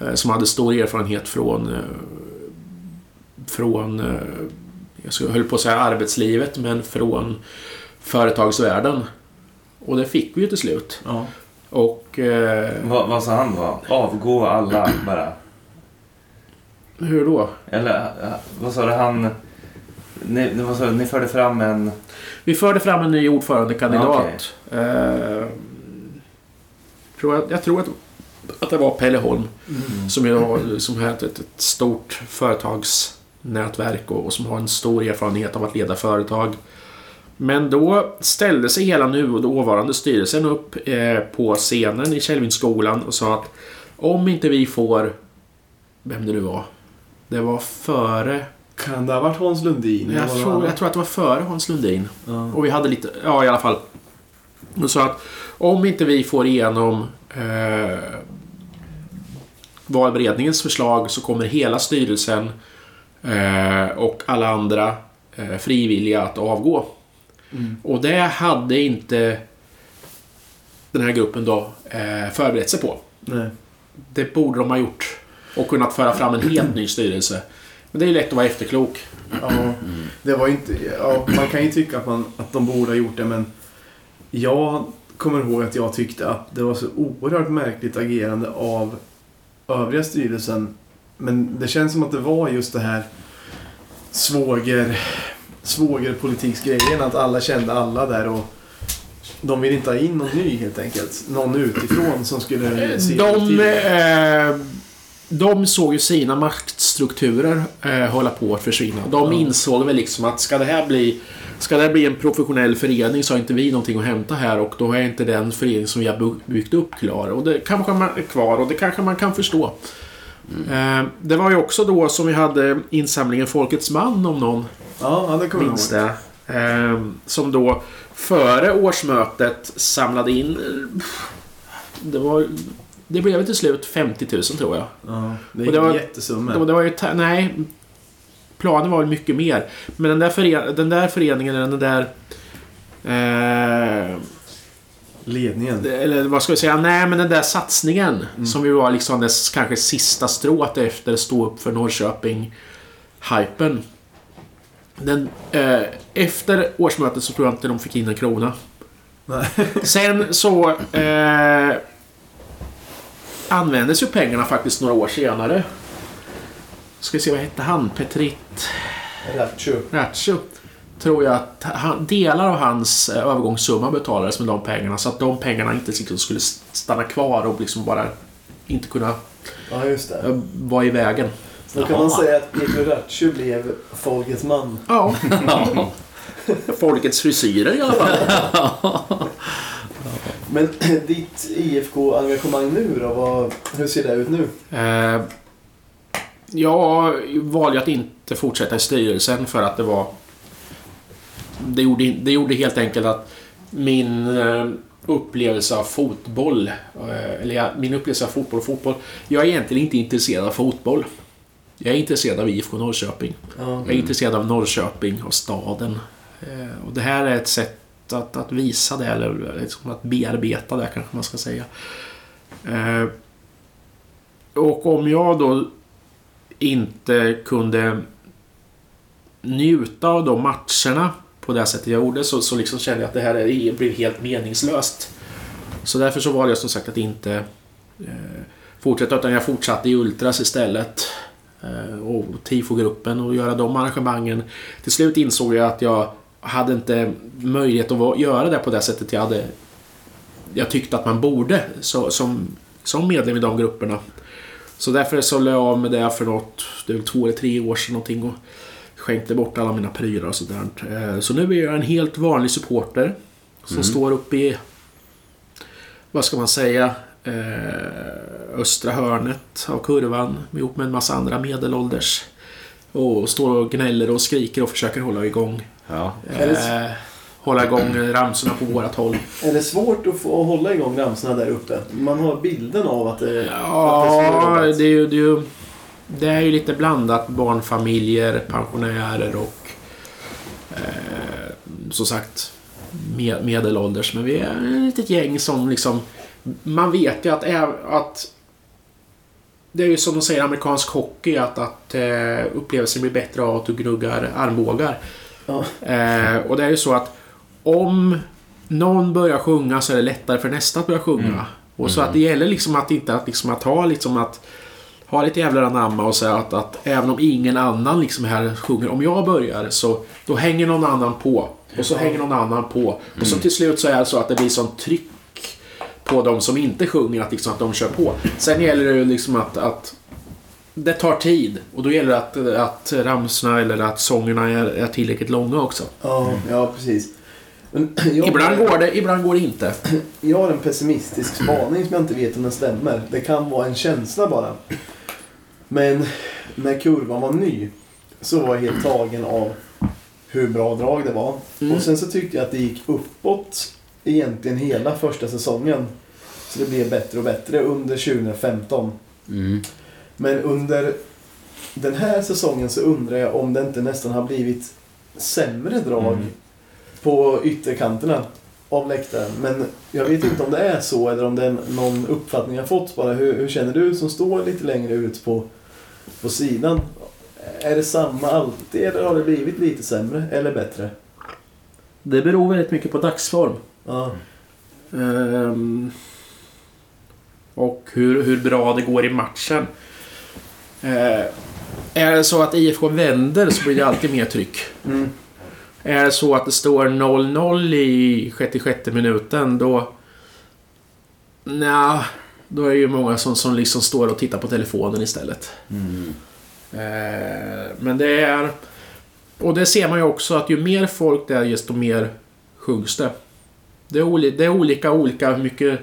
Eh, som hade stor erfarenhet från... Eh, från... Eh, jag skulle- höll på att säga arbetslivet, men från företagsvärlden. Och det fick vi ju till slut. Ja. Och... Eh, Vad, vad sa han då? Avgå alla bara? hur då? Eller eh, vad sa du? Han... Ni, ni- vad sa du? Ni förde fram en... Vi förde fram en ny ordförandekandidat. Okej. Eh, tror jag, jag tror att, att det var Pelle Holm. Mm. Som har som har ett, ett stort företagsnätverk och, och som har en stor erfarenhet av att leda företag. Men då ställde sig hela nu och dåvarande styrelsen upp eh, på scenen i Källvinsskolan och sa att om inte vi får... Vem det nu var. Det var före... Kan det ha varit Hans Lundin? Jag tror, jag tror att det var före Hans Lundin. Ja. Och vi hade lite, ja i alla fall. Och sa att om inte vi får igenom eh, valberedningens förslag så kommer hela styrelsen eh, och alla andra eh, frivilliga att avgå. Mm. Och det hade inte den här gruppen då eh, förberett sig på. Nej. Det borde de ha gjort. Och kunnat föra fram en helt ny styrelse. Men det är ju lätt att vara efterklok. Ja, det var inte... Ja, man kan ju tycka att, man, att de borde ha gjort det, men jag kommer ihåg att jag tyckte att det var så oerhört märkligt agerande av övriga styrelsen. Men det känns som att det var just det här svåger, svågerpolitiksgrejen, att alla kände alla där och de vill inte ha in någon ny helt enkelt. Någon utifrån som skulle se De, eh, de såg ju sina maktstrukturer eh, hålla på att försvinna. De insåg väl liksom att ska det här bli Ska det bli en professionell förening så har inte vi någonting att hämta här och då är inte den förening som vi har byggt upp klar. Och det kanske man är kvar och det kanske man kan förstå. Eh, det var ju också då som vi hade insamlingen Folkets man om någon Ja, det minns det. Eh, som då före årsmötet samlade in... eh, Det var... Det blev till slut 50 000 tror jag. Ja, det är Och det var- det var ju... Nej. Planen var väl mycket mer. Men den där, före, den där föreningen, eller den där... Eh, Ledningen. eller vad ska vi säga? Nej, men den där satsningen. Mm. Som ju var liksom dess kanske sista strået efter stå upp för Norrköping-hypen. Den, eh, efter årsmötet så tror jag inte de fick in en krona. Nej. Sen så eh, användes ju pengarna faktiskt några år senare. Ska vi se, vad hette han? Petrit Ratcho. Ratcho. Tror jag att han, delar av hans eh, övergångssumma betalades med de pengarna. Så att de pengarna inte liksom skulle stanna kvar och liksom bara inte kunna Ja, just det. eh, vara i vägen. Då kan man säga att Peter Ratcho blev folkets man. Ja. Folkets frisyrer i alla fall. Men ditt IFK-engagemang nu då? Vad, hur ser det ut nu? Eh, jag valde att inte fortsätta i styrelsen för att det var... Det gjorde, det gjorde helt enkelt att min eh, upplevelse av fotboll, eh, eller min upplevelse av fotboll och fotboll. Jag är egentligen inte intresserad av fotboll. Jag är intresserad av IFK Norrköping. Ja. Jag är intresserad av Norrköping och staden. Eh, och det här är ett sätt att, att visa det, eller liksom att bearbeta det kanske man ska säga. Och om jag då inte kunde njuta av de matcherna på det sättet jag gjorde så, så liksom kände jag att det här är, blev helt meningslöst. Så därför så valde jag som sagt att inte eh, fortsätta utan jag fortsatte i Ultras istället. Eh, och TIFO-gruppen och göra de arrangemangen. Till slut insåg jag att jag hade inte möjlighet att göra det på det sättet jag hade jag tyckte att man borde så, som, som medlem i de grupperna. Så därför så la jag av med det för något, det är två eller tre år sedan någonting och skänkte bort alla mina prylar och sådär. Eh, Så nu är jag en helt vanlig supporter som står uppe i, vad ska man säga, eh, östra hörnet av kurvan ihop med en massa andra medelålders. Och står och gnäller och skriker och försöker hålla igång, Ja. Eh, hålla igång ramsorna på vårat håll. Är det svårt att få hålla igång ramsorna där uppe? Man har bilden av att det, att Ja, det är svårt. det är ju, det är ju, det är ju lite blandat. Barnfamiljer, pensionärer och eh, som sagt med, medelålders. Men vi är ett litet gäng som liksom... Man vet ju att, att det är ju som de säger i amerikansk hockey att, att eh, upplevelsen blir bättre av att du gnuggar armbågar. Ja. Eh, och det är ju så att om någon börjar sjunga så är det lättare för nästa att börja sjunga. Mm. Och så att det gäller liksom att inte att, liksom att ha liksom att ha lite jävlar anamma och säga att, att även om ingen annan liksom här sjunger, om jag börjar så då hänger någon annan på. Och så hänger någon annan på. Och Mm. så till slut så är det så att det blir sånt tryck på de som inte sjunger att, liksom, att de kör på. Sen gäller det ju liksom att, att det tar tid och då gäller det att, att ramsorna eller att sångerna är, är tillräckligt långa också. Ja, ja precis. Jag, Ibland går det, ibland går det inte. Jag har en pessimistisk spaning som jag inte vet om den stämmer. Det kan vara en känsla bara. Men när kurvan var ny så var jag helt tagen av hur bra drag det var. Mm. Och sen så tyckte jag att det gick uppåt egentligen hela första säsongen. Så det blev bättre och bättre under 2015. Mm. Men under den här säsongen så undrar jag om det inte nästan har blivit sämre drag Mm. På ytterkanterna av läktaren. Men jag vet inte om det är så eller om det är någon uppfattning jag fått bara. Hur, hur känner du som står lite längre ut på, på sidan? Är det samma alltid eller har det blivit lite sämre eller bättre? Det beror väldigt mycket på dagsform. Ja. Ehm, och hur, hur bra det går i matchen. Eh, är det så att IFK vänder så blir det alltid mer tryck. Mm. Är det så att det står 0-0 i 66 minuten då... Nja, då är det ju många som, som liksom står och tittar på telefonen istället. Mm. Eh, men det är... Och det ser man ju också att ju mer folk det är desto mer sjungs det. Det är, oli, det är olika, olika hur mycket...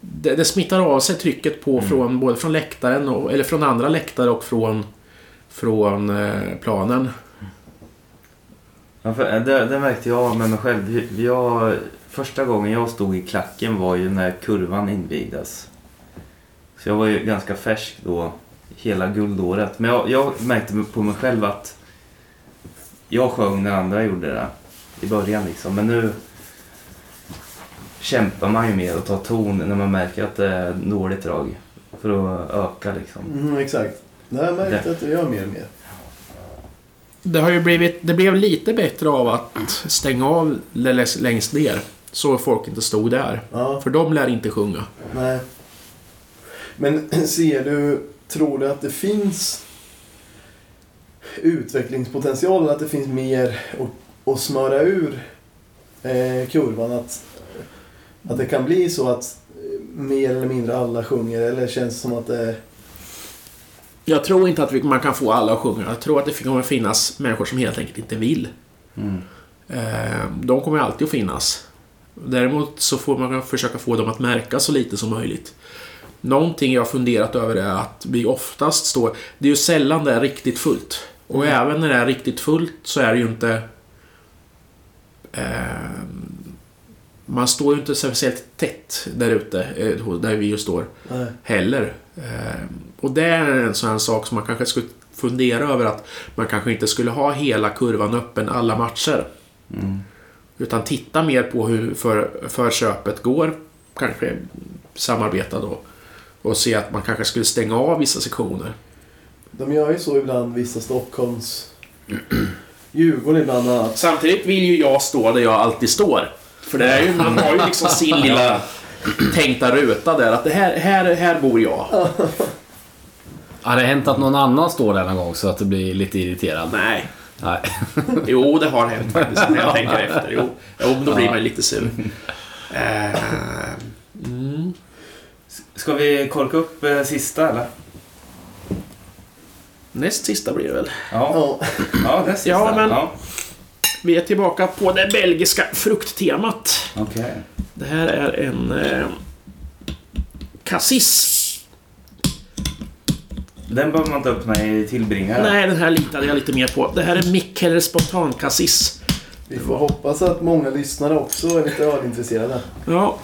Det, det smittar av sig trycket på Mm. från både från läktaren och, eller från andra läktare och från, från eh, planen. Ja, för det, det märkte jag med mig själv. Jag, första gången jag stod i klacken var ju när kurvan invigdes. Så jag var ju ganska färsk då, hela guldåret. Men jag, jag märkte på mig själv att jag sjöng när andra gjorde det i början liksom. Men nu kämpar man ju mer och tar ton när man märker att det är dåligt drag. För att öka liksom. Mm, exakt. Det har jag märkt att du gör mer och mer. Det har ju blivit... Det blev lite bättre av att stänga av lä- längst ner. Så folk inte stod där. Ja. För de lär inte sjunga. Nej. Men ser du, tror du att det finns utvecklingspotential, att det finns mer att, att smöra ur eh, kurvan? Att, att det kan bli så att eh, mer eller mindre alla sjunger, eller känns det som att det... Jag tror inte att vi, man kan få alla att sjunga. Jag tror att det kommer finnas människor som helt enkelt inte vill. Mm. De kommer alltid att finnas. Däremot så får man försöka få dem att märka så lite som möjligt. Någonting jag har funderat över är att vi oftast står... Det är ju sällan det är riktigt fullt. Och Mm. även när det är riktigt fullt så är det ju inte... Eh, man står ju inte speciellt tätt där ute, eh, där vi ju står Nej. heller. Eh, och det är en sån här sak som man kanske skulle fundera över att man kanske inte skulle ha hela kurvan öppen alla matcher. Mm. Utan titta mer på hur för, förköpet går. Kanske samarbeta då. Och se att man kanske skulle stänga av vissa sektioner. De gör ju så ibland, vissa Stockholms... Djurgården ibland annat. Samtidigt vill ju jag stå där jag alltid står. För det är ju, man har ju liksom sin lilla tänkta ruta där. Att det här, här, här bor jag. Har det hänt att någon annan står där någon gång så att du blir lite irriterad? Nej. Nej. Jo, det har hänt faktiskt när jag tänker efter. Jo, jo då blir man ju lite sur. Mm. Ska vi korka upp eh, sista eller? Näst sista blir det väl. Ja, Ja. ja det är sista. Ja, men- Ja, Vi är tillbaka på det belgiska frukttemat. Okej. Det här är en eh, cassis. Den behöver man inte öppna i tillbringare. Nej, den här litade jag lite mer på. Det här är Mikkeller spontan cassis. Vi får hoppas att många lyssnare också är lite ölintresserade. Ja.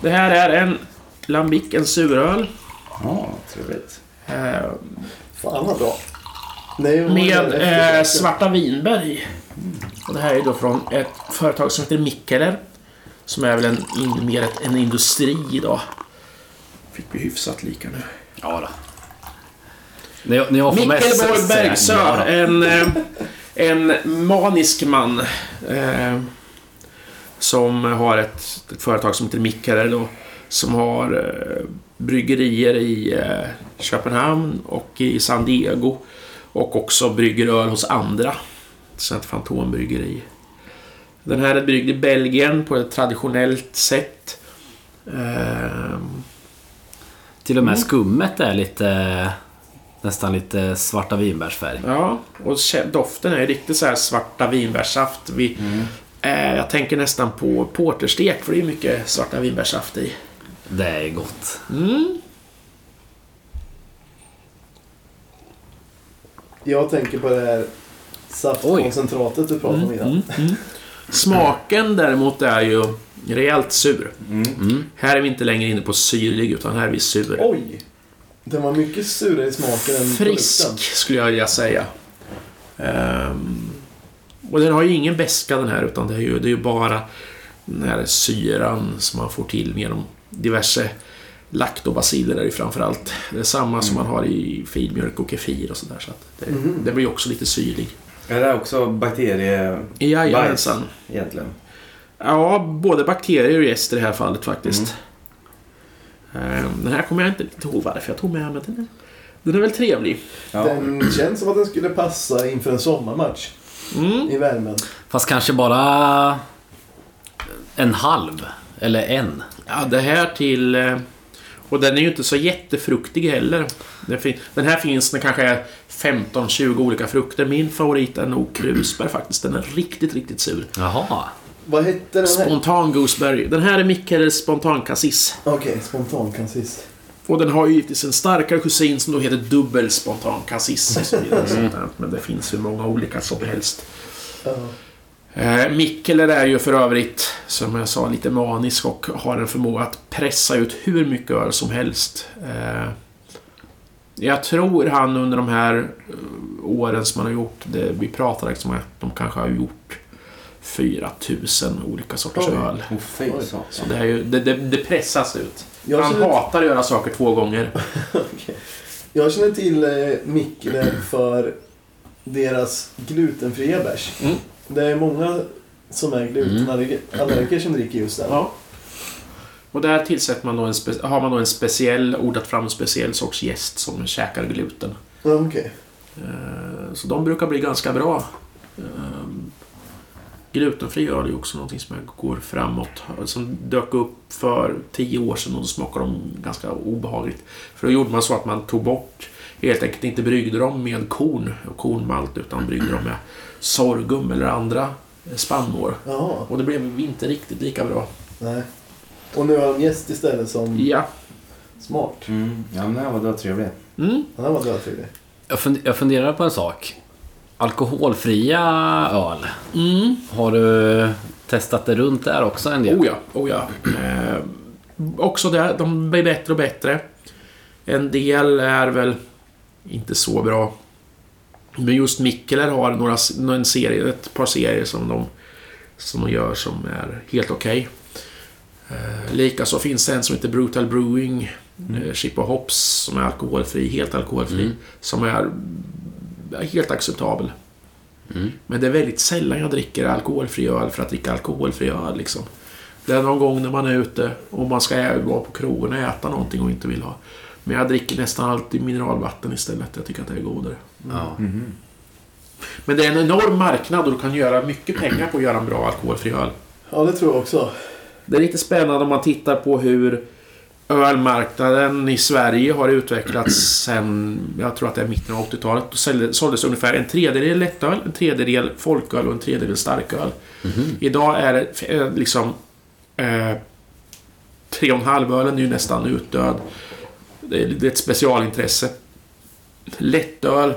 Det här är en Lambic, en suröl. Ja, trevligt. Eh, Fan vad bra. Ju med eh, svarta vinbär i. Och det här är då från ett företag som heter Mikkeller. Som är väl en, in, mer ett, en industri idag. Fick vi hyfsat lika nu. Ja då. När jag, när jag får. Mikkel Borg Bergsö, Ja, då. en, eh, en manisk man. Eh, som har ett, ett företag som heter Mikkeller då. Som har eh, bryggerier i eh, Köpenhamn och i San Diego. Och också brygger öl hos andra. Ett fantombryggeri. Den här är bryggd i Belgien på ett traditionellt sätt. Eh, Till och med skummet är lite... Nästan lite svarta vinbärsfärg. Ja, och doften är riktigt så här svarta vinbärssaft. Vi, eh, jag tänker nästan på porterstek, för det är mycket svarta vinbärssaft i. Det är gott. Mm. Jag tänker på det här saftkoncentratet du pratade om innan. Mm. Mm. Smaken däremot är ju rejält sur. Mm. Här är vi inte längre inne på syrlig, utan här är vi sur. Oj! Den var mycket surare i smaken än Frisk, produkten. skulle jag vilja säga. Ehm, och den har ju ingen beska den här, utan det är ju, det är ju bara den här syran som man får till genom diverse laktobaciller är det ju framförallt. Det är samma som man har i filmjölk och kefir och sådär. Så att det, Mhm. det blir också lite syrlig. Är det också bakterie... Jajamensan. egentligen? Ja, både bakterier och gäst i det här fallet faktiskt. Ehm, Den här kommer jag inte riktigt ihåg varför jag tog med, men den är, den är väl trevlig. Ja. Den känns som att den skulle passa inför en sommarmatch Mm. i värmen. Fast kanske bara en halv. Eller en. Ja, det här till... Och den är ju inte så jättefruktig heller. Den, fin- den här finns det kanske är 15-20 olika frukter. Min favorit är nog krusbär faktiskt. Den är riktigt, riktigt sur. Jaha. Vad hette den här? Spontan gooseberry. Den här är Mikkeles spontan cassis. Okej, spontan kansis. Och den har ju givetvis en starkare kusin som då heter dubbel spontan cassis. där. Men det finns hur många olika som helst. Ja. Eh, Mikkeler är ju för övrigt, som jag sa, lite manisk och har en förmåga att pressa ut hur mycket öl som helst. Eh, jag tror han under de här eh, åren som han har gjort, det, vi pratade liksom om att de kanske har gjort 4000 olika sorters Oj. öl. Oj. Så det, är ju, det, det, det pressas ut. Jag han hatar att göra saker två gånger. Jag känner till eh, Mikkele för deras glutenfria bärs. Mm. Det är många som är glutenallergiker som dricker just den. Ja. Och där tillsätter man då en har man då en speciell, odlat fram en speciell sorts jäst som käkar gluten. Ja, okej. Eh, Så de brukar bli ganska bra. Eh, Glutenfri öl är ju också någonting som jag går framåt. Som dök upp för tio år sedan och då smakade de ganska obehagligt. För då gjorde man så att man tog bort, helt enkelt inte bryggde dem med korn och kornmalt utan bryggde dem med sorghum eller andra spannmål. Jaha, Och det blev inte riktigt lika bra. nej. Och nu har de gäst istället som Ja. smart. Mm. Ja, men det var, trevligt. Mm. Den var dödtrevlig. Jag, fund- jag funderar på en sak. Alkoholfria öl. Mm. Har du testat det runt där också en del? Oh ja, oh ja. Eh, också där, de blir bättre och bättre. En del är väl inte så bra. Men just Mikkeler har några, en serie, ett par serier som de, som de gör som är helt okej. Eh, Likaså finns det en som heter Brutal Brewing. Mm. Chip och Hops som är alkoholfri, helt alkoholfri. Mm. Som är helt acceptabel. Mm. Men det är väldigt sällan jag dricker alkoholfri öl för att dricka alkoholfri öl. Liksom. Det är någon gång när man är ute och man ska vara på krogen och äta någonting och inte vill ha. Men jag dricker nästan alltid mineralvatten istället. Jag tycker att det är godare. Ja. Mhm. Men det är en enorm marknad och du kan göra mycket pengar på att göra en bra alkoholfri öl. Ja, det tror jag också. Det är lite spännande om man tittar på hur ölmarknaden i Sverige har utvecklats sen, jag tror att det är mitten av 80-talet. Då sålde- såldes ungefär en tredjedel lättöl, en tredjedel folköl och en tredjedel starköl. Idag är det eh, liksom... Eh, 3,5-ölen är ju nästan utdöd. Det är, ett specialintresse. Lättöl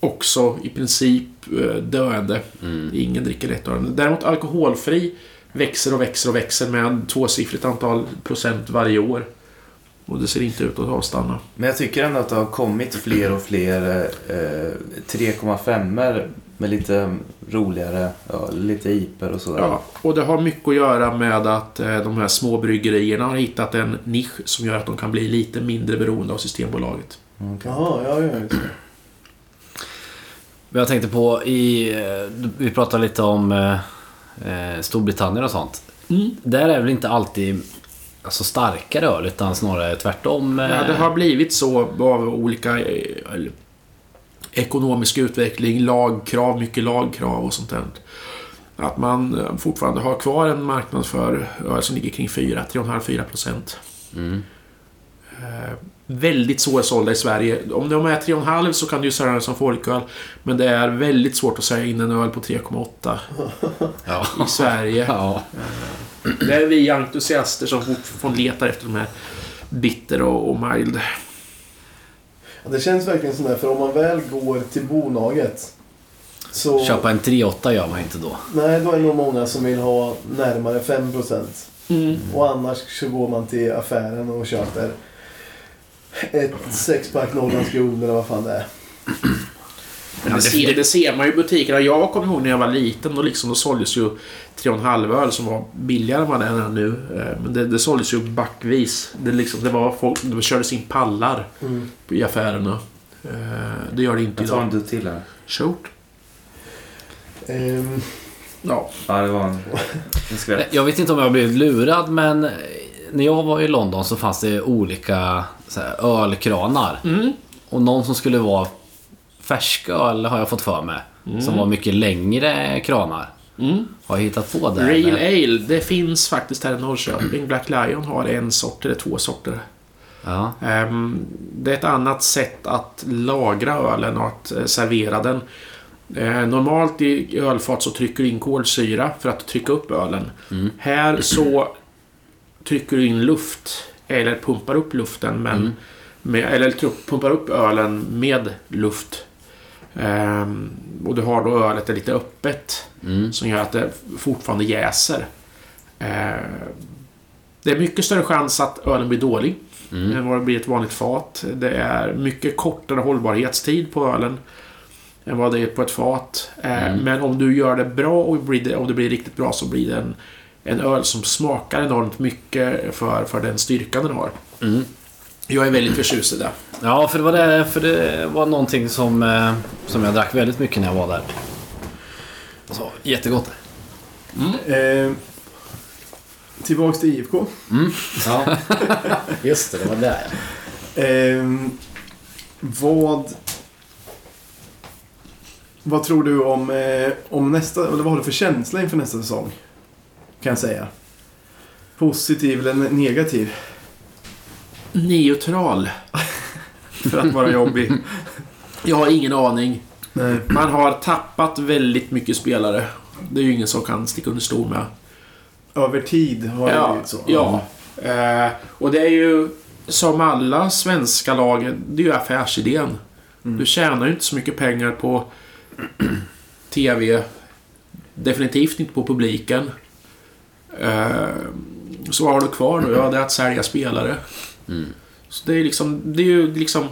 också i princip eh, döende. Mm. Ingen dricker lättöl. Däremot alkoholfri växer och växer och växer med tvåsiffrigt antal procent varje år. Och det ser inte ut att avstanna. Men jag tycker ändå att det har kommit fler och fler eh, 3,5 med lite roligare öl, lite iper och sådär. Ja, och det har mycket att göra med att eh, de här små bryggerierna har hittat en nisch som gör att de kan bli lite mindre beroende av Systembolaget. Okej. Jaha, ja, ja, just det. Men Jag tänkte på i... eh, Vi pratade lite om eh, eh, Storbritannien och sånt. Mm. Där är väl inte alltid alltså, starkare öl utan snarare tvärtom. eh, Ja, det har blivit så av olika eh, ekonomisk utveckling, lagkrav, mycket lagkrav och sånt där. Att man eh, fortfarande har kvar en marknad för öl som ligger kring 4, 3,5-4 procent. Mm. Eh, väldigt svårsålda i Sverige. Om de är 3,5 så kan du ju sälja den som folköl. Men det är väldigt svårt att sälja in en öl på 3,8 Ja. i Sverige. ja. Det är vi entusiaster som fortfarande letar efter de här bitter och, och mild. Ja, det känns verkligen som det, för om man väl går till bolaget Så, Köpa en 3.8 gör man inte då. Nej, då är det nog många som vill ha närmare 5%. Mm. Och annars så går man till affären och köper ett sexpack Norrlands guld eller vad fan det är. Men det, ser, det ser man ju i butikerna. Jag kommer ihåg när jag var liten. Då, liksom, då såldes ju 3,5 öl som var billigare än vad den är nu. Eh, Men det, det såldes ju backvis. Det, liksom, det, var folk, det kördes in pallar Mm. i affärerna. Eh, Det gör det inte Jag tar en idag. dutt till här. Shoot. Ehm, Ja. Ja, det var en, en skvätt. Jag vet inte om jag har blivit lurad men när jag var i London så fanns det olika så här, ölkranar. Mm. Och någon som skulle vara färska öl har jag fått för mig. Som var mycket längre kranar. Mm. Har jag hittat på det? Real eller? Ale, det finns faktiskt här i Norrköping. Black Lion har en sort eller två sorter. Ja. Ehm, Det är ett annat sätt att lagra ölen och att eh, servera den. Eh, Normalt i ölfat så trycker du in kolsyra för att trycka upp ölen. Här så trycker du in luft eller pumpar upp luften men med, eller pumpar upp ölen med luft. Ehm, och du har då ölet är lite öppet Mm. som gör att det fortfarande jäser. Ehm, det är mycket större chans att ölen blir dålig Mm. än vad det blir ett vanligt fat. Det är mycket kortare hållbarhetstid på ölen än vad det är på ett fat. Eh, Mm. Men om du gör det bra och blir det, om det blir riktigt bra så blir det en, en öl som smakar enormt mycket för, för den styrkan den har. Mm. Jag är väldigt förtjust i det. Ja, för det var, det, för det var någonting som, eh, som jag drack väldigt mycket när jag var där. Så, jättegott. ehm, tillbaks till IFK. Ja. Just det, det var det ja. Ehm, vad... Vad tror du om, eh, om nästa... Eller vad har du för känsla inför nästa säsong? Kan jag säga. Positiv eller ne- negativ? Neutral. för att vara jobbig. Jag har ingen aning. Nej. Man har tappat väldigt mycket spelare. Det är ju ingen som kan sticka under stol med. Över tid har det Ja, blivit så. ja. Eh, och det är ju som alla svenska lag, det är ju affärsidén. Mm. Du tjänar ju inte så mycket pengar på TV. Definitivt inte på publiken. Eh, så vad har du kvar då? Ja, det är att sälja spelare. Mm. Så det är liksom, det är ju liksom...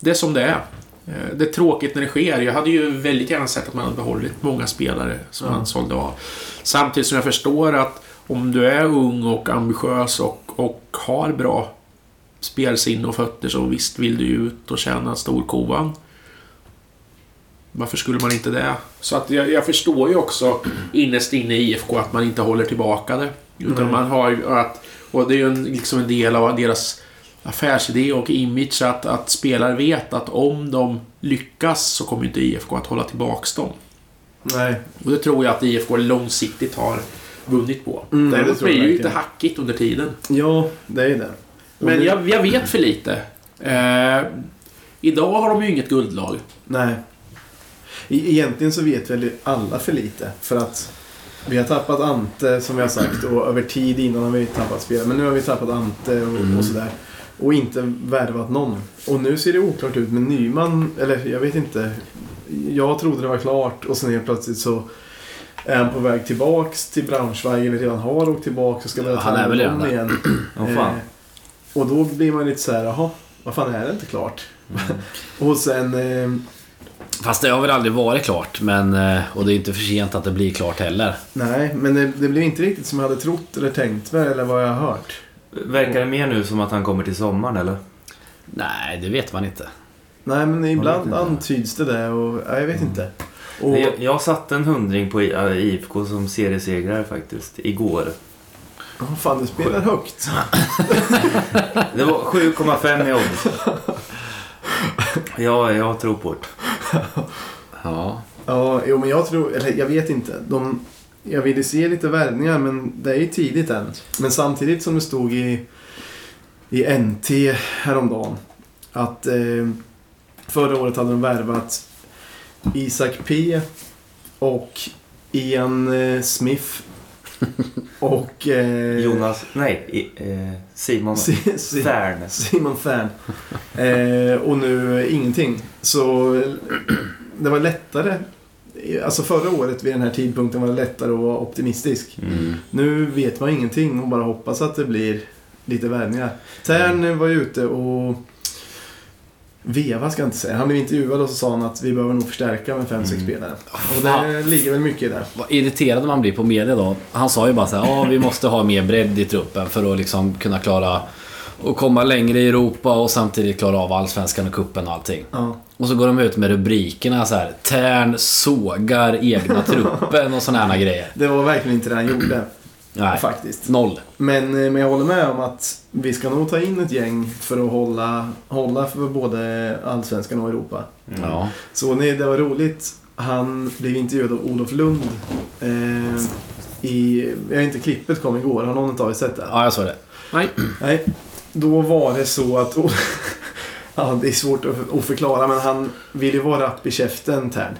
Det är som det är. Eh, Det är tråkigt när det sker. Jag hade ju väldigt gärna sett att man hade behållit många spelare som Ja. man sålde av. Samtidigt som jag förstår att om du är ung och ambitiös och, och har bra spelsinne och fötter så visst vill du ut och tjäna storkovan. Varför skulle man inte det? Så att jag, jag förstår ju också innerst inne i IFK att man inte håller tillbaka det. Utan Mm. man har ju att... Och det är ju en, liksom en del av deras affärsidé och image att, att spelare vet att om de lyckas så kommer inte IFK att hålla tillbaks dem. Nej. Och det tror jag att IFK långsiktigt har vunnit på. Mm, det Däremot blir det ju lite hackigt under tiden. Ja, det är det. Men det- jag, jag vet för lite. Eh, idag har de ju inget guldlag. Nej. E- Egentligen så vet väl alla för lite. För att vi har tappat Ante som vi har sagt och över tid innan har vi tappat spelare. Men nu har vi tappat Ante och, Mm. och sådär. Och inte värvat någon. Och nu ser det oklart ut med Nyman. Eller jag vet inte. Jag trodde det var klart och sen helt plötsligt så är han på väg tillbaks till Braunschweig eller redan har åkt tillbaks och ska börja Ja, redan om där. igen. Åh fan. Eh, och då blir man lite så här, jaha, vad fan är det inte klart? och sen... Eh, Fast det har väl aldrig varit klart. Men, eh, och det är inte för sent att det blir klart heller. Nej, men det, det blev inte riktigt som jag hade trott eller tänkt mig eller vad jag har hört. Verkar det mer nu som att han kommer till sommaren eller? Nej, det vet man inte. Nej, men ibland antyds det där och ja, jag vet inte. Och, Jag, jag satte en hundring på I- äh, IFK som seriesegrare faktiskt, igår. oh, fan, du spelar högt. Det var 7,5 i odds. Ja, jag tror på det. Ja. Ja, jo, men jag tror, eller jag vet inte. De, jag ville se lite värvningar, men det är ju tidigt än. Men samtidigt som det stod i, i NT häromdagen att eh, förra året hade de värvat Isak P och Ian eh, Smith och eh, Jonas, nej, eh, Simon Si- Si- Färn. Simon Färn. Eh, och nu ingenting. Så det var lättare. Alltså förra året vid den här tidpunkten var det lättare att vara optimistisk. Mm. Nu vet man ingenting och bara hoppas att det blir lite värvningar. Tern var ju ute och veva ska jag inte säga. Han blev intervjuad och så sa han att vi behöver nog förstärka med 5-6 Mm. spelare. Och det ligger väl mycket i det. Vad irriterad man blir på media då. Han sa ju bara så här, ja vi måste ha mer bredd i truppen för att liksom kunna klara och komma längre i Europa och samtidigt klara av Allsvenskan och kuppen och allting. Ja. Och så går de ut med rubrikerna så här. Tern sågar egna truppen och såna här grejer. Det var verkligen inte det han gjorde. Nej, Faktiskt. noll. Men, eh, men jag håller med om att vi ska nog ta in ett gäng för att hålla, hålla för både Allsvenskan och Europa. Ja. Så nej, det var roligt. Han blev intervjuad av Olof Lund. Eh, i, jag vet inte, klippet kom igår. Har någon av er sett det? ja, jag såg det. Nej. Nej. Då var det så att... ja, det är svårt att, förklara men han ville ju vara rapp i käften, Tern.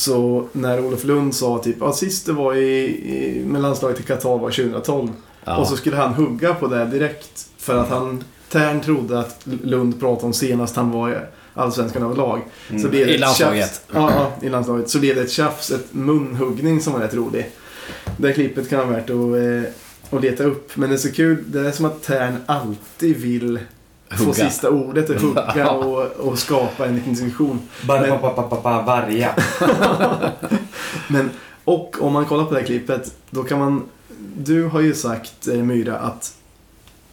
Så när Olof Lund sa typ ja, sist det var i, i, med landslaget i Qatar var 2012. Ja. Och så skulle han hugga på det direkt. För att han, Tern trodde att Lund pratade om senast han var i Allsvenskan överlag. Så blev det I landslaget. Tjafs, ja, ja, i landslaget. Så blev det ett tjafs, ett munhuggning som var rätt rolig. Det klippet kan vara värt att, eh, att leta upp. Men det är så kul, det är som att Tern alltid vill få Hugga. sista ordet och hugga och, och skapa en liten diskussion. Bara Men- pa, pa, pa, pa, varja. Men, och om man kollar på det här klippet, då kan man... Du har ju sagt, eh, Myra, att...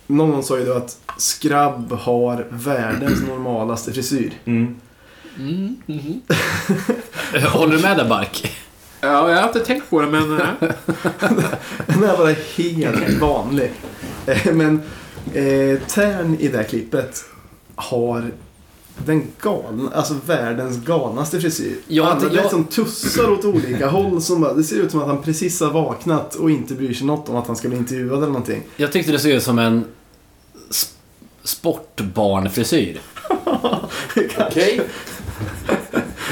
Någon gång sa ju du att Skrabb har världens normalaste frisyr. Mm. Mm, mhm. Håller du med där Bark? Ja, jag har inte tänkt på det, men... Den är bara helt vanlig. Eh, Men eh, Tern i det här klippet har den galna, alltså världens galnaste frisyr. Ja, Han det- är jag- som tussar åt olika håll. Som bara, det ser ut som att han precis har vaknat och inte bryr sig något om att han ska bli intervjuad eller någonting. Jag tyckte det såg ut som en sp- sportbarnfrisyr. Okej.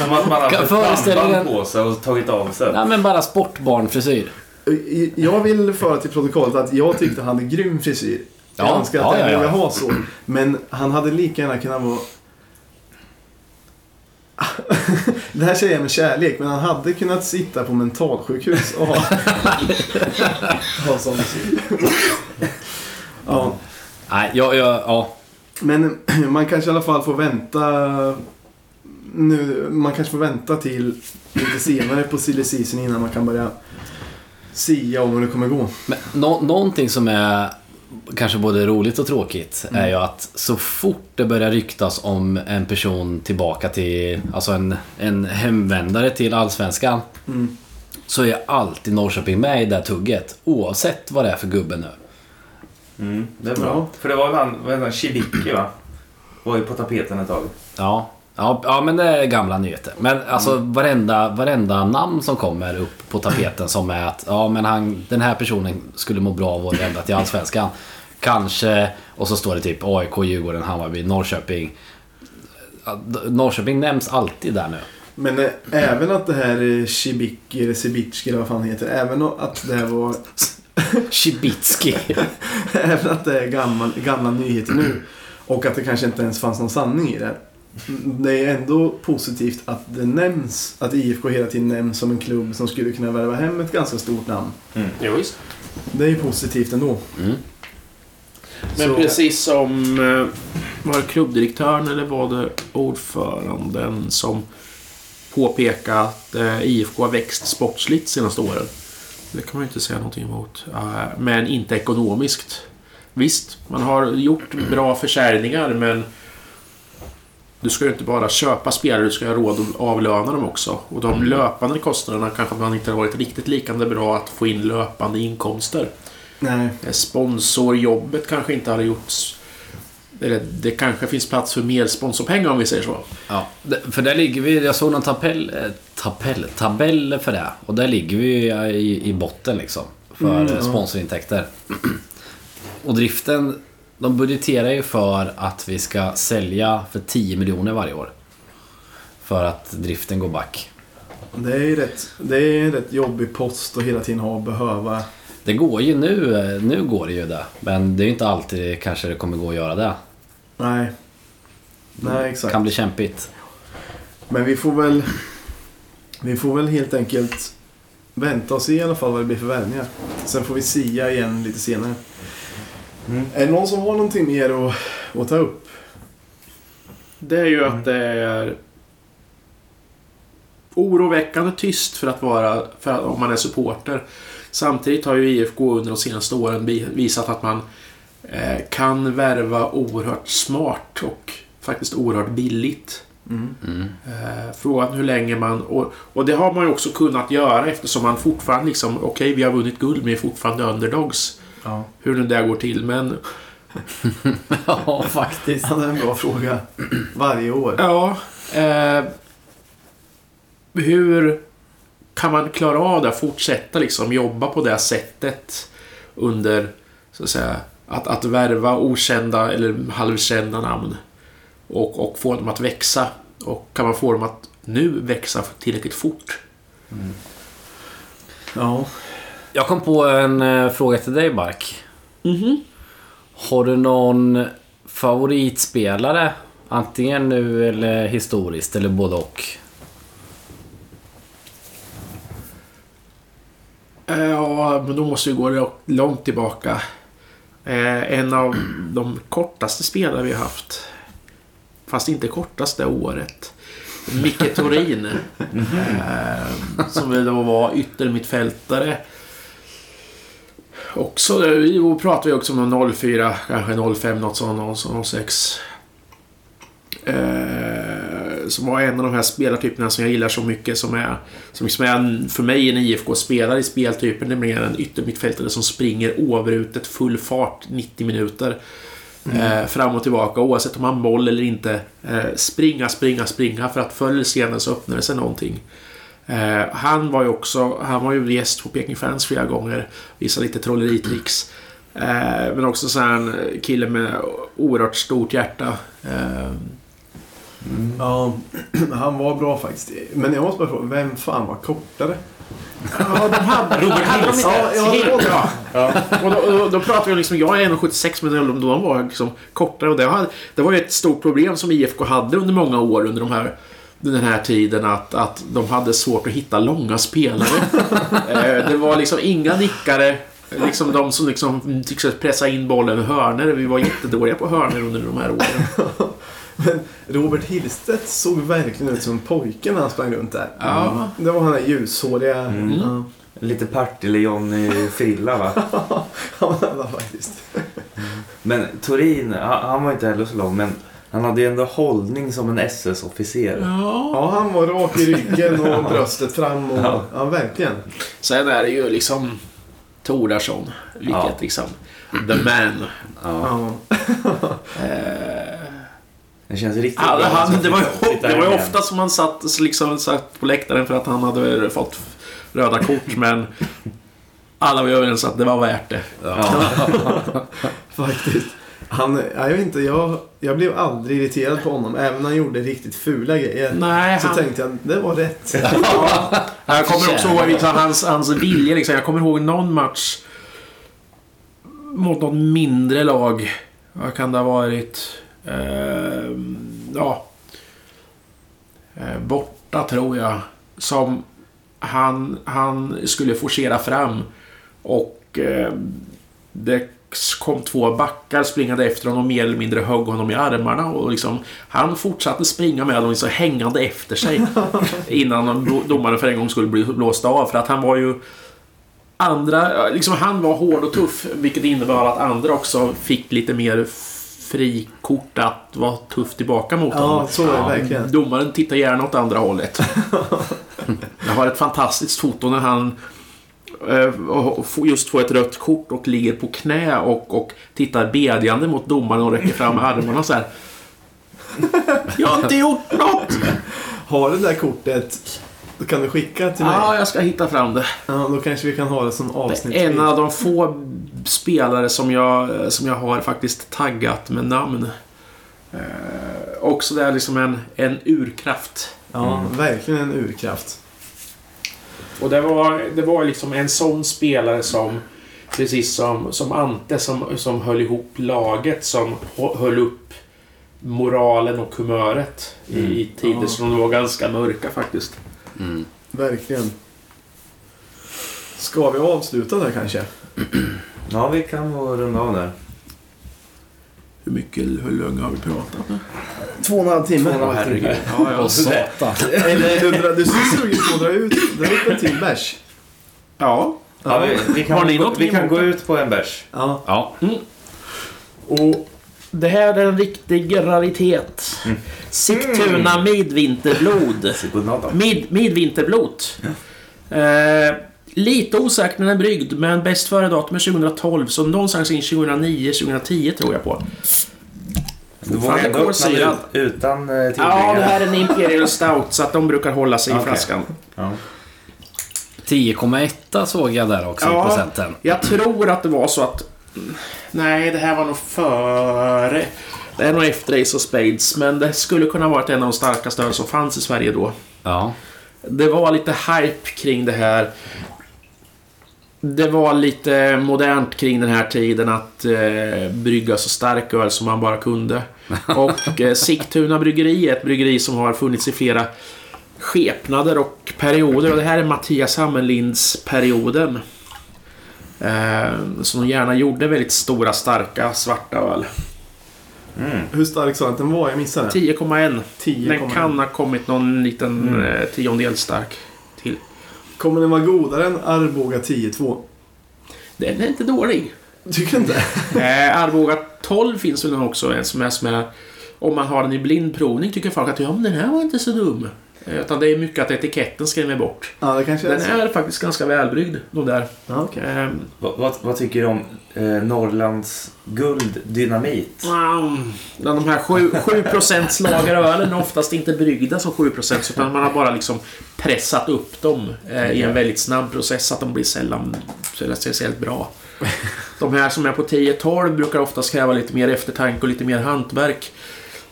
Som att man har Kan haft föreställa ett dig band på sig och tagit av sig. Nej men bara sportbarnfrisyr. Eh, Jag vill föra till protokollet att jag tyckte han hade grym frisyr. Jag Ja, önskar att ja, jag ja, ja. ville ha så. Men han hade lika gärna kunnat vara... Det här säger jag med kärlek, men han hade kunnat sitta på mentalsjukhus och ha, ha sån frisyr. Ja, Nej, jag, jag, ja. men man kanske i alla fall får vänta nu, man kanske får vänta till lite senare på silly season innan man kan börja sia om hur det kommer gå. Men nå, någonting som är kanske både roligt och tråkigt Mm. är ju att så fort det börjar ryktas om en person tillbaka till, alltså en, en hemvändare till Allsvenskan. Mm. Så är alltid Norrköping med i det här tugget. Oavsett vad det är för gubbe nu. Mm, det är bra. Ja. För det var väl han, vad heter han, Cibicki va? Var ju på tapeten ett tag. Ja, ja, ja men det är gamla nyheter. Men alltså Mm. varenda, varenda namn som kommer upp på tapeten som är att ja, men han, den här personen skulle må bra av att vända till Allsvenskan. Kanske, och så står det typ AIK, Djurgården, Hammarby, Norrköping. Norrköping nämns alltid där nu. Men eh, även att det här är Cibicki eller Cibicki eller vad fan heter. Även att det här var... Cibicki. även att det är gamla, gamla nyheter nu. Och att det kanske inte ens fanns någon sanning i det. Det är ändå positivt att det nämns. Att IFK hela tiden nämns som en klubb som skulle kunna värva hem ett ganska stort namn. Jo, visst. Det är ju positivt ändå. Mm. Men Så- precis som... eh, Var det klubbdirektören eller var det ordföranden som påpekade att eh, IFK har växt sportsligt senaste åren? Det kan man ju inte säga någonting emot. Eh, Men inte ekonomiskt. Visst, man har gjort bra försäljningar men du ska ju inte bara köpa spelare, du ska ha råd att avlöna dem också. Och de löpande kostnaderna kanske man inte har varit riktigt likande bra att få in löpande inkomster. Nej. Eh, Sponsorjobbet kanske inte hade gjorts... Eller det kanske finns plats för mer sponsorpengar om vi säger så. Ja, för där ligger vi, jag såg någon tabell, eh, tabell, tabell för det. Och där ligger vi i, i botten liksom. För Mm, eh, ja. sponsorintäkter. Och driften, de budgeterar ju för att vi ska sälja för 10 miljoner varje år. För att driften går back. Det är ju rätt, det är en rätt jobbig post att hela tiden ha och behöva. Det går ju nu, nu går det ju det. Men det är ju inte alltid kanske det kommer gå att göra det. Nej. Nej, exakt. kan bli kämpigt. Men vi får väl... Vi får väl helt enkelt vänta och se i alla fall vad det blir för värvningar. Sen får vi sia igen lite senare. Mm. Är det någon som har någonting mer att, att ta upp? Det är ju att det är oroväckande tyst för att vara, för att, om man är supporter. Samtidigt har ju IFK under de senaste åren visat att man eh, kan värva oerhört smart och faktiskt oerhört billigt. Mm. Eh, frågan hur länge man... Och, och det har man ju också kunnat göra eftersom man fortfarande liksom... Okej, vi har vunnit guld men vi är fortfarande underdogs. Ja. Hur nu det går till, men... Ja, faktiskt. Det är en bra fråga. Varje år. Ja. Eh, hur kan man klara av det? Fortsätta liksom jobba på det sättet under, så att säga, att, att värva okända eller halvkända namn och, och få dem att växa. Och kan man få dem att nu växa tillräckligt fort? Ja. Jag kom på en eh, fråga till dig, Bark. Mhm. Har du någon favoritspelare? Antingen nu eller historiskt, eller både och. Eh, Ja, men då måste vi gå långt tillbaka. Eh, en av de kortaste spelare vi har haft. Fast inte kortaste året. Micke Torin. eh, som väl då var yttermittfältare. Också, då pratar vi också om 04, kanske 05, något sånt, något 06. Eh, som var en av de här spelartyperna som jag gillar så mycket som är, som liksom är en, för mig en IFK-spelare i speltypen. Nämligen en yttermittfältare som springer oavbrutet full fart 90 minuter. Eh, fram och tillbaka oavsett om han boll eller inte. Eh, springa, springa, springa för att förr eller senare så öppnar det sig någonting. Eh, han var ju också, han var ju gäst på Peking Fans flera gånger. Visade lite trolleritricks. Eh, men också så här en kille med oerhört stort hjärta. Eh, ja. Han var bra faktiskt. Men jag måste bara fråga, vem fan var kortare? Ja, de hade... Robert inte... Ja, ja, det var det. ja. Och då, då, då pratar vi liksom, jag är 1,76 men de, de var liksom kortare och det, hade, det var ju ett stort problem som IFK hade under många år under de här den här tiden att, att de hade svårt att hitta långa spelare. eh, det var liksom inga nickare. Liksom de som liksom tycks pressa in bollen i hörnor. Vi var jättedåliga på hörnor under de här åren. Men Robert Hillstedt såg verkligen ut som pojken när han sprang runt där. Ja. Det var han där ljushåriga... Mm. Ja. Lite Partille-Johnny-frilla va? Ja, det var faktiskt. Men Torin, han, han var inte heller så lång men han hade ju ändå hållning som en SS-officer. Ja. Ja, han var rak i ryggen och bröstet fram och... Ja. Ja, verkligen. Sen är det ju liksom Tordarsson. Vilket Ja. liksom... The man. Ja. Ja. Eh, Det känns riktigt Ja, bra. han, det var ju, det var ju ofta som man satt, liksom, satt på läktaren för att han hade fått röda kort, men alla var överens att det var värt det. Ja. Faktiskt. Han, jag vet inte, jag, jag blev aldrig irriterad på honom. Även när han gjorde riktigt fula grejer. Nej, Så han, tänkte jag, det var rätt. jag kommer också ihåg liksom, hans, hans vilja. Liksom. Jag kommer ihåg någon match mot något mindre lag. Vad kan det ha varit? Eh, ja. Eh, borta tror jag. Som han, han skulle forcera fram. Och eh, det kom två backar springande efter honom och mer eller mindre högg honom i armarna. Och liksom, han fortsatte springa med dem liksom hängande efter sig. innan do- domaren för en gång skulle bli blåst av. För att han var ju... Andra, liksom han var hård och tuff. Vilket innebar att andra också fick lite mer frikort att vara tuff tillbaka mot honom. Ja, så är det verkligen. Domaren tittar gärna åt andra hållet. Jag har ett fantastiskt foto när han just får ett rött kort och ligger på knä och, och tittar bedjande mot domaren och räcker fram armarna så här. Jag har inte gjort något! Har du det där kortet, då kan du skicka till mig. Ja, jag ska hitta fram det. Ja, då kanske vi kan ha det som Det är avsnitt. en av de få spelare som jag, som jag har faktiskt taggat med namn. Eh, också det är liksom en, en urkraft. Ja, verkligen en urkraft. Och det var, det var liksom en sån spelare som Precis som, som Ante som, som höll ihop laget som höll upp moralen och humöret i, i tider Ja. som var ganska mörka faktiskt. Mm. Verkligen. Ska vi avsluta där kanske? Ja, vi kan nog runda av där. Hur mycket, hur länge har vi pratat nu? Två och en halv timme. Åh, herregud. Ja, ja. Och satan. Eller hundra, du ser sugen på att dra ut, dra ut en till bärs. ja. Ja, vi, vi Har kan, ni gå, något vi kan gå ut på en bärs. Ja. Ja. Och det här är en riktig raritet. Sigtuna midvinterblod. Godnatt då. Mid, midvinterblot. Eh, lite osäkert när den är bryggd, men bäst före datum är 2012. Så någonstans in 2009-2010 tror jag på. Du vågar jag ändå öppna utan eh, tillbyggnad? Ja, det här är en Imperial Stout, så att de brukar hålla sig i Okej. flaskan. Ja. 10,1 såg jag där också Ja. procenten. Jag tror att det var så att... Nej, det här var nog före... Det är nog efter Ace of Spades, men det skulle kunna varit en av de starkaste öl som fanns i Sverige då. Ja. Det var lite hype kring det här. Det var lite modernt kring den här tiden att eh, brygga så stark öl som man bara kunde. Och eh, Sigtuna bryggeri är ett bryggeri som har funnits i flera skepnader och perioder. Och det här är Mattias Hammenlinds perioden. Eh, som de gärna gjorde väldigt stora, starka, svarta öl. Mm. Hur stark sa du att den var? Jag missade den. 10,1. 10,1. Den kan ha kommit någon liten Mm. eh, tiondel stark till. Kommer den vara godare än Arboga 10-2? Den är inte dålig. Tycker du inte? Eh, Arboga 12 finns väl också en som är, som är... Om man har den i blindprovning tycker folk att ja, men den här var inte så dum. Eh, Utan det är mycket att etiketten skrämmer bort. Ja, det kanske är Den så. är faktiskt ganska välbryggd, de där. Ja, okej. Eh, Vad, vad, vad tycker du om eh, Norrlands gulddynamit? de här 7, 7% lagerölen är oftast inte bryggda som 7% utan man har bara liksom pressat upp dem eh, i en väldigt snabb process så att de blir sällan sällan speciellt bra. De här som är på 10-12 brukar oftast kräva lite mer eftertanke och lite mer hantverk.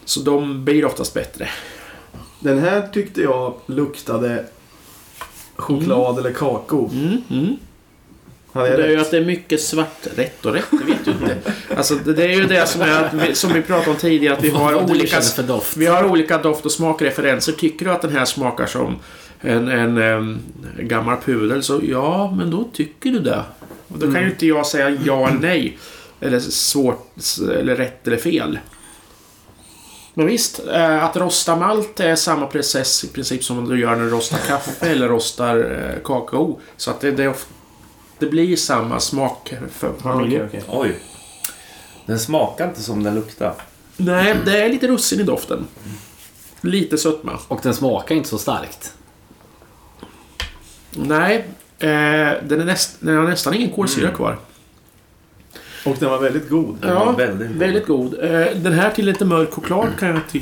Så de blir oftast bättre. Den här tyckte jag luktade choklad eller kakao. Mm, mm. Hade Det jag är ju att det är mycket svart. Rätt och rätt, det vet du inte. Alltså, det, det är ju det som, är att vi, som vi pratade om tidigare, att vi har olika, vi har olika doft och smakreferenser. Tycker du att den här smakar som en, en, em, gammal pudel, så ja, men då tycker du det. Och då kan ju inte jag säga ja eller nej. Eller svårt, eller rätt eller fel. Men visst, eh, att rosta malt är samma process i princip som du gör när du rostar kaffe eller rostar eh, kakao. Så att det, det, det blir samma smak för familjen. okej, okej. Oj. Den smakar inte som den luktar. Nej, det är lite russin i doften. Lite sötma. Och den smakar inte så starkt. Nej, eh, den, är näst, den har nästan ingen kolsyra kvar. Och den var väldigt god. Den Ja, var väldigt god. väldigt god. Eh, den här till lite mörk choklad kan jag ty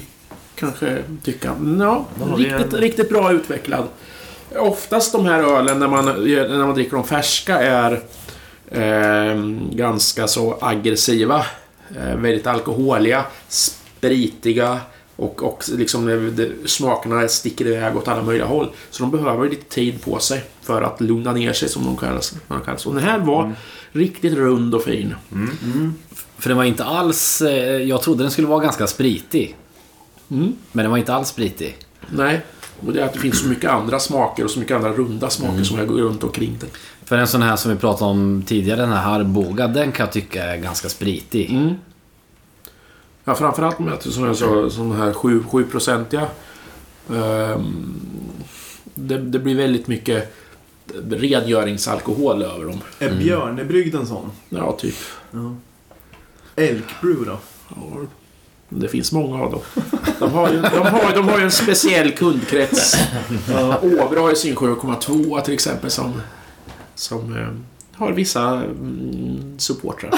kanske tycka. Ja, riktigt, en- riktigt bra utvecklad. Oftast de här ölen när man, när man dricker dem färska är eh, ganska så aggressiva. Eh, väldigt alkoholiga, spritiga och, och liksom smakerna sticker iväg åt alla möjliga håll. Så de behöver lite tid på sig för att lugna ner sig som de kallas. Man kallas. Och den här var riktigt rund och fin. För den var inte alls... eh, Jag trodde den skulle vara ganska spritig. Mm. Men den var inte alls spritig. Nej. Och det är att det finns så mycket andra smaker och så mycket andra runda smaker som jag går runt omkring den. För en sån här som vi pratade om tidigare, den här Arboga, den kan jag tycka är ganska spritig. Mm. Ja, framförallt med att som jag sa, sån här 7-procentiga. Um, det, det blir väldigt mycket rengöringsalkohol över dem. Är Björnebryggd en sån? Ja, typ. Ja. Elkbrew då? Ja, det finns många av dem. De har ju, de har, de har ju en speciell kundkrets. Åbro har ju sin 7,2 till exempel som, som eh, har vissa mm, supportrar.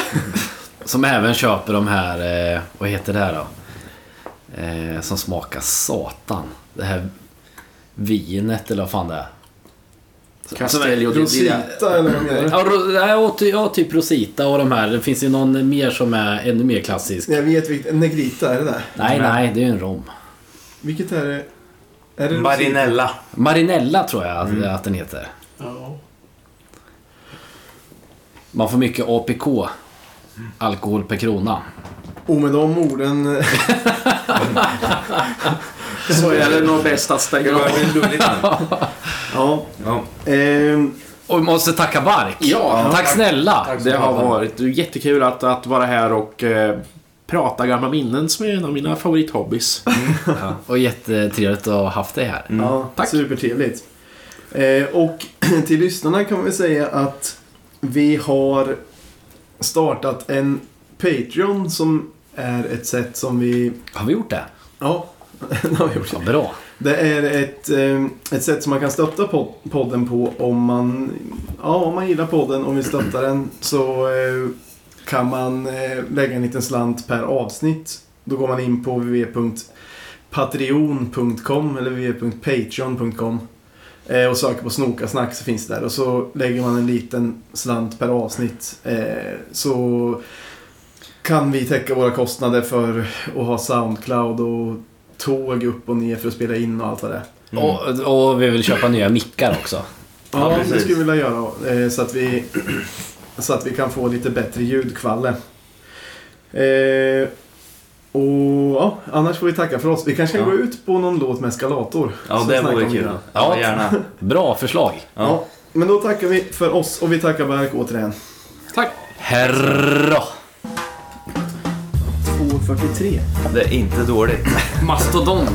Som även köper de här, eh, vad heter det här då? Eh, som smakar satan. Det här vinet eller vad fan det är. Castelli och det, det, det, Rosita eller vad menar du? Ja, ro- ja, ty- ja, typ Rosita och de här. Det finns ju någon mer som är ännu mer klassisk. Jag vet vilket. Negrita, är det där? Nej, nej, det är ju en rom. Vilket är det? Är det Rosita? Marinella. Marinella tror jag att, att den heter. ja. Man får mycket APK. Alkohol per krona. Och med de orden... Så är det nog bäst att stänga av. ja. Ja. ehm, Och vi måste tacka Bark. Ja, Tack snälla. Tack Det har varit jättekul att, att vara här och eh, prata gamla minnen som är en av mina favorithobbys. Ja, och jättetrevligt att ha haft dig här. Ja, Tack. supertrevligt. Eh, och till lyssnarna kan vi säga att vi har startat en Patreon som är ett sätt som vi... Har vi gjort det? Ja, det har vi gjort. Ja, bra. Det är ett, eh, ett sätt som man kan stötta podden på om man, ja, om man gillar podden och vill stötta den så eh, kan man eh, lägga en liten slant per avsnitt. Då går man in på www.patreon.com eller www.patreon.com och söker på Snokasnack så finns det där och så lägger man en liten slant per avsnitt så kan vi täcka våra kostnader för att ha Soundcloud och tåg upp och ner för att spela in och allt vad det är. Mm. Och, och vi vill köpa nya mickar också. Ja, Ja, det skulle vi vilja göra. eh, Så att vi, så att vi kan få lite bättre ljudkvalle. Eh, och ja, annars får vi tacka för oss. Vi kanske kan Ja. gå ut på någon låt med eskalator. Ja, det vore om kul. det. Ja, gärna. Bra förslag. Ja. Ja. men då tackar vi för oss och vi tackar Berk återigen. Tack! Herra! 2.43. Det är inte dåligt. Mastodon.